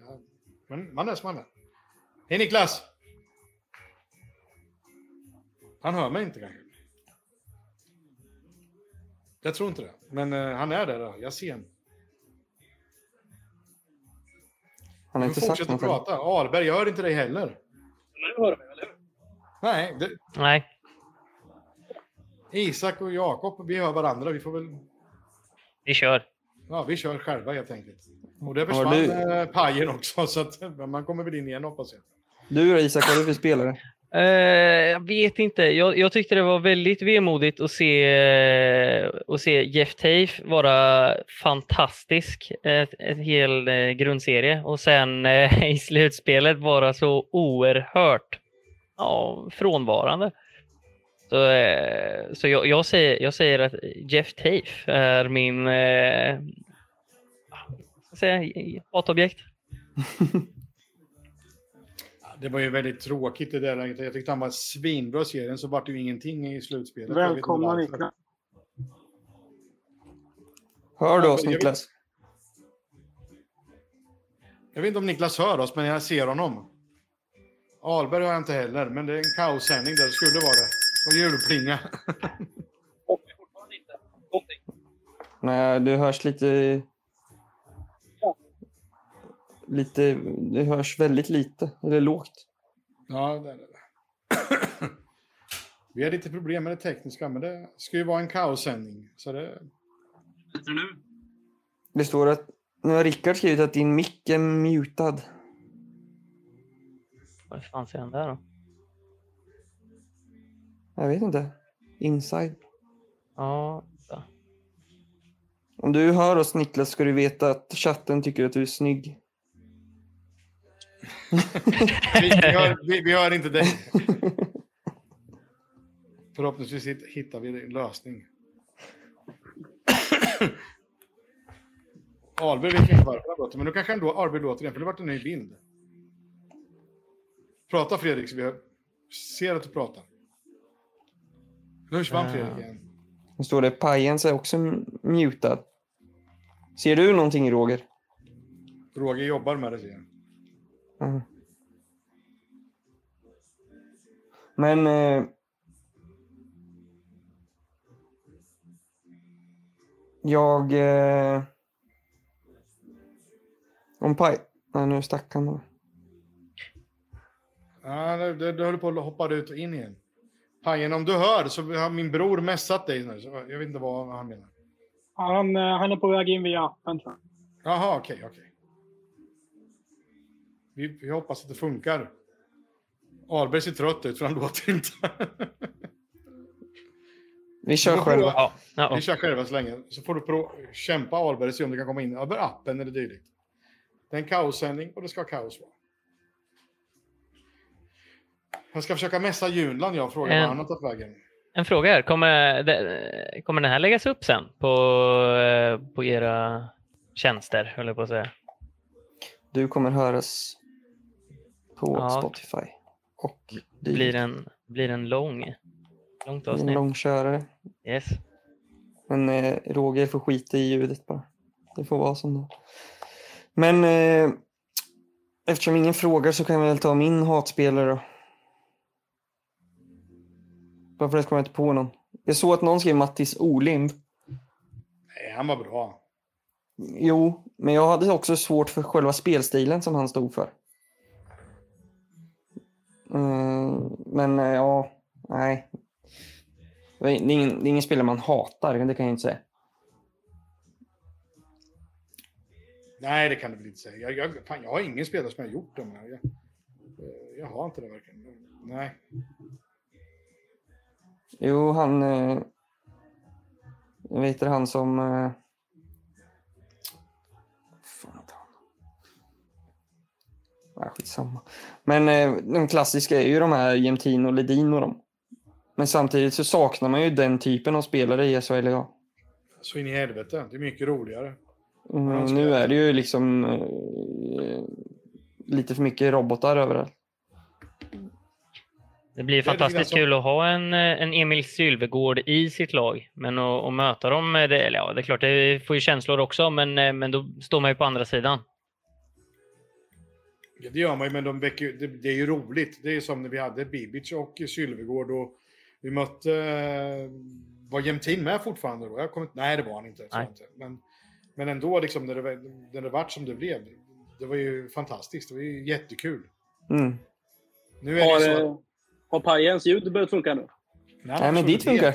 Men man är som man är. Hej Niklas! Han hör mig inte kanske. Jag tror inte det. Men eh, han är där. då. Jag ser honom. Han har Du inte sagt något. prata. Ahlberg, jag hör inte dig heller. Du hör mig, eller? Nej, det, Nej. Isak och Jakob, vi hör varandra. Vi får väl... Vi kör. Ja, vi kör själva helt enkelt. Och det försvann du- eh, pajen också, så att man kommer väl in igen hoppas jag. Du då Isak, vad är du för spelare? Eh, jag vet inte. Jag, jag tyckte det var väldigt vemodigt att se, eh, att se Jeff Tafe vara fantastisk ett, ett hel eh, grundserie och sen eh, i slutspelet vara så oerhört ja, frånvarande. Så, eh, så jag, jag, säger, jag säger att Jeff Tafe är min eh, jag säga, hatobjekt. Det var ju väldigt tråkigt det där läget. Jag tyckte han var svinbra i serien, så vart det ju ingenting i slutspelet. Välkomna. Niklas. Hör du oss jag vet- Niklas? Jag vet inte om Niklas hör oss, men jag ser honom. Ahlberg har jag inte heller, men det är en kaossändning där. Det skulle vara det. Och julplinga. Nej, du hörs lite... Lite... Du hörs väldigt lite, eller lågt. Ja, det är det. Vi har lite problem med det tekniska, men det ska ju vara en kaossändning. Så det... Bättre nu? Det står att... Nu har Rickard skrivit att din mick är mutad. Vad fan säger han där då? Jag vet inte. Inside. Ja, så. Om du hör oss Niklas ska du veta att chatten tycker att du är snygg. Vi, vi, hör, vi, vi hör inte dig. Förhoppningsvis hitt- hittar vi en lösning. Ahlberg vet inte varför han låter, men då kanske ändå Ahlberg låter igen, för det vart en ny bild. Prata Fredrik, så vi ser att du pratar. Nu försvann Ah. Fredrik igen. Nu står det Pajens är också mutad. Ser du någonting Roger? Roger jobbar med det, ser jag. Mm. Men... Eh, jag... Eh, om Paj... Nej, nu stack han. Ja, det, det, du höll på att hoppa ut och in igen. Pajen, om du hör så har min bror messat dig nu. Så jag vet inte vad han menar. Han, eh, han är på väg in via appen tror jag. Jaha, okej, okej. Vi, vi hoppas att det funkar. Ahlberg ser trött ut för han låter inte. Vi kör själva. Ja, ja. Vi kör själva så länge. Så får du kämpa Ahlberg och se om du kan komma in över appen eller dylikt. Det är en kaossändning och det ska kaos vara. Jag ska försöka mässa Junland jag och fråga En- var han har tagit vägen. En fråga här. Kommer, det, kommer den här läggas upp sen på, eh, på era tjänster, höll jag på att säga? Du kommer höras på Ja. Spotify. Och det Blir en, blir en lång, långt en avsnitt? långkörare. Yes. Men eh, Roger får skita i ljudet bara. Det får vara som det. Men eh, eftersom ingen frågar så kan jag väl ta min hatspelare då. Varför det kommer jag inte på någon. Jag såg att någon skrev Mattis Olind. Nej, han var bra. Jo, men jag hade också svårt för själva spelstilen som han stod för. Mm, men eh, ja, nej. Det är ingen, det är ingen spelare man hatar, det kan jag inte säga. Nej, det kan du väl inte säga. Jag, jag, fan, jag har ingen spelare som har gjort det. Men jag, jag har inte det verkligen. Nej. Jo, han... Eh, jag vet det, han som... Nej, skitsamma. Men eh, de klassiska är ju de här Jämtin och Ledin och dem. Men samtidigt så saknar man ju den typen av spelare i SHL idag. Så in i helvete. Det är mycket roligare. Mm, Ja, nu är det ju liksom eh, lite för mycket robotar överallt. Det blir fantastiskt kul att ha en, eh, en Emil Sylvegård i sitt lag. Men att, att möta dem, eh, det, eller ja, det är klart, det får ju känslor också, men, eh, men då står man ju på andra sidan. Ja, det gör man ju, men de väcker, det, det är ju roligt. Det är som när vi hade Bibic och Sylvegård och vi mötte... eh, Var Jämtin med fortfarande då? Jag inte- nej, det var han inte. Nej. inte. Men, men ändå, liksom, när, det, när det vart som det blev. Det var ju fantastiskt. Det var ju jättekul. Mm. Nu är Har, så eh, har pajens ljud börjat funka nu? Nej, men ditt funkar.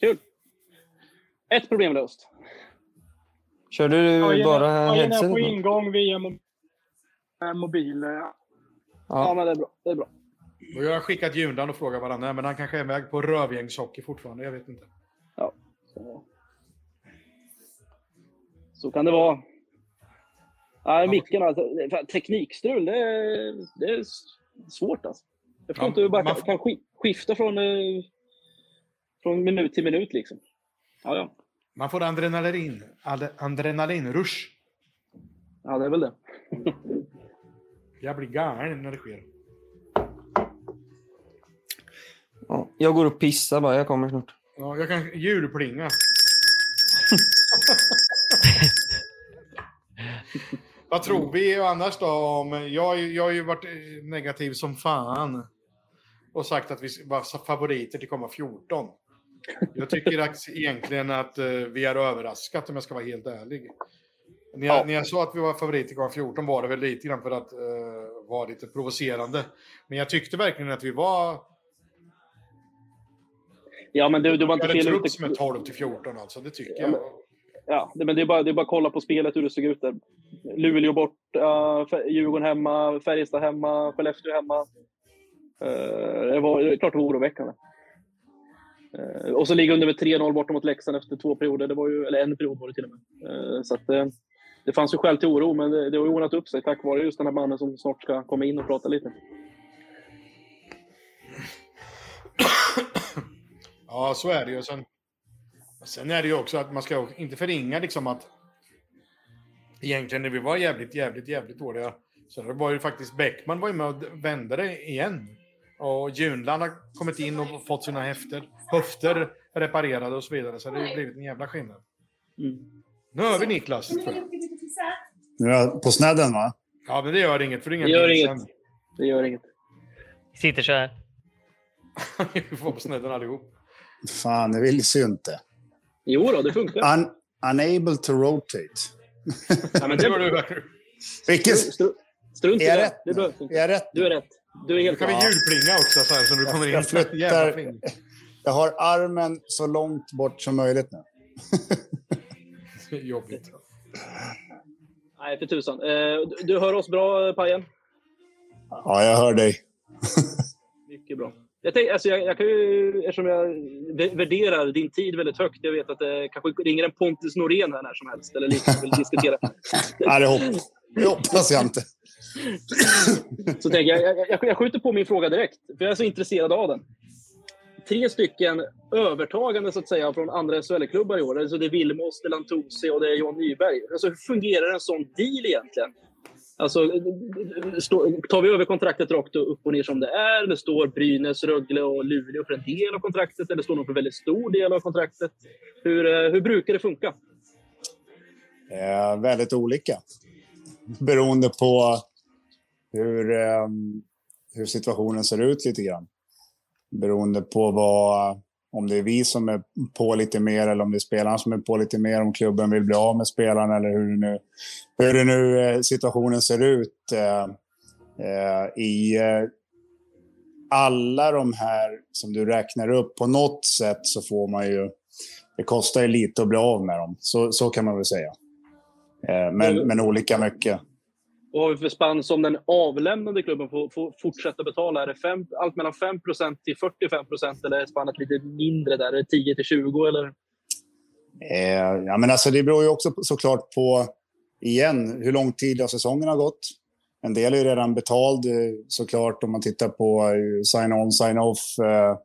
Kul. Ett problem löst. Körde du bara är- pajen är headset? på ingång via mo- eh, mobil. eh, Ja, Ja. men det är bra. Det är bra. Och jag har skickat Jundan och frågat varandra, men han kanske är iväg på rövgängshockey fortfarande. Jag vet inte. Så, så kan det vara. Nej, micken alltså. Teknikstrul, det är, det är svårt alltså. Jag förstår Ja, inte hur man man kan, skifta från, eh, från minut till minut liksom. Ja, ja. Man får adrenalin, ad, adrenalinrush. Ja, det är väl det. Jag blir galen när det sker. Ja, Jag går och pissar bara, jag kommer snart. Ja, jag kan julplinga. Vad tror vi annars då om... Jag, jag har ju varit negativ som fan. Och sagt att vi var favoriter till komma 14. Jag tycker att, egentligen att eh, vi är överraskat om jag ska vara helt ärlig. När jag, Ja. när jag sa att vi var favoriter till komma 14 var det väl lite grann för att uh, vara lite provocerande. Men jag tyckte verkligen att vi var... Ja, men du, du var inte fel ute. som är 12 till 14 alltså, det tycker Ja, jag. men- Ja, men det är, bara, det är bara att kolla på spelet hur det såg ut där. Luleå borta, Fär- Djurgården hemma, Färjestad hemma, Skellefteå hemma. Eh, Det var det är klart det var oroväckande. Eh, Och så ligga under med 3-0 borta mot Leksand efter två perioder. Det var ju, eller en period var det till och med. Eh, Så att, eh, det fanns ju skäl till oro, men det, det har ju ordnat upp sig tack vare just den här mannen som snart ska komma in och prata lite. Ja, så är det ju. Sen, sen är det ju också att man ska inte förringa liksom att egentligen när vi var jävligt, jävligt, jävligt dåliga så det var ju faktiskt Bäckman var ju med och vände det igen. Och Junland har kommit in och fått sina häfter, höfter reparerade och så vidare. Så det har ju blivit en jävla skillnad. Mm. Nu hör vi Niklas. tror jag. Nu är jag på snedden va? Ja, men det gör inget. För det Det gör inget. sen. Det gör inget. Sitter så här. vi får på snedden allihop. Fan, det vill ju inte. Jo då, det funkar. Un unable to rotate. Ja, men Det var du verkligen. Vilket... Stru- Strunt i Är jag det. rätt Det nu? behövs inte. Är jag rätt? Du är rätt. Du är Nu helt kan vi julplinga också så här så du kommer in. Jag flyttar-. Jag har armen så långt bort som möjligt nu. Jobbigt. Nej, för tusan. Eh, du- hör oss bra, Pajen? Ja, jag hör dig. Mycket bra. Jag, tänk, alltså jag, jag kan ju, eftersom jag vä- värderar din tid väldigt högt, jag vet att det kanske ringer en Pontus Norén här när som helst, eller liknande, vill diskutera. Nej, det, hopp, det hoppas jag inte. Så tänker jag, jag, jag skjuter på min fråga direkt, för jag är så intresserad av den. Tre stycken övertagande så att säga från andra SHL-klubbar i år. Alltså det är Vilmos, det är Lantosi och det är John Nyberg. Alltså hur fungerar en sån deal egentligen? Alltså, stå, tar vi över kontraktet rakt upp och ner som det är? Eller står Brynäs, Rögle och Luleå för en del av kontraktet? Eller står de för en väldigt stor del av kontraktet? Hur, eh, hur brukar det funka? Eh, väldigt olika. Beroende på hur, eh, hur situationen ser ut lite grann. Beroende på vad, om det är vi som är på lite mer eller om det är spelarna som är på lite mer. Om klubben vill bli av med spelarna eller hur det nu, hur det nu eh, situationen ser ut. Eh, eh, I alla de här som du räknar upp, på något sätt så får man ju... Det kostar ju lite att bli av med dem. Så, så kan man väl säga. Men, men olika mycket. Vad har vi för spann som den avlämnande klubben får, får fortsätta betala? Är det fem, allt mellan 5% till 45% eller är spannet lite mindre där? Är det 10 till 20 eller? Eh, ja, men alltså det beror ju också såklart på, igen, hur lång tid av säsongen har gått. En del är ju redan betald eh, såklart om man tittar på eh, sign-on, sign-off, eh,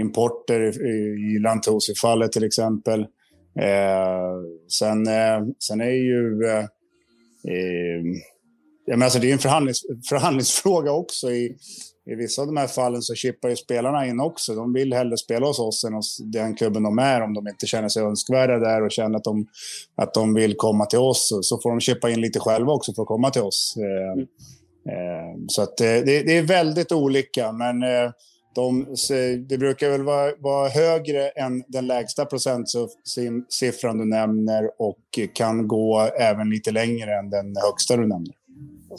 importer i, i Lantosi-fallet till exempel. Eh, sen, eh, sen är ju... Eh, Ja, men alltså det är en förhandlings, förhandlingsfråga också. I, I vissa av de här fallen så chippar ju spelarna in också. De vill hellre spela hos oss än hos den klubben de är om de inte känner sig önskvärda där och känner att de, att de vill komma till oss. Så- får de chippa in lite själva också för att komma till oss. Mm. eh, så att, eh, det, det är väldigt olika, men eh, de, det brukar väl vara, vara högre än den lägsta procentsiffran du nämner och kan gå även lite längre än den högsta du nämner.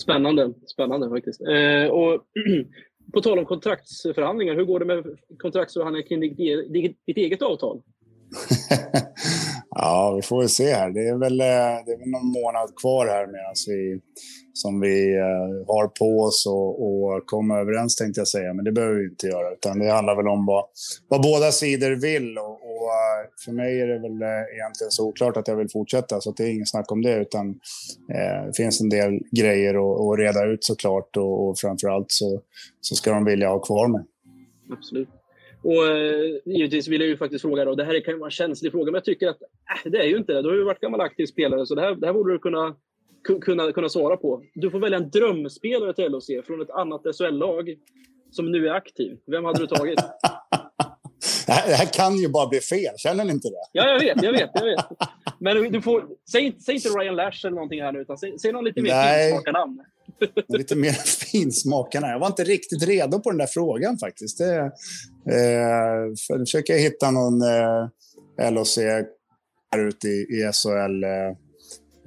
Spännande, spännande faktiskt. Eh, och på tal om kontraktsförhandlingar, hur går det med kontraktsförhandlingar kring ditt, e-, ditt, ditt eget avtal? Ja, vi får väl se här. Det är väl, eh, det är väl någon månad kvar här medan vi, som vi eh, har på oss och, och komma överens tänkte jag säga. Men det behöver vi inte göra. Utan det handlar väl om vad, vad båda sidor vill. Och, och för mig är det väl eh, egentligen så oklart att jag vill fortsätta. Så det är inget snack om det. Utan eh, det finns en del grejer att, att reda ut såklart. Och, och framförallt så, så ska de vilja ha kvar mig. Absolut. Och eh, givetvis vill jag ju faktiskt fråga då, det här kan ju vara en känslig fråga, men jag tycker att äh, det är ju inte det. Du har ju varit gammal aktiv spelare, så det här, det här borde du kunna, ku- kunna, kunna svara på. Du får välja en drömspelare till LHC från ett annat SHL-lag som nu är aktiv. Vem hade du tagit? Det här, det här kan ju bara bli fel, känner ni inte det? Ja, jag vet, jag vet, jag vet. Men du- får, säg, säg inte Ryan Lash eller någonting här nu, utan säg, säg någon lite mer Nej. finsmakar namn. Lite mer finsmakarna. Jag var inte riktigt redo på den där frågan faktiskt. Det, eh, för försöker jag hitta någon eh, LHC här ute i, i SHL. Eh,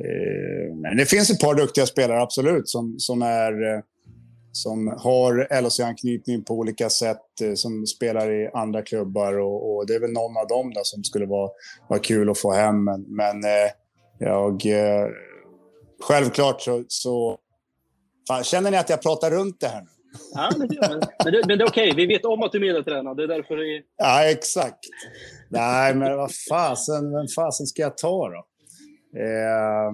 eh, det finns ett par duktiga spelare, absolut, som, som, är, eh, som har LHC-anknytning på olika sätt, eh, som spelar i andra klubbar. Och, och det är väl någon av dem där som skulle vara, vara kul att få hem. Men, men eh, jag... Eh, självklart så, så Fan, känner ni att jag pratar runt det här nu? Ja, men, men, det, men det är okej, vi vet om att du är medeltränad. Det är därför det Ja, exakt. Nej, men vad fasen, vem fasen ska jag ta då? Eh,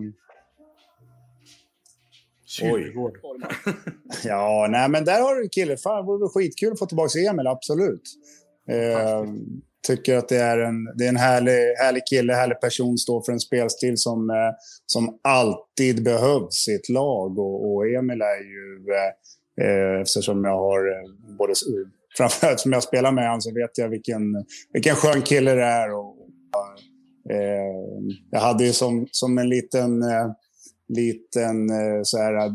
Sylvegård. ja, nej, men där har du en kille. Fan, det vore skitkul att få tillbaka Emil, absolut. Eh, tycker att det är en, det är en härlig, härlig kille, härlig person, står för en spelstil som, eh, som alltid behövs i ett lag. Och, och Emil är ju, eh, eh, eftersom jag har eh, både, framförallt som jag spelar med honom så vet jag vilken, vilken skön kille det är. Och, eh, jag hade ju som, som en liten, liten eh, så här, eh,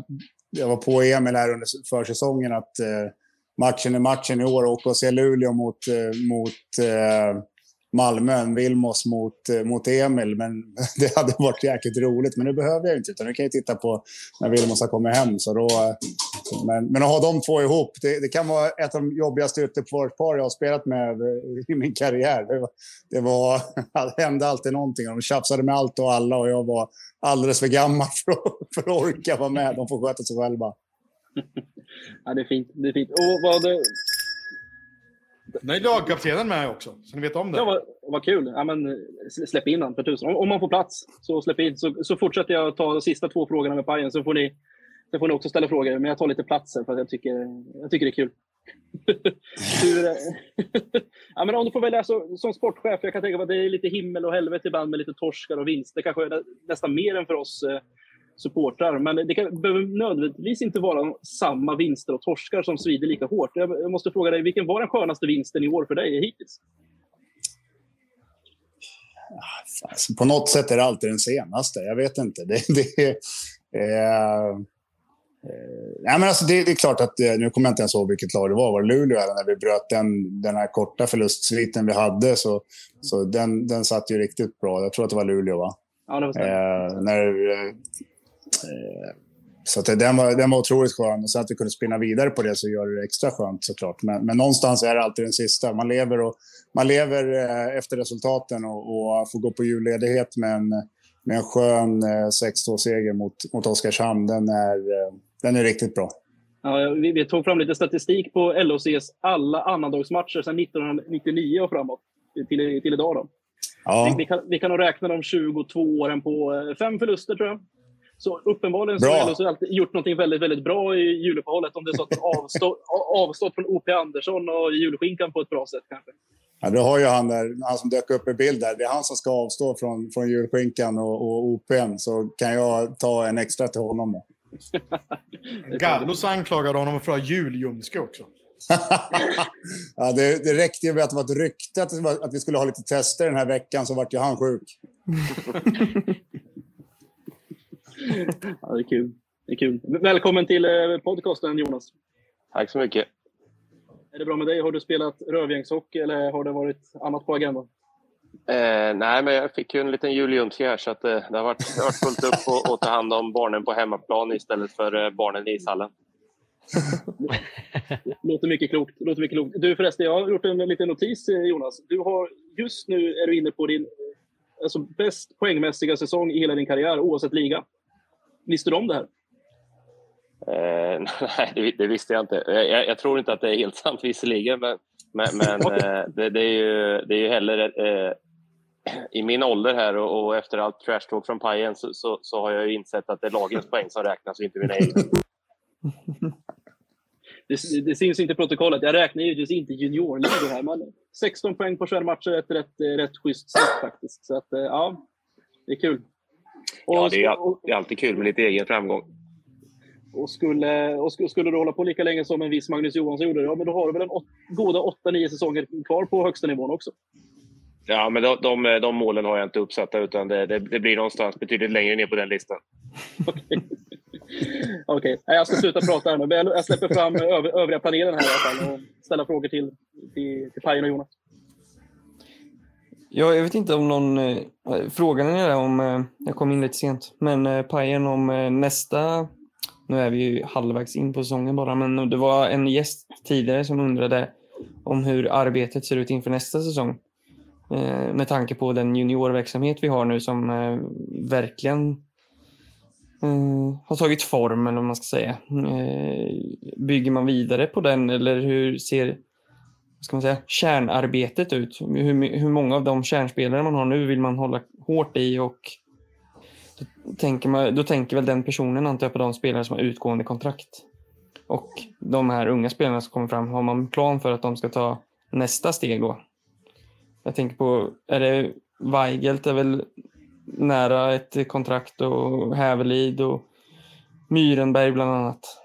jag var på Emil här under försäsongen att eh, matchen är matchen i år. Åka och se Luleå mot, mot Malmön, Malmö än Vilmos mot, eh, mot Emil. Men det hade varit jäkligt roligt. Men nu behöver jag inte, utan nu kan jag titta på när Vilmos har kommit hem. Så då, eh, men, men att ha de två ihop, det, det kan vara ett av de jobbigaste ytterforwardspar jag har spelat med eh, i min karriär. Det, var, det, var, det hände alltid någonting. De tjafsade med allt och alla och jag var alldeles för gammal för att, för att orka vara med. De får sköta sig själva. Ja, det är fint. Det är fint. Och vad, nu är lagkaptenen med också, så ni vet om det. ja, vad, vad kul. Ja, men, släpp in honom för tusan. Om, om man får plats, så släpp in. Så, så fortsätter jag ta de sista två frågorna med pajen, så får ni, så får ni också ställa frågor. Men jag tar lite platser för att jag tycker, jag tycker det är kul. Hur, eh, ja, men om du får välja så, som sportchef, jag kan tänka mig att det är lite himmel och helvete ibland med lite torskar och vinster. Kanske är nästan mer än för oss eh, supportrar. Men det kan, behöver nödvändigtvis inte vara samma vinster och torskar som svider lika hårt. Jag, måste fråga dig, vilken var den skönaste vinsten i år för dig hittills? Alltså, på något sätt är det alltid den senaste. Jag vet inte. Det, det, eh, eh, men alltså det, det är klart att, eh, nu kommer jag inte ens ihåg vilket lag det var. Var det Luleå eller när vi bröt den, den här korta förlustsviten vi hade? Så, så den, den satt ju riktigt bra. Jag tror att det var Luleå, va? Ja, eh, när, eh, så att det- den, var, den var otroligt skön. Och sen att vi kunde spinna vidare på det så gör det extra skönt såklart. Men, men någonstans är det alltid den sista. Man lever, och, man lever eh, efter resultaten och, och får gå på julledighet med en, med en skön eh, 6-2-seger mot, mot Oskarshamn. Den är, eh, den är riktigt bra. Ja, vi, vi tog fram lite statistik på LHCs alla annandagsmatcher sedan 1999 och framåt till, till idag. Då. Ja. Vi, kan, vi kan nog räkna de 22 åren på eh, fem förluster, tror jag. Så uppenbarligen så Bra. har LHC alltid gjort något väldigt, väldigt bra i juluppehållet. Om det är så att avstå, avstått från O.P. Andersson och julskinkan på ett bra sätt kanske. Ja, då har ju han, där, han som dök upp i bild där. Det är han som ska avstå från, från julskinkan och, och OPn. Så kan jag ta en extra till honom. Då. Gallos anklagade honom för att ha julljumske också. Ja, det, det räckte ju med att det var ett rykte att, att vi skulle ha lite tester den här veckan så vart ju han sjuk. Ja, det är kul. Det är kul. Välkommen till eh, podcasten, Jonas. Tack så mycket. Är det bra med dig? Har du spelat rövgängshockey eller har det varit annat på agendan? Eh, nej, men jag fick ju en liten jul Ljungski här så att, eh, det har varit, det har varit fullt upp och ta hand om barnen på hemmaplan istället för eh, barnen i ishallen. låter mycket klokt. Låter mycket klokt. Du förresten, jag har gjort en liten notis eh, Jonas. Du har, just nu är du inne på din alltså, bäst poängmässiga säsong i hela din karriär oavsett liga. Visste du om det här? Eh, nej, det, det, visste jag inte. Jag, jag, tror inte att det är helt sant visserligen, men, men, men eh, det, det, är ju, det är ju heller eh, i min ålder här och, och efter allt trash talk från Pajen så, så, så, har jag insett att det är lagens poäng som räknas och inte mina egna. Det, det syns inte i protokollet. Jag räknar givetvis inte juniorligor här, men 16 poäng på 21 matcher är ett rätt, rätt schysst snitt faktiskt. Så att, eh, ja, det är kul. Och, ja, det är, det är alltid kul med lite egen framgång. Och skulle, och skulle du hålla på lika länge som en viss Magnus Johansson gjorde, ja, men då har du väl en åt, goda 8-9 säsonger kvar på högsta nivån också? Ja, men de, de, de målen har jag inte uppsatta, utan det, det, det, blir någonstans betydligt längre ner på den listan. Okej. Okay. Jag ska sluta prata här nu. Jag släpper fram övriga panelen här i alla fall och ställa frågor till, till, till Pajen och Jonas. Ja, jag vet inte om någon... Eh, frågan är om... Eh, jag kom in lite sent. Men eh, Pajen om eh, nästa... Nu är vi ju halvvägs in på säsongen bara, men det var en gäst tidigare som undrade om hur arbetet ser ut inför nästa säsong. Eh, med tanke på den juniorverksamhet vi har nu som eh, verkligen eh, har tagit form, eller vad man ska säga. Eh, bygger man vidare på den eller hur ser ska man säga, kärnarbetet ut? Hur, hur många av de kärnspelare man har nu vill man hålla hårt i och då tänker, man, då tänker väl den personen antar jag på de spelare som har utgående kontrakt. Och de här unga spelarna som kommer fram, har man plan för att de ska ta nästa steg då? Jag tänker på, är det Weigelt är väl nära ett kontrakt och Hävelid och Myrenberg bland annat.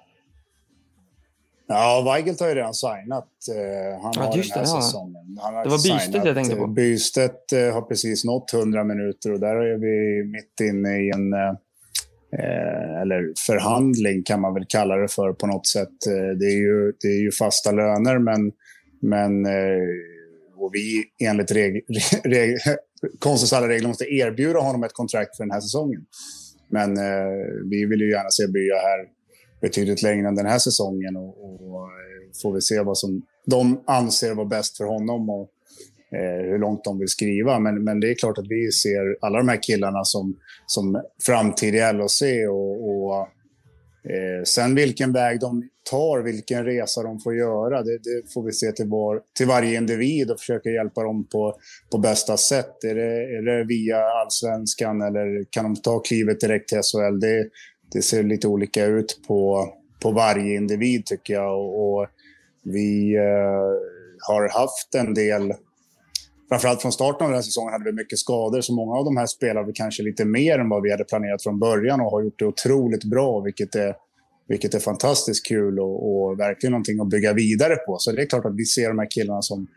Ja, Weigelt har ju redan signat. Uh, han ja, har den här det, säsongen. Han har det var Bystedt jag tänkte på. Bystedt uh, har precis nått 100 minuter och där är vi mitt inne i en eller förhandling kan man väl kalla det för på något sätt. Det är ju, det är ju fasta löner men, men och vi enligt reg, reg, konstens alla regler måste erbjuda honom ett kontrakt för den här säsongen. Men eh, vi vill ju gärna se Bya här betydligt längre än den här säsongen och, och eh, får vi se vad som de anser vara bäst för honom och eh, hur långt de vill skriva. Men, men det är klart att vi ser alla de här killarna som, som framtid i LHC och, och Eh, sen vilken väg de tar, vilken resa de får göra, det, det får vi se till, var, till varje individ och försöka hjälpa dem på, på bästa sätt. Är det, är det via allsvenskan eller kan de ta klivet direkt till SHL? Det, det ser lite olika ut på, på varje individ tycker jag. Och, och vi eh, har haft en del framförallt från starten av den här säsongen hade vi mycket skador, så många av de här spelar vi kanske lite mer än vad vi hade planerat från början och har gjort det otroligt bra, vilket är, vilket är fantastiskt kul och, och verkligen någonting att bygga vidare på. Så det är klart att vi ser de här killarna som,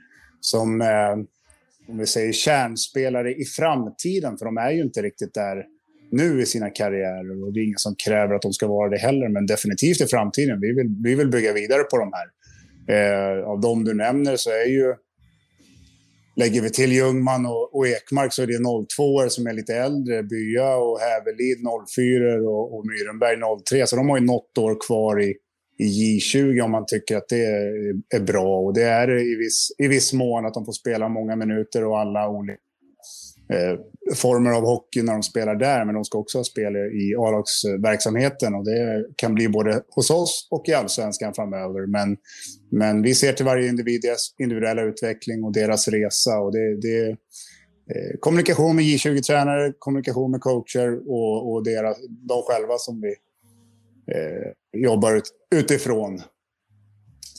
som eh, om vi säger kärnspelare i framtiden, för de är ju inte riktigt där nu i sina karriärer och det är ingen som kräver att de ska vara det heller, men definitivt i framtiden. Vi vill, vi vill bygga vidare på de här. Eh, av de du nämner så är ju Lägger vi till Ljungman och, och Ekmark så är det 02 som är lite äldre. Bya och Hävelid 04 och, och Myrenberg 03. Så de har ju något år kvar i, i J20 om man tycker att det är, är bra. Och det är i viss, i viss mån att de får spela många minuter och alla olika Eh, former av hockey när de spelar där. Men de ska också ha spel i A-lagsverksamheten och det kan bli både hos oss och i allsvenskan framöver. Men, men vi ser till varje individs individuella utveckling och deras resa. Och det, det eh, kommunikation med J20-tränare, kommunikation med coacher och, och deras, de själva som vi eh, jobbar ut, utifrån.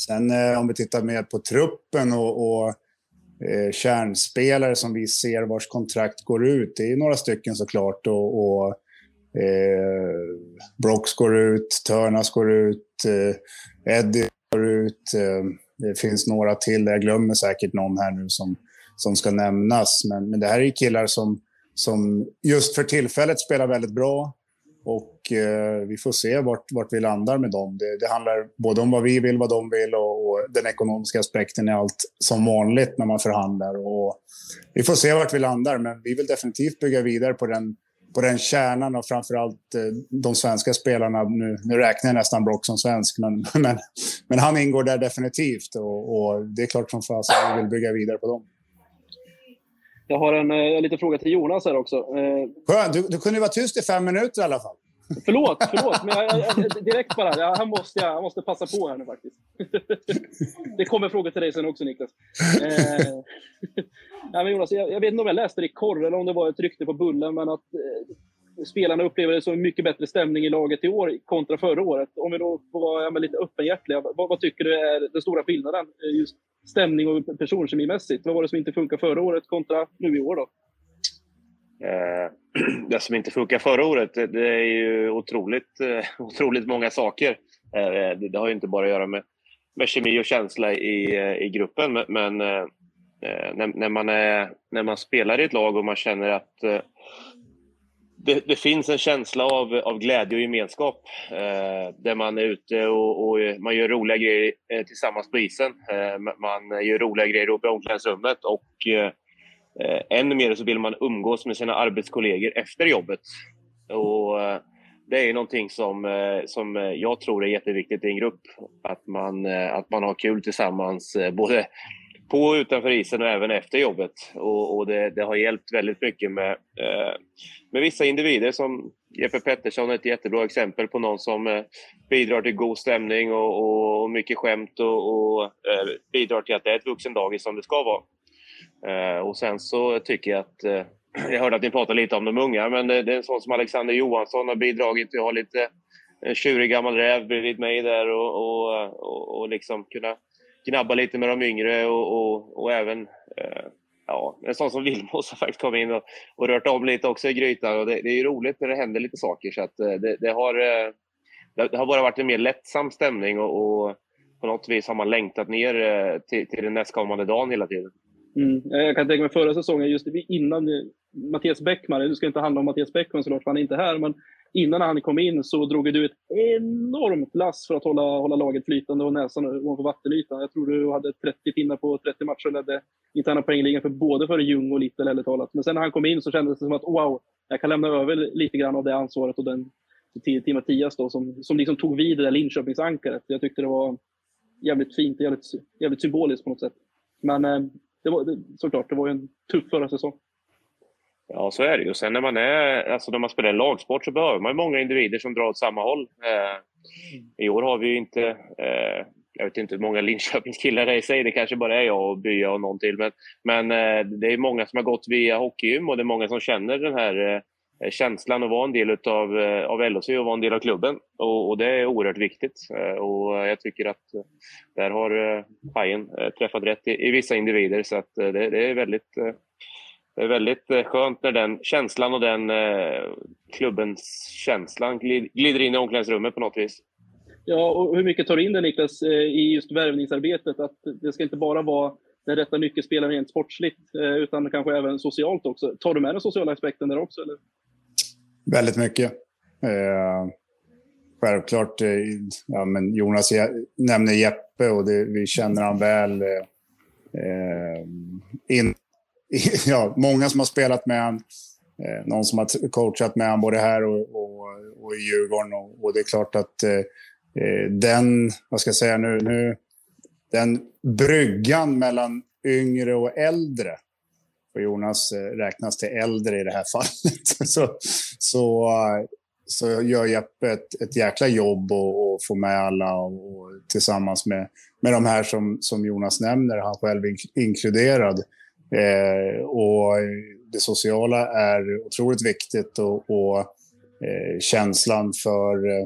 Sen eh, om vi tittar mer på truppen och, och eh, kärnspelare som vi ser vars kontrakt går ut. Det är några stycken såklart. Och, och eh, Brox går ut, Törnas går ut, eh, Eddie går ut. Eh, det finns några till. Jag glömmer säkert någon här nu som, som ska nämnas. Men, men det här är killar som, som just för tillfället spelar väldigt bra. Och eh, vi får se vart, vart vi landar med dem. Det, det handlar både om vad vi vill, vad de vill och, och den ekonomiska aspekten är allt som vanligt när man förhandlar. Och vi får se vart vi landar, men vi vill definitivt bygga vidare på den, på den kärnan och framförallt eh, de svenska spelarna. Nu, nu räknar jag nästan Brock som svensk, men, men, men han ingår där definitivt. Och, och det är klart som fasen vi vill bygga vidare på dem. Jag har en, en liten fråga till Jonas här också. Eh, Skönt, du, du kunde vara tyst i fem minuter i alla fall. Förlåt, förlåt. Men jag, jag, direkt bara. Jag, här måste jag, måste passa på här nu faktiskt. Det kommer frågor till dig sen också Niklas. Eh, nej, men Jonas, jag, jag vet inte om jag läste det i korr eller om det var ett rykte på Bullen, men att eh, spelarna upplever det som mycket bättre stämning i laget i år kontra förra året. Om vi då får vara ja, lite öppenhjärtiga, vad, vad tycker du är den stora skillnaden? Eh, just stämning och personkemimässigt. Vad var det som inte funkar förra året kontra nu i år då? Eh, det som inte funkar förra året, det, är ju otroligt, eh, otroligt många saker. Eh, det, har ju inte bara att göra med, med kemi och känsla i, i gruppen, men, när, när, man är, när man spelar i ett lag och man känner att det, det finns en känsla av, av glädje och gemenskap eh, där man är ute och, och man gör roliga grejer tillsammans på isen. Eh, man gör roliga grejer uppe i omklädningsrummet och eh, Eh, ännu mer så vill man umgås med sina arbetskollegor efter jobbet. Och, eh, det är någonting som, eh, som jag tror är jätteviktigt i en grupp. Att man, att man har kul tillsammans, både på och utanför isen och även efter jobbet. Och, och det, det har hjälpt väldigt mycket med, med vissa individer som Jeppe Pettersson är ett jättebra exempel på någon som bidrar till god stämning och, och, mycket skämt och, och bidrar till att det är ett vuxendagis som det ska vara. Eh, och sen så tycker jag att, eh, jag hörde att ni pratade lite om de unga, men det, det är en sån som Alexander Johansson har bidragit till att ha lite en tjurig gammal räv bredvid mig där och, och, och, och liksom kunna gnabba lite med de yngre och, och, och även eh, ja, en sån som Vilmos har faktiskt kommit in och, och rört om lite också i grytan. Och det, det är ju roligt när det händer lite saker. Så att, eh, det, det, har, eh, det, har bara varit en mer lättsam stämning och, och på något vis har man längtat ner till, till den nästkommande dagen hela tiden. Mm. Eh, jag kan tänka mig förra säsongen, just innan eh, Mattias Bäckman, det ska inte handla om Mattias Bäckman såklart, för han är inte här, men innan han kom in så drog du ett enormt lass för att hålla, hålla laget flytande och näsan ovanför vattenytan. Jag tror du hade 30 pinnar på 30 matcher och ledde interna poängligan för både för Ljung och Little ärligt talat. Men sen när han kom in så kändes det som att wow, jag kan lämna över lite grann av det ansvaret och den till, till Mattias då, som, som liksom tog vid det där Linköpingsankaret. Jag tyckte det var jävligt fint, jävligt, jävligt symboliskt på något sätt. Men eh, det var, det, såklart, det var ju en tuff förra säsong. Ja, så är det ju. Sen när man, är, alltså när man spelar en lagsport så behöver man många individer som drar åt samma håll. Eh, I år har vi ju inte, eh, jag vet inte hur många Linköpingskillar det är i sig, det kanske bara är jag och Bya och någon till. Men, men eh, det är många som har gått via hockeygym och det är många som känner den här eh, Eh, känslan att vara en del utav, eh, av LHC och vara en del av klubben. Och, och det är oerhört viktigt. Eh, och jag tycker att där har Pajen träffat rätt i, i vissa individer. Så att, det, det är väldigt det är väldigt skönt när den känslan och den klubbens känslan glider in i omklädningsrummet på något vis. Ja, och hur mycket tar du in det Niklas i just värvningsarbetet? Att det ska inte bara vara den rätta nyckelspelaren rent sportsligt, utan kanske även socialt också. Tar du med den sociala aspekten där också? Eller? Väldigt mycket. Eh, självklart, eh, ja, men Jonas jag nämner Jeppe och det, vi känner han väl. Eh, eh in, ja, många som har spelat med han. Eh, någon som har coachat med han både här och, och, och i Djurgården. Och, och det är klart att eh, eh den, vad ska jag säga nu, nu, den bryggan mellan yngre och äldre och Jonas eh, räknas till äldre i det här fallet. så, så, så gör Jeppe ett, ett jäkla jobb och, och får med alla och, och tillsammans med, med de här som, som Jonas nämner, han själv in, inkluderad. Eh, och det sociala är otroligt viktigt och, och eh, känslan för eh,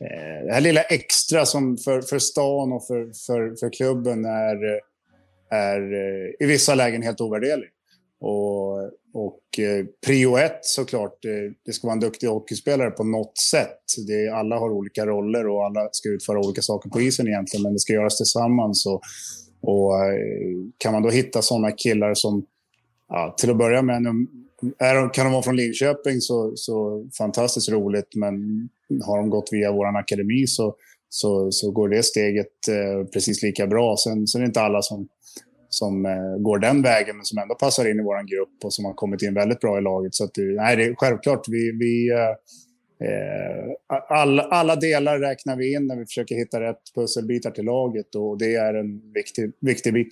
eh det här lilla extra som för, för stan och för, för, för klubben är, är eh, i vissa lägen helt ovärderlig. Och, och eh, prio ett såklart, eh, det ska vara en duktig hockeyspelare på något sätt. Det alla har olika roller och alla ska utföra olika saker på isen egentligen, men det ska göras tillsammans. Och, och eh, kan man då hitta sådana killar som, ja, till att börja med, är, kan de vara från Linköping så, så fantastiskt roligt, men har de gått via vår akademi så, så, så går det steget eh, precis lika bra. Sen, sen är det inte alla som, som eh, går den vägen, men som ändå passar in i vår grupp och som har kommit in väldigt bra i laget. Så att, nej, det är självklart, vi, vi eh, eh alla, alla delar räknar vi in när vi försöker hitta rätt pusselbitar till laget och det är en viktig, viktig bit.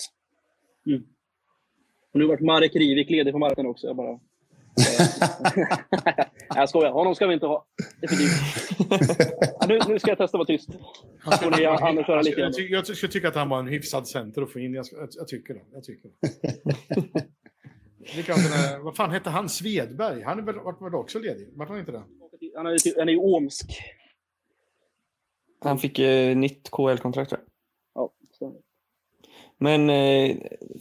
Mm. Och nu vart Marek Rivik ledig på marknaden också. Jag bara... jag skojar. Honom ska vi inte ha. Ja, nu, nu ska jag testa att vara tyst. Ni Anders höra lite jag, jag, jag skulle tycka att han var en hyfsad center att få in. Jag, jag, jag tycker det. Jag tycker det. Likadant den vad fan hette han? Svedberg? Han är varit väl också ledig? Vart han inte det? Han är, han är i Omsk. Han fick eh, nytt KL-kontrakt, Ja, stämmer. Men eh,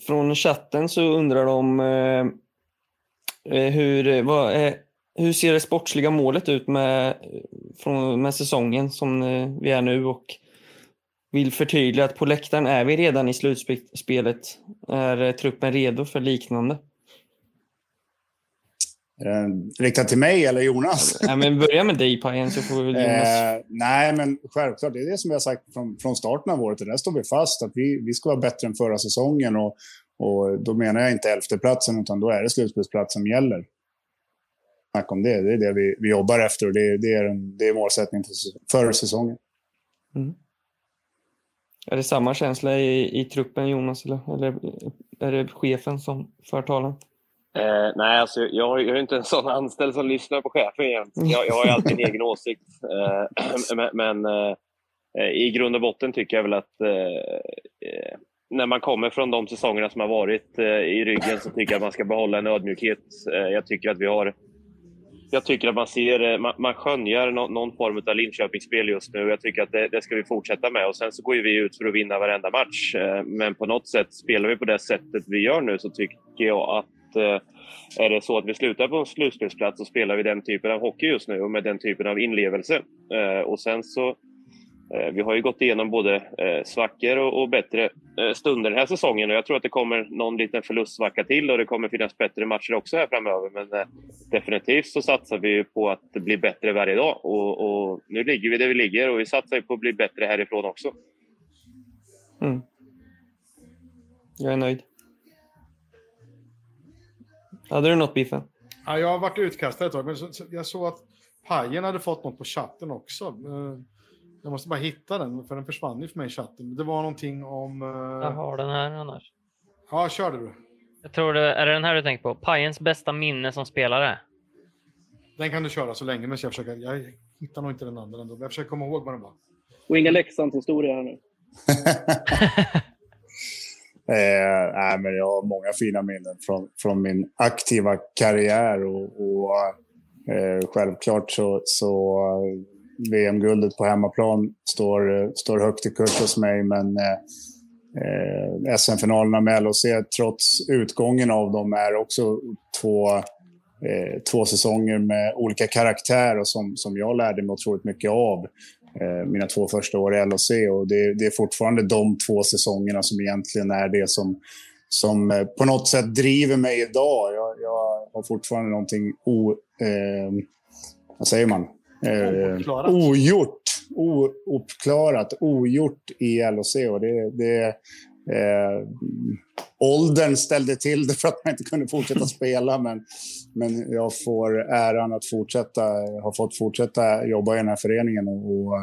från chatten så undrar de eh, eh hur, vad, eh, hur ser det sportsliga målet ut med, från, med säsongen som eh, vi är nu och vill förtydliga att på läktaren är vi redan i slutspelet. Är eh, truppen redo för liknande? Eh, riktat till mig eller Jonas? Ja, men börja med dig Pajen så får vi Jonas. Eh, nej, men självklart. Det är det som vi har sagt från, från starten av året. Det där står vi fast. Att vi, vi ska vara bättre än förra säsongen. Och, och då menar jag inte elfteplatsen, utan då är det slutspelsplatsen som gäller. Snack om det. Det är det vi, vi jobbar efter och det, det är, en, det är målsättningen för, för säsongen. Mm. Är det samma känsla i, i truppen, Jonas? Eller, eller är det chefen som för talan? Eh, nej, alltså, jag, jag är inte en sån anställd som lyssnar på chefen igen. Jag, jag har alltid en egen åsikt. Eh, men, men eh, i grund och botten tycker jag väl att eh, eh, när man kommer från de säsongerna som har varit eh, i ryggen så tycker jag att man ska behålla en ödmjukhet. Eh, jag tycker att vi har jag tycker att man ser, eh, man, man skönjer någon, någon form av Linköpingsspel just nu. Jag tycker att det, det, ska vi fortsätta med. Och Sen så går vi ut för att vinna varenda match. Eh, men på något sätt, spelar vi på det sättet vi gör nu så tycker jag att Eh, är det så att vi slutar på en slutspelsplats så spelar vi den typen av hockey just nu och med den typen av inlevelse. Eh, och sen så vi har ju gått igenom både svackor och, bättre stunder den här säsongen och jag tror att det kommer någon liten förlustsvacka till och det kommer finnas bättre matcher också här framöver. Men definitivt så satsar vi på att bli bättre varje dag och, och nu ligger vi där vi ligger och vi satsar på att bli bättre härifrån också. Mm. Jag är nöjd. Hade du något Biffen? Ja, jag har varit utkastad ett tag, men jag såg att Pajen hade fått något på chatten också. Jag måste bara hitta den, för den försvann ju för mig i chatten. Det var någonting om... Eh, jag har den här annars. Ja, kör du. Jag tror det är det den här du tänker på. Pajens bästa minne som spelare. Den kan du köra så länge, men jag försöker... Jag hittar nog inte den andra ändå. Jag försöker komma ihåg vad den var. Och inga Leksands-historia här nu. Eh, nej, men jag har många fina minnen från, från min aktiva karriär. Och, och eh, självklart så, så VM-guldet på hemmaplan står, står högt i kurs hos mig. Men eh, eh SM-finalerna med LHC, trots utgången av dem, är också två, eh, två säsonger med olika karaktär och som, som jag lärde mig otroligt mycket av. Eh, mina två första år i LHC. Och det, det, är fortfarande de två säsongerna som egentligen är det som, som eh, på något sätt driver mig idag. Jag, jag har fortfarande någonting o... Eh, vad säger man? Eh, ogjort. Ouppklarat, ogjort i LHC. Och det, det, eh, åldern ställde till det för att man inte kunde fortsätta spela. Men, men jag får äran att fortsätta, har fått fortsätta jobba i den här föreningen. Och,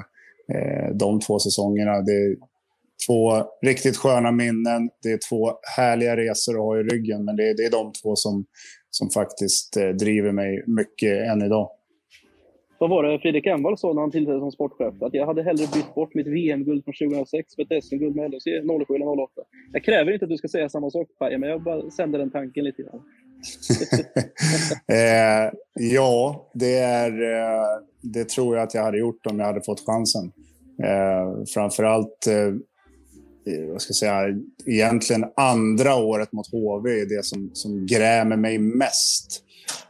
eh, de två säsongerna, det är två riktigt sköna minnen. Det är två härliga resor att ha i ryggen. Men det är, det är de två som, som faktiskt eh, driver mig mycket än idag. Vad var det Fredrik Envall sa när han tillträdde som sportchef? Att jag hade hellre bytt bort mitt VM-guld från 2006 för ett SM-guld med LHC 07 eller 08. Jag kräver inte att du ska säga samma sak Paje, men jag bara sänder den tanken lite grann. eh, ja, det, är, eh, det tror jag att jag hade gjort om jag hade fått chansen. Eh, framförallt, eh, vad ska jag säga, egentligen andra året mot HV är det som, som grämer mig mest.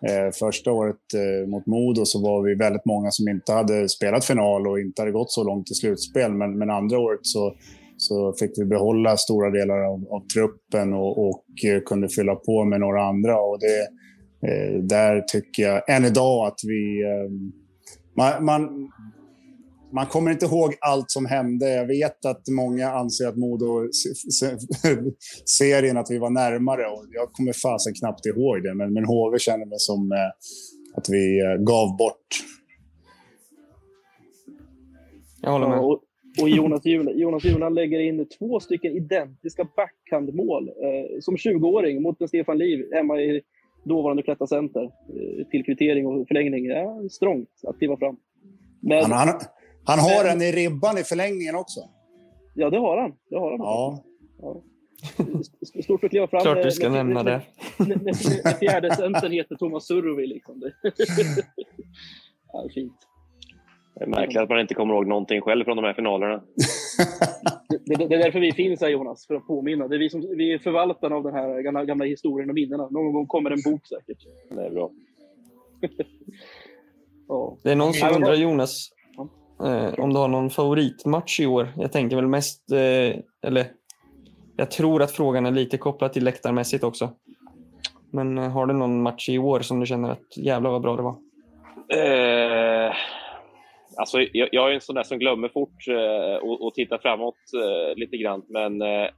Eh, första året eh, mot Modo så var vi väldigt många som inte hade spelat final och inte hade gått så långt i slutspel. Men, men andra året så, så fick vi behålla stora delar av, av truppen och, och, eh, kunde fylla på med några andra. Och det, Eh, där tycker jag än idag att vi... Eh, man, man, man kommer inte ihåg allt som hände. Jag vet att många anser att Modo serien att vi var närmare och jag kommer fasen knappt ihåg det. Men, men HV känner mig som eh, att vi eh, gav bort. Jag håller med. Och, och Jonas Julen Jonas lägger in två stycken identiska backhandmål eh, som 20-åring mot en Stefan Liv hemma i dåvarande Cloetta Center eh, till kvittering och förlängning. Ja, strångt att kliva fram. Men, Han, han, han har en i ribban i förlängningen också. Ja, det har han. Det har han. Ja. Ja. Stort att kliva fram. Klart du ska nämna det. när Fjärde centern heter Thomas Surovi. Liksom. Det- ja, fint. Det är märkligt att man inte kommer ihåg någonting själv från de här finalerna. Det, det, det är därför vi finns här Jonas, för att påminna. Det är vi, som, vi är förvaltarna av den här gamla, gamla historien och minnena. Någon gång kommer en bok säkert. Det är bra. Ja. Det är någon som undrar Jonas, eh, om du har någon favoritmatch i år? Jag tänker väl mest, eh, eller jag tror att frågan är lite kopplad till läktarmässigt också. Men eh, har du någon match i år som du känner att jävlar vad bra det var? Eh, alltså, jag, jag är en sån där som glömmer fort eh, och, och tittar framåt eh, lite grann. Men eh,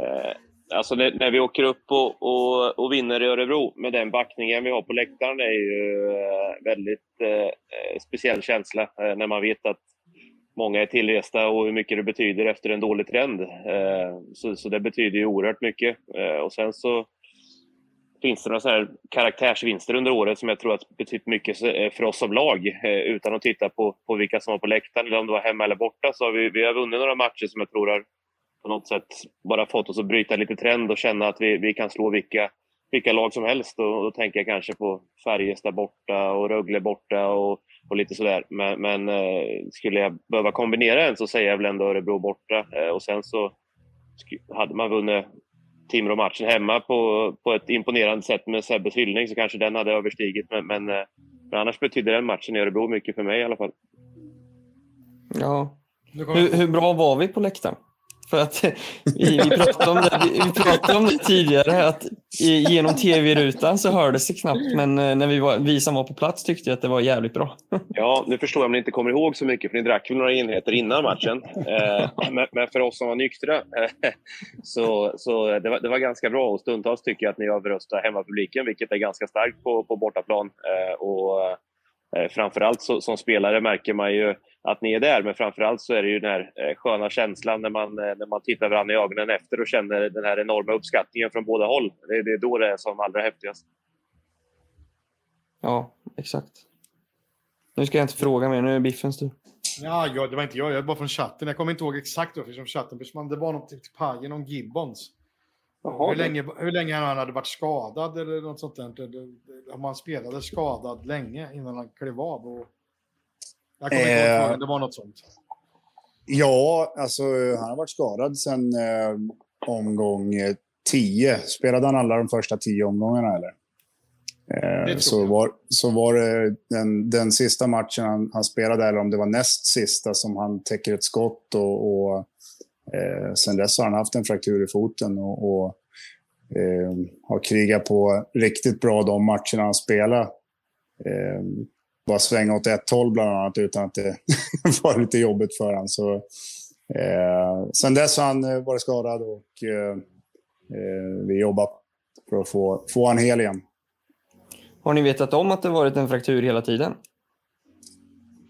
eh alltså när, när vi åker upp och, och, och vinner i Örebro med den backningen vi har på läktaren det är ju eh, väldigt eh, eh, speciell känsla eh, när man vet att många är tillresta och hur mycket det betyder efter en dålig trend. Eh, så, så det betyder ju oerhört mycket. Eh, och sen så finns det några så här karaktärsvinster under året som jag tror har betytt mycket eh, för oss som lag. Utan att titta på, på vilka som var på läktaren eller om det var hemma eller borta så har vi, vi har vunnit några matcher som jag tror har på något sätt bara fått oss att bryta lite trend och känna att vi, vi kan slå vilka, vilka lag som helst. Och, och då tänker jag kanske på Färjestad borta och Rögle borta och, och lite sådär. Men, men eh, skulle jag behöva kombinera en så säger jag väl ändå Örebro borta. Eh, och sen så hade man vunnit Timrå-matchen hemma på, på ett imponerande sätt med Sebbes hyllning så kanske den hade överstigit. Men, men, eh, men annars betyder den matchen i Örebro mycket för mig i alla fall. Ja. Hur, hur bra var vi på läktaren? För att vi, vi, pratade om det, vi, pratade om det tidigare, att genom tv-rutan så hördes det knappt, men eh, när vi, var, vi som var på plats tyckte att det var jävligt bra. Ja, nu förstår jag om ni inte kommer ihåg så mycket, för ni drack väl några enheter innan matchen. Eh, men, men för oss som var nyktra eh, så, så det, var, det var ganska bra. Och stundtals tycker jag att ni överröstar hemmapubliken, vilket är ganska starkt på, på bortaplan. Och framförallt så, som spelare märker man ju att ni är där, men framförallt så är det ju den här eh, sköna känslan när man, eh, när man tittar varandra i ögonen efter och känner den här enorma uppskattningen från båda håll. Det, det är då det är som allra häftigast. Ja, exakt. Nu ska jag inte fråga mer, nu är Biffens tur. Ja, ja, det var inte jag. Jag är bara från chatten. Jag kommer inte ihåg exakt varför som chatten. men Det var något till Pajen om Gibbons. Jaha, hur, länge, hur länge han hade varit skadad eller något sånt där. Om han spelade skadad länge innan han klev av. Och... Jag kommer inte ihåg Eh. Det var något sånt. Ja, alltså han har varit skadad sedan eh, omgång 10. Spelade han alla de första tio omgångarna eller? Eh, så, var, så var det den, den sista matchen han, han spelade, eller om det var näst sista, som han täcker ett skott. Och, och eh, sen dess har han haft en fraktur i foten och, och eh, har krigat på riktigt bra de matcherna han spelar. Bara svänga åt ett håll bland annat utan att det var lite jobbigt för honom. Så, eh, sen dess har han eh, varit skadad och eh, eh, vi jobbar för att få, få han hel igen. Har ni vetat om att det varit en fraktur hela tiden?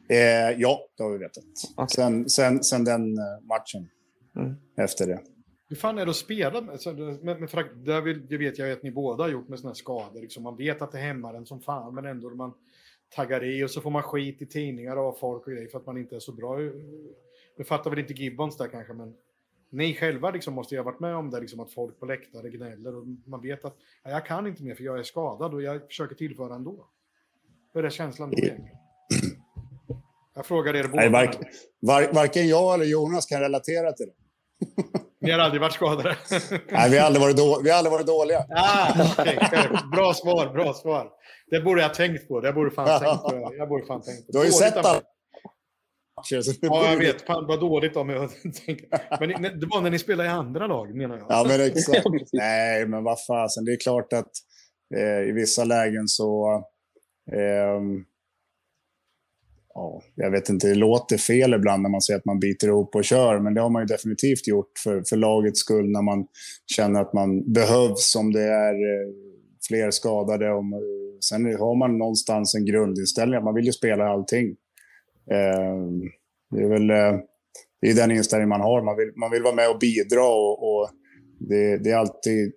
Eh, ja, det har vi vetat. Sen, sen, sen den eh, matchen. Mm. Efter det. Hur fan är det att spela med, med, med frakt- det, vill, det vet jag att ni båda har gjort med såna här skador. Liksom man vet att det hämmar en som fan, men ändå man taggar i och så får man skit i tidningar av folk och grejer för att man inte är så bra. Nu fattar väl inte Gibbons där kanske, men ni själva liksom måste ju ha varit med om det, liksom att folk på läktare gnäller och man vet att ja, jag kan inte mer för jag är skadad och jag försöker tillföra ändå. Hur är känslan då egentligen? Jag frågar er båda. Nej, var, varken jag eller Jonas kan relatera till det. Ni har aldrig varit skadade? Nej, vi har aldrig varit, då, vi har aldrig varit dåliga. Ah, okej. Bra svar, bra svar. Det borde jag tänkt på. Det borde fan tänkt på. Jag borde fan tänkt på. Du har ju Dåligt sett alla matcher. Ja, jag vet. Fan vad dåligt av mig. Men det var när ni spelade i andra lag, menar jag. Ja, men exakt. Nej, men vad fasen. Det är klart att Eh, I vissa lägen så... ehm, ja, jag vet inte, det låter fel ibland när man säger att man biter ihop och kör, men det har man ju definitivt gjort för, för lagets skull när man känner att man behövs om det är eh, fler skadade. Om, eh, sen har man någonstans en grundinställning man vill ju spela allting. Eh, det är väl eh, det är den inställning man har. Man vill, man vill vara med och bidra och, och det, det är alltid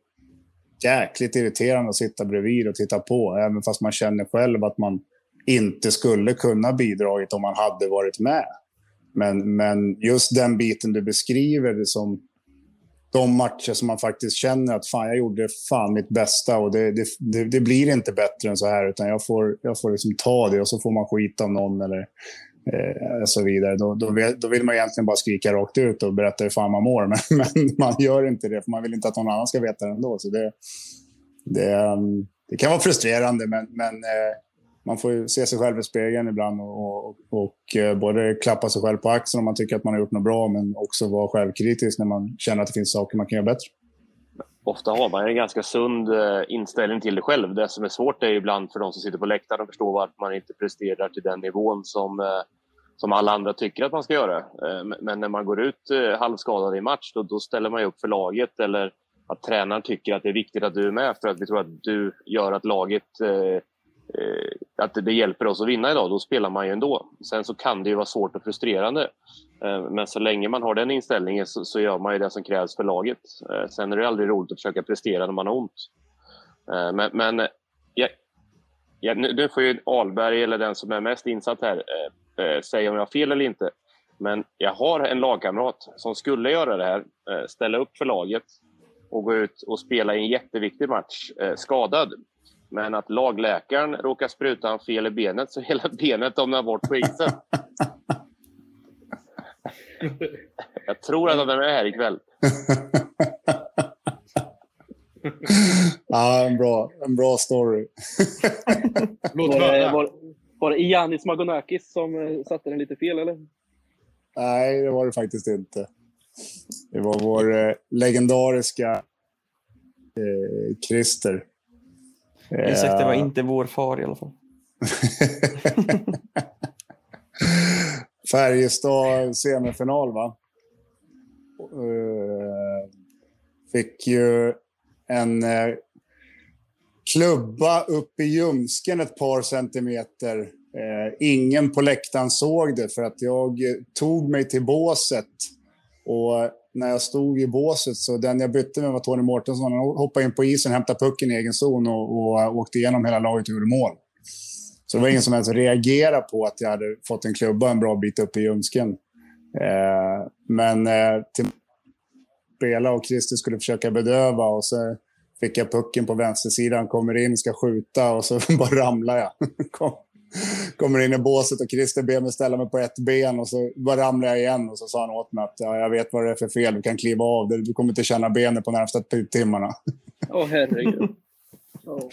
jäkligt irriterande att sitta bredvid och titta på, även fast man känner själv att man inte skulle kunna bidragit om man hade varit med. Men, men just den biten du beskriver, som de matcher som man faktiskt känner att fan, jag gjorde fan mitt bästa och det, det, det, det blir inte bättre än så här, utan jag får, jag får liksom ta det och så får man skit av någon eller eh, så vidare. Då, då, vill, då vill man egentligen bara skrika rakt ut och berätta hur fan man mår, men, men man gör inte det, för man vill inte att någon annan ska veta det ändå. Så det, det, ehm, det kan vara frustrerande, men, men eh, man får ju se sig själv i spegeln ibland och, och, och eh, både klappa sig själv på axeln om man tycker att man har gjort något bra, men också vara självkritisk när man känner att det finns saker man kan göra bättre. Ofta har man en ganska sund eh, inställning till det själv. Det som är svårt är ju ibland för de som sitter på läktaren att förstå varför man inte presterar till den nivån som, eh, som alla andra tycker att man ska göra. Men när man går ut halvskadad i match, då, då ställer man ju upp för laget eller att tränaren tycker att det är viktigt att du är med för att vi tror att du gör att laget Eh, Eh, att det hjälper oss att vinna idag, då spelar man ju ändå. Sen så kan det ju vara svårt och frustrerande. Eh, men så länge man har den inställningen så, så gör man ju det som krävs för laget. Eh, sen är det aldrig roligt att försöka prestera när man har ont. Eh, men, men ja, ja, nu, nu får ju Alberg, eller den som är mest insatt här, eh, säga om jag har fel eller inte. Men jag har en lagkamrat som skulle göra det här, ställa upp för laget och gå ut och spela i en jätteviktig match skadad. Men att lagläkaren råkar spruta han fel i benet så hela benet domnar bort på isen. Jag tror att han är med här ikväll. ja, en bra, en bra story. var, det, var, var det Ianis Magonakis som eh, satte den lite fel, eller? Nej, det var det faktiskt inte. Det var vår eh, legendariska eh, Christer Isak, det var inte vår far i alla fall. Färjestad semifinal, va? Uh, fick ju en uh, klubba upp i ljumsken ett par centimeter. Ingen på läktaren såg det för att jag tog mig till båset och när jag stod i båset så den jag bytte med var Tony Mårtensson. Han hoppade in på isen, hämtade pucken i egen zon och, och åkte igenom hela laget och gjorde mål. Så det var ingen som ens reagerade på att jag hade fått en klubba en bra bit upp i ljumsken. Eh, men eh, till spela och Christer skulle försöka bedöva och så fick jag pucken på vänstersidan, kommer in, ska skjuta och så bara ramlar jag kommer in i båset och Christer ber mig ställa mig på ett ben och så bara ramlar jag igen och så sa han åt mig att ja, jag vet vad det är för fel, du kan kliva av, du kommer inte känna benet på närmsta timmarna. Åh oh, herregud. Oh.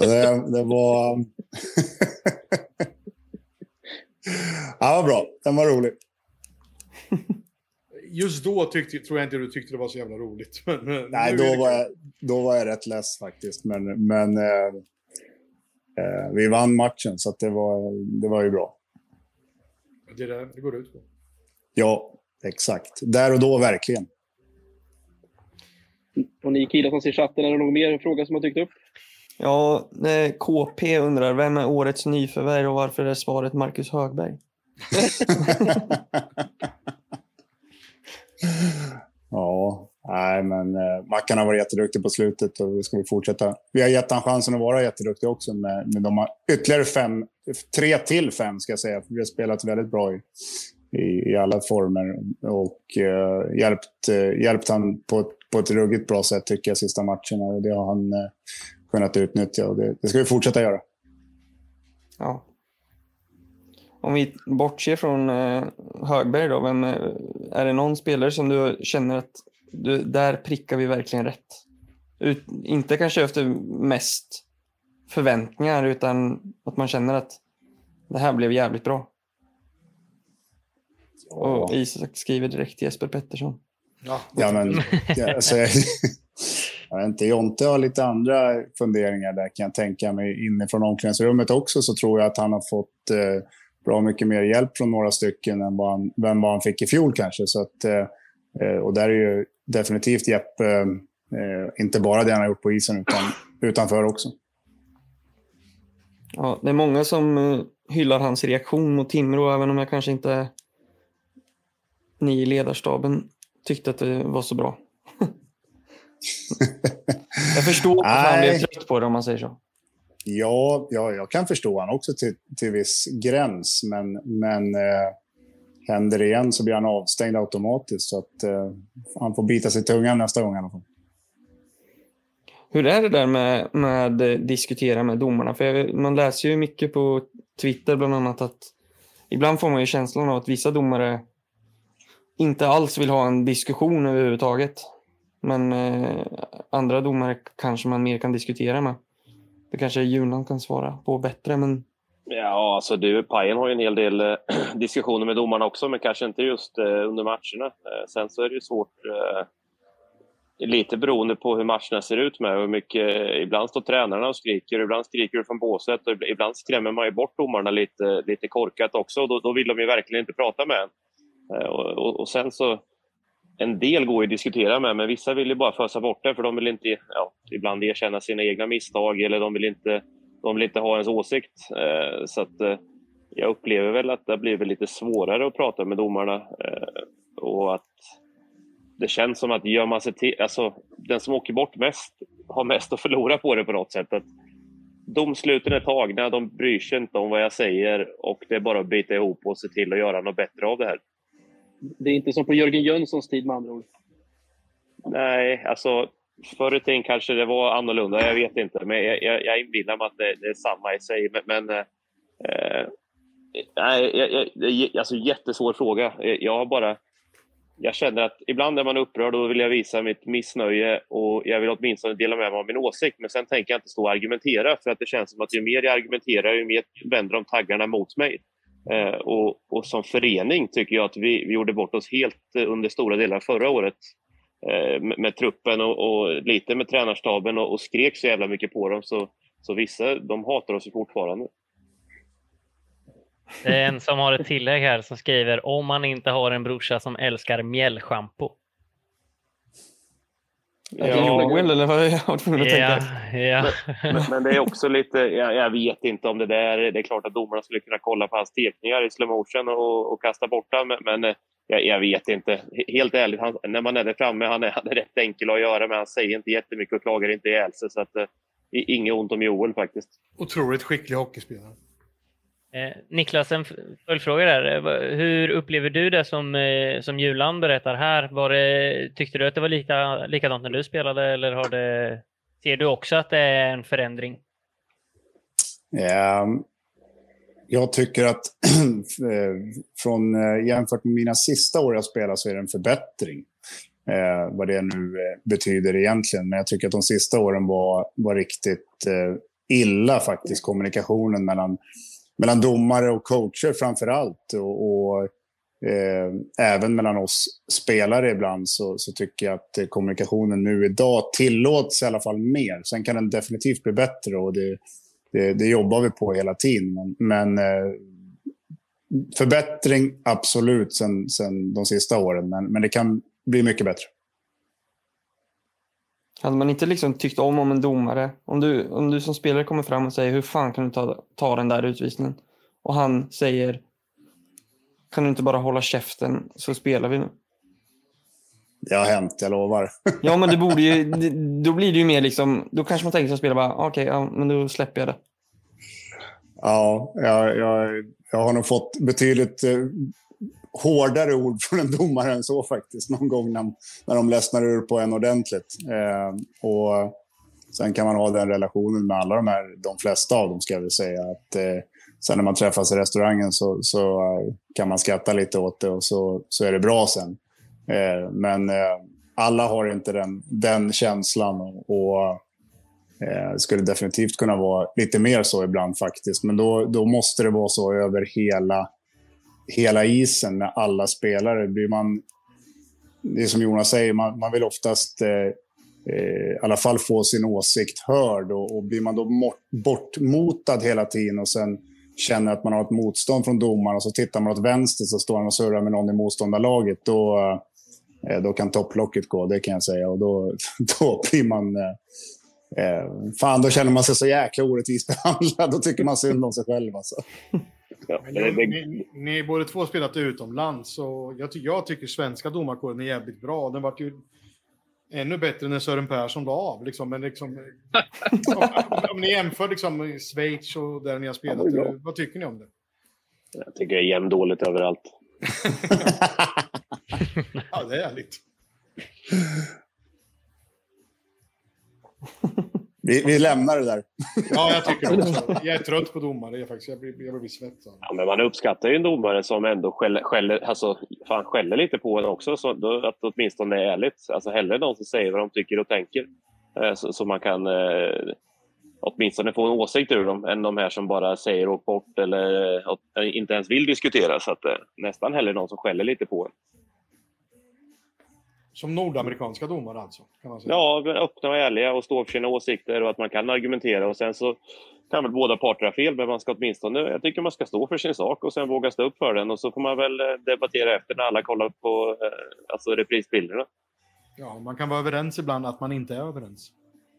det, det var... ja, var bra. Den var rolig. Just då tyckte, tror jag inte du tyckte det var så jävla roligt. Men, Nej, då var, jag, då var jag rätt less faktiskt. Men, men eh, vi vann matchen, så det, var, det var ju bra. Det är det det går ut på. Ja, exakt. Där och då verkligen. Och ni killar som ser chatten, är det någon mer fråga som har dykt upp? Ja, KP undrar, vem är årets nyförvärv och varför är svaret Marcus Högberg? ja, Nej, men eh, Mackan har varit jätteduktig på slutet och vi ska fortsätta. Vi har gett honom chansen att vara jätteduktig också, med, med de har ytterligare fem, tre till fem ska jag säga. Vi har spelat väldigt bra i, i, i alla former och eh, hjälpt, eh, hjälpt han på, på ett ruggigt bra sätt tycker jag sista matcherna och det har han eh, kunnat utnyttja och det, det ska vi fortsätta göra. Ja. Om vi bortser från eh, Högberg då, vem, eh, är det någon spelare som du känner att du, där prickar vi verkligen rätt. Ut, inte kanske efter mest förväntningar utan att man känner att det här blev jävligt bra. Ja. Och Isak skriver direkt till Jesper Pettersson. Ja, ja men... Ja, alltså, Jag vet inte, Jonte har lite andra funderingar där kan jag tänka mig. Inifrån omklädningsrummet också så tror jag att han har fått eh, bra mycket mer hjälp från några stycken än vad han, vem vad han fick i fjol kanske. Så att, eh, och där är ju definitivt Jeppe, eh, inte bara det han har gjort på isen utan utanför också. Ja, det är många som eh, hyllar hans reaktion mot Timrå, även om jag kanske inte ni i ledarstaben tyckte att det var så bra. jag förstår att han blev trött på det om man säger så. Ja, ja jag kan förstå honom också till, till viss gräns. Men, men eh, händer det igen så blir han avstängd automatiskt. Så att, eh, han får bita sig i tungan nästa gång i alla fall. Hur är det där med, med eh, diskutera med domarna? För jag, man läser ju mycket på Twitter bland annat att ibland får man ju känslan av att vissa domare inte alls vill ha en diskussion överhuvudtaget. Men eh, andra domare kanske man mer kan diskutera med. Det kanske Junan kan svara på bättre, men... Ja, alltså du, Pajen har ju en hel del eh, diskussioner med domarna också, men kanske inte just eh, under matcherna. Eh, sen så är det ju svårt, eh, lite beroende på hur matcherna ser ut med hur mycket... Eh, ibland står tränarna och skriker, ibland skriker du från båset och ibland skrämmer man ju bort domarna lite, lite korkat också. Då, då vill de ju verkligen inte prata med en. Eh, och, och, och, sen så, en del går ju att diskutera med, men vissa vill ju bara fösa bort det för de vill inte ja, ibland erkänna sina egna misstag eller de vill inte, de vill inte ha ens åsikt. Eh, så att, eh, jag upplever väl att det har blivit lite svårare att prata med domarna och att det känns som att gör man sig till, alltså den som åker bort mest har mest att förlora på det på något sätt. Att domsluten är tagna, de bryr sig inte om vad jag säger och det är bara att bita ihop och se till att göra något bättre av det här. Det är inte som på Jörgen Jönssons tid med andra ord. Nej, alltså förr i tiden kanske det var annorlunda. Jag vet inte, men jag, jag, jag inbillar mig att det, det, är samma i sig. Men, men eh, eh nej, jag, jag, alltså jättesvår fråga. Jag har bara... Jag känner att ibland är man upprörd och vill jag visa mitt missnöje och jag vill åtminstone dela med mig av min åsikt. Men sen tänker jag inte stå och argumentera för att det känns som att ju mer jag argumenterar, ju mer vänder de taggarna mot mig. Eh, och, och, som förening tycker jag att vi, vi gjorde bort oss helt eh, under stora delar förra året Eh, med, med, truppen och, och, lite med tränarstaben och, och, skrek så jävla mycket på dem. Så, så vissa, de hatar oss ju fortfarande. Det är en som har ett tillägg här som skriver om man inte har en brorsa som älskar mjällschampo. Ja. Joel eller vad jag var tvungen att ja, tänka. Ja. Men, men, det är också lite, jag, jag, vet inte om det där, det är klart att domarna skulle kunna kolla på hans tekningar i slowmotion och, och kasta bort den, men, men jag, jag, vet inte. Helt ärligt, han, när man är där framme, han är, han är rätt enkel att göra, men han säger inte jättemycket och klagar inte ihjäl sig. Så att, eh, inget ont om Joel faktiskt. Otroligt skicklig hockeyspelare. Eh, Niklas, en följdfråga där. Eh, hur upplever du det som, eh, som Julan berättar här? Var det, tyckte du att det var lika, likadant när du spelade eller har det, ser du också att det är en förändring? Yeah. Jag tycker att eh, från, eh, jämfört med mina sista år jag spelade så är det en förbättring. Eh, vad det nu betyder egentligen. Men jag tycker att de sista åren var, var riktigt illa faktiskt. Kommunikationen mellan mellan domare och coacher framför allt. Och, och eh, även mellan oss spelare ibland så, så, tycker jag att kommunikationen nu idag tillåts i alla fall mer. Sen kan den definitivt bli bättre och det, det, det jobbar vi på hela tiden. Men, men eh, förbättring absolut sen, sen de sista åren, men, men det kan bli mycket bättre. Hade man inte liksom tyckt om om en domare, om du, om du som spelare kommer fram och säger hur fan kan du ta, ta den där utvisningen? Och han säger kan du inte bara hålla käften så spelar vi nu. Det har hänt, jag lovar. ja, men det borde ju, då blir det ju mer liksom, då kanske man tänker som spelare bara, okej, okay, ja, men då släpper jag det. Ja, jag, jag, jag har nog fått betydligt eh, hårdare ord från en domare än så faktiskt. Någon gång när, när de ledsnar ur på en ordentligt. Eh, och sen kan man ha den relationen med alla de här, de flesta av dem ska jag väl säga. Att, eh, sen när man träffas i restaurangen så, så kan man skratta lite åt det och så, så är det bra sen. Eh, men eh, alla har inte den, den känslan och, och eh, skulle definitivt kunna vara lite mer så ibland faktiskt. Men då, då måste det vara så över hela hela isen med alla spelare. Blir man, det är som Jonas säger, man, man vill oftast eh, eh, i alla fall få sin åsikt hörd. Och, och blir man då mort, bortmotad hela tiden och sen känner att man har ett motstånd från domaren och så tittar man åt vänster så står han och surrar med någon i motståndarlaget. Då, eh, då kan topplocket gå, det kan jag säga. Och då, då blir man... Eh, eh, fan, då känner man sig så jäkla orättvist behandlad. Då tycker man synd om sig själv. Alltså. Men nu, ni, ni är båda två spelat utomlands och jag, ty jag tycker svenska domarkåren är jävligt bra. Den vart ju ännu bättre när Sören Persson la av. Liksom. Men liksom, om, om ni jämför liksom, Schweiz och där ni har spelat, Ja, vad tycker ni om det? Jag tycker det är jämnt dåligt överallt. Ja, det är ärligt. Vi, vi lämnar det där. Ja, jag tycker också. Jag är trött på domare. Jag, faktiskt, jag, blir, jag blir svett. Ja, men man uppskattar ju en domare som ändå skäller, skäller, alltså, fan, skäller lite på en också, så då, att åtminstone är ärligt. Alltså hellre någon som säger vad de tycker och tänker. Eh, så, så man kan eh, åtminstone få en åsikt ur dem, än de här som bara säger åk bort eller eh, inte ens vill diskutera. Så att, eh, nästan hellre någon som skäller lite på en. Som nordamerikanska domare alltså? Kan man säga. Ja, öppna och ärliga och stå för sina åsikter och att man kan argumentera. Och sen så kan väl båda parter ha fel, men man ska åtminstone, jag tycker man ska stå för sin sak och sen våga stå upp för den. Och så får man väl eh, debattera efter när alla kollar på eh, alltså reprisbilderna. Ja, man kan vara överens ibland att man inte är överens.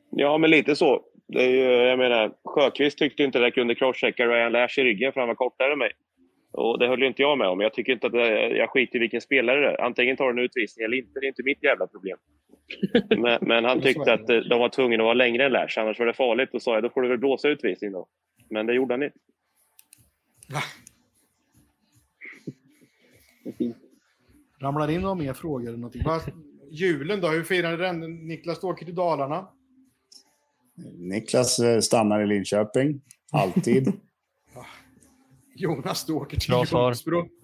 Ja, men lite så. Det är ju, jag menar, Sjöqvist tyckte inte att jag kunde crosschecka Ryan Lash i ryggen för han var kortare än mig. Och det höll ju inte jag med om. Jag tycker inte att det, jag skiter i vilken spelare det är. Antingen tar en utvisning eller inte. Det är inte mitt jävla problem. Men, men han tyckte att eh, de var tvungna att vara längre än Lash, annars var det farligt. Då sa jag, då får du väl blåsa utvisning då. Men det gjorde han inte. Ramlar in några mer frågor eller någonting? Julen då? Hur firade den? Niklas du åker till Dalarna. Niklas eh, stannar i Linköping, alltid. Jonas du åker till. Ljungsbro.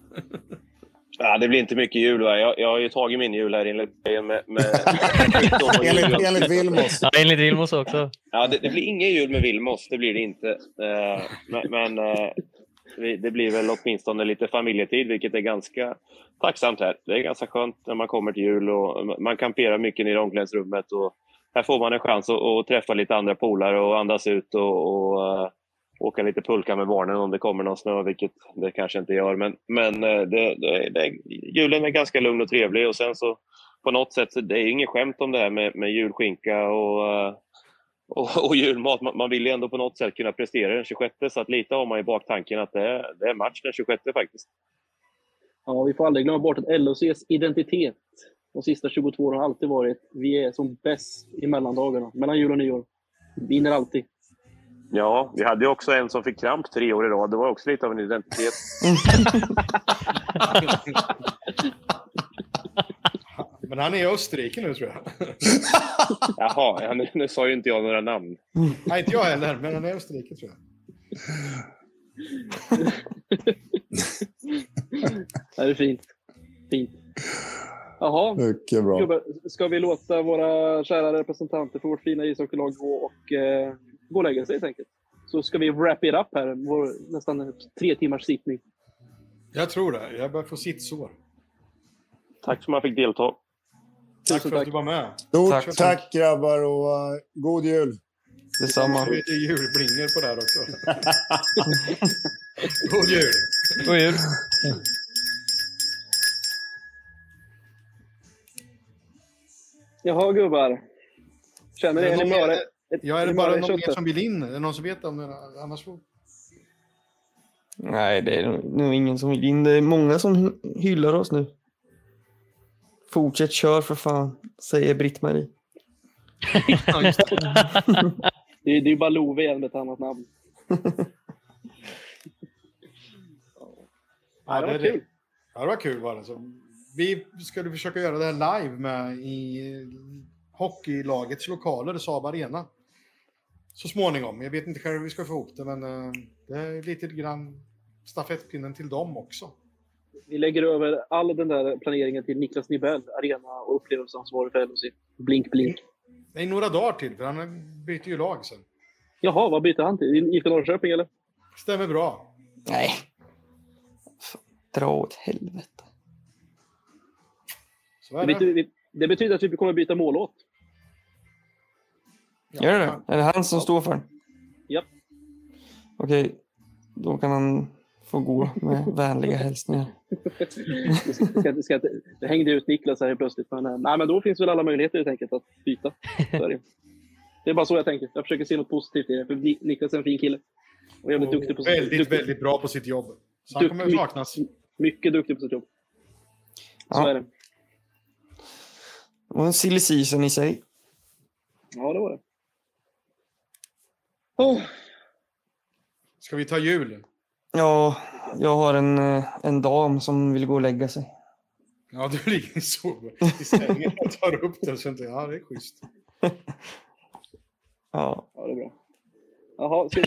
Ja, det blir inte mycket jul. Va? Jag, jag har ju tagit min jul här enligt... Med, med, enligt, enligt Vilmos. Ja, enligt Vilmos också. Ja, det, det blir ingen jul med Vilmos, det blir det inte. Eh, men men eh, det blir väl åtminstone lite familjetid, vilket är ganska tacksamt här. Det är ganska skönt när man kommer till jul och man kamperar mycket nere i omklädningsrummet. Och här får man en chans att, att träffa lite andra polare och andas ut och, och eh, åka lite pulka med barnen om det kommer någon snö, vilket det kanske inte gör. Men, men eh, det, det, det, julen är ganska lugn och trevlig och sen så på något sätt, så det är inget skämt om det här med, med julskinka och, eh, och, och julmat. Man, man vill ju ändå på något sätt kunna prestera den 26, så att lite har man i baktanken att det är, det är match den 26 faktiskt. Ja, vi får aldrig glömma bort att LHCs identitet de sista 22 åren har alltid varit vi är som bäst i mellandagarna, mellan jul och nyår. Vinner alltid. Ja, vi hade ju också en som fick kramp tre år i rad. Det var också lite av en identitet. Men han är i Österrike nu tror jag. Jaha, ja, nu, nu sa ju inte jag några namn. Nej, inte jag heller, men han är i Österrike tror jag. Det är fint. Fint. Jaha, Mycket bra. gubbar, ska vi låta våra kära representanter för vårt fina ishockeylag gå och eh, gå och lägga sig helt enkelt? Så ska vi wrap it up här, vår nästan tre timmars sittning. Jag tror det. Jag börjar få sittsår. Tack för att man fick delta. Tack för att du var med. Stort Tack. tack, grabbar och uh, god jul! Detsamma. Det är lite julblinger på det här också. God jul! God jul. Jaha gubbar. Känner ni Är det Ja, är det bara någon mer som vill in? Är det någon som vet om det? Annars får... Nej, det är nog ingen som vill in. Det är många som hy- hyllar oss nu. Fortsätt kör för fan, säger Britt-Marie. Det är det är ju bara Love igen med ett annat namn. Ja, det var det, kul. Ja, det var kul var det. Så vi skulle försöka göra det här live med i hockeylagets lokaler, Saab Arena. Så småningom. Jag vet inte själv hur vi ska få ihop det, men eh, det är lite grann stafettpinnen till dem också. Vi lägger över all den där planeringen till Niklas Nibell, arena och upplevelseansvarig för LHC. Blink, blink. Det är några dagar till, för han byter ju lag sen. Jaha, vad byter han till? IFK Norrköping eller? Stämmer bra. Nej. Dra åt helvete. Så Det är det. betyder, det betyder att vi kommer byta målåt. Gör det Är det han som står för den? Japp. Okej, då kan han få gå med vänliga hälsningar. Det ska, ska, ska, det hängde ut Niklas här plötsligt. Men, eh, nej, men då finns väl alla möjligheter helt enkelt att byta. Det. det är bara så jag tänker. Jag försöker se något positivt i det. För Ni- Niklas är en fin kille. Och jävligt duktig på sitt Väldigt, duktig, väldigt bra på sitt jobb. Så han kommer att saknas. Mycket duktig på sitt jobb. Så Ja. är det. Och en silly season i sig. Ja, det var det. Oh. Ska vi ta jul? Ja, jag har en, eh, en dam som vill gå och lägga sig. Ja, du ligger så i sängen och tar upp den. Så inte, ja, det är schysst. Ja. Ja, det är bra. Jaha, ska,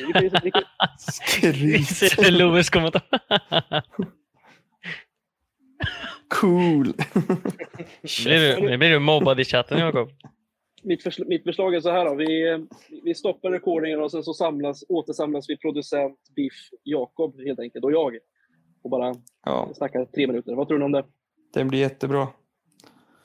vi, Skryt. Loves kommentar. Cool. Nu blir du mobbad i chatten, Jakob. Mitt, försl- mitt förslag är så här. Då. Vi, vi stoppar recordingen och sen så samlas, återsamlas vi producent Biff Jakob helt enkelt och jag. Och bara Ja, snackar tre minuter. Vad tror du om det? det blir jättebra.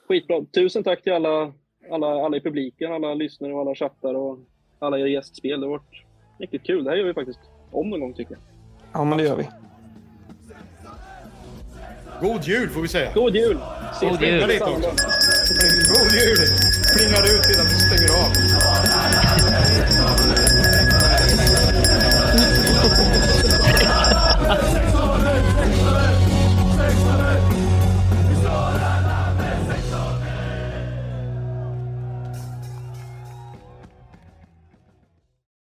Skitbra. Tusen tack till alla, alla, alla i publiken, alla lyssnare och alla chattar och alla era gästspel. Det har varit riktigt kul. Det här gör vi faktiskt om någon gång tycker jag. Ja, men det gör vi. God jul får vi säga. God jul! God jul. God jul! Plingar ut innan du stänger av.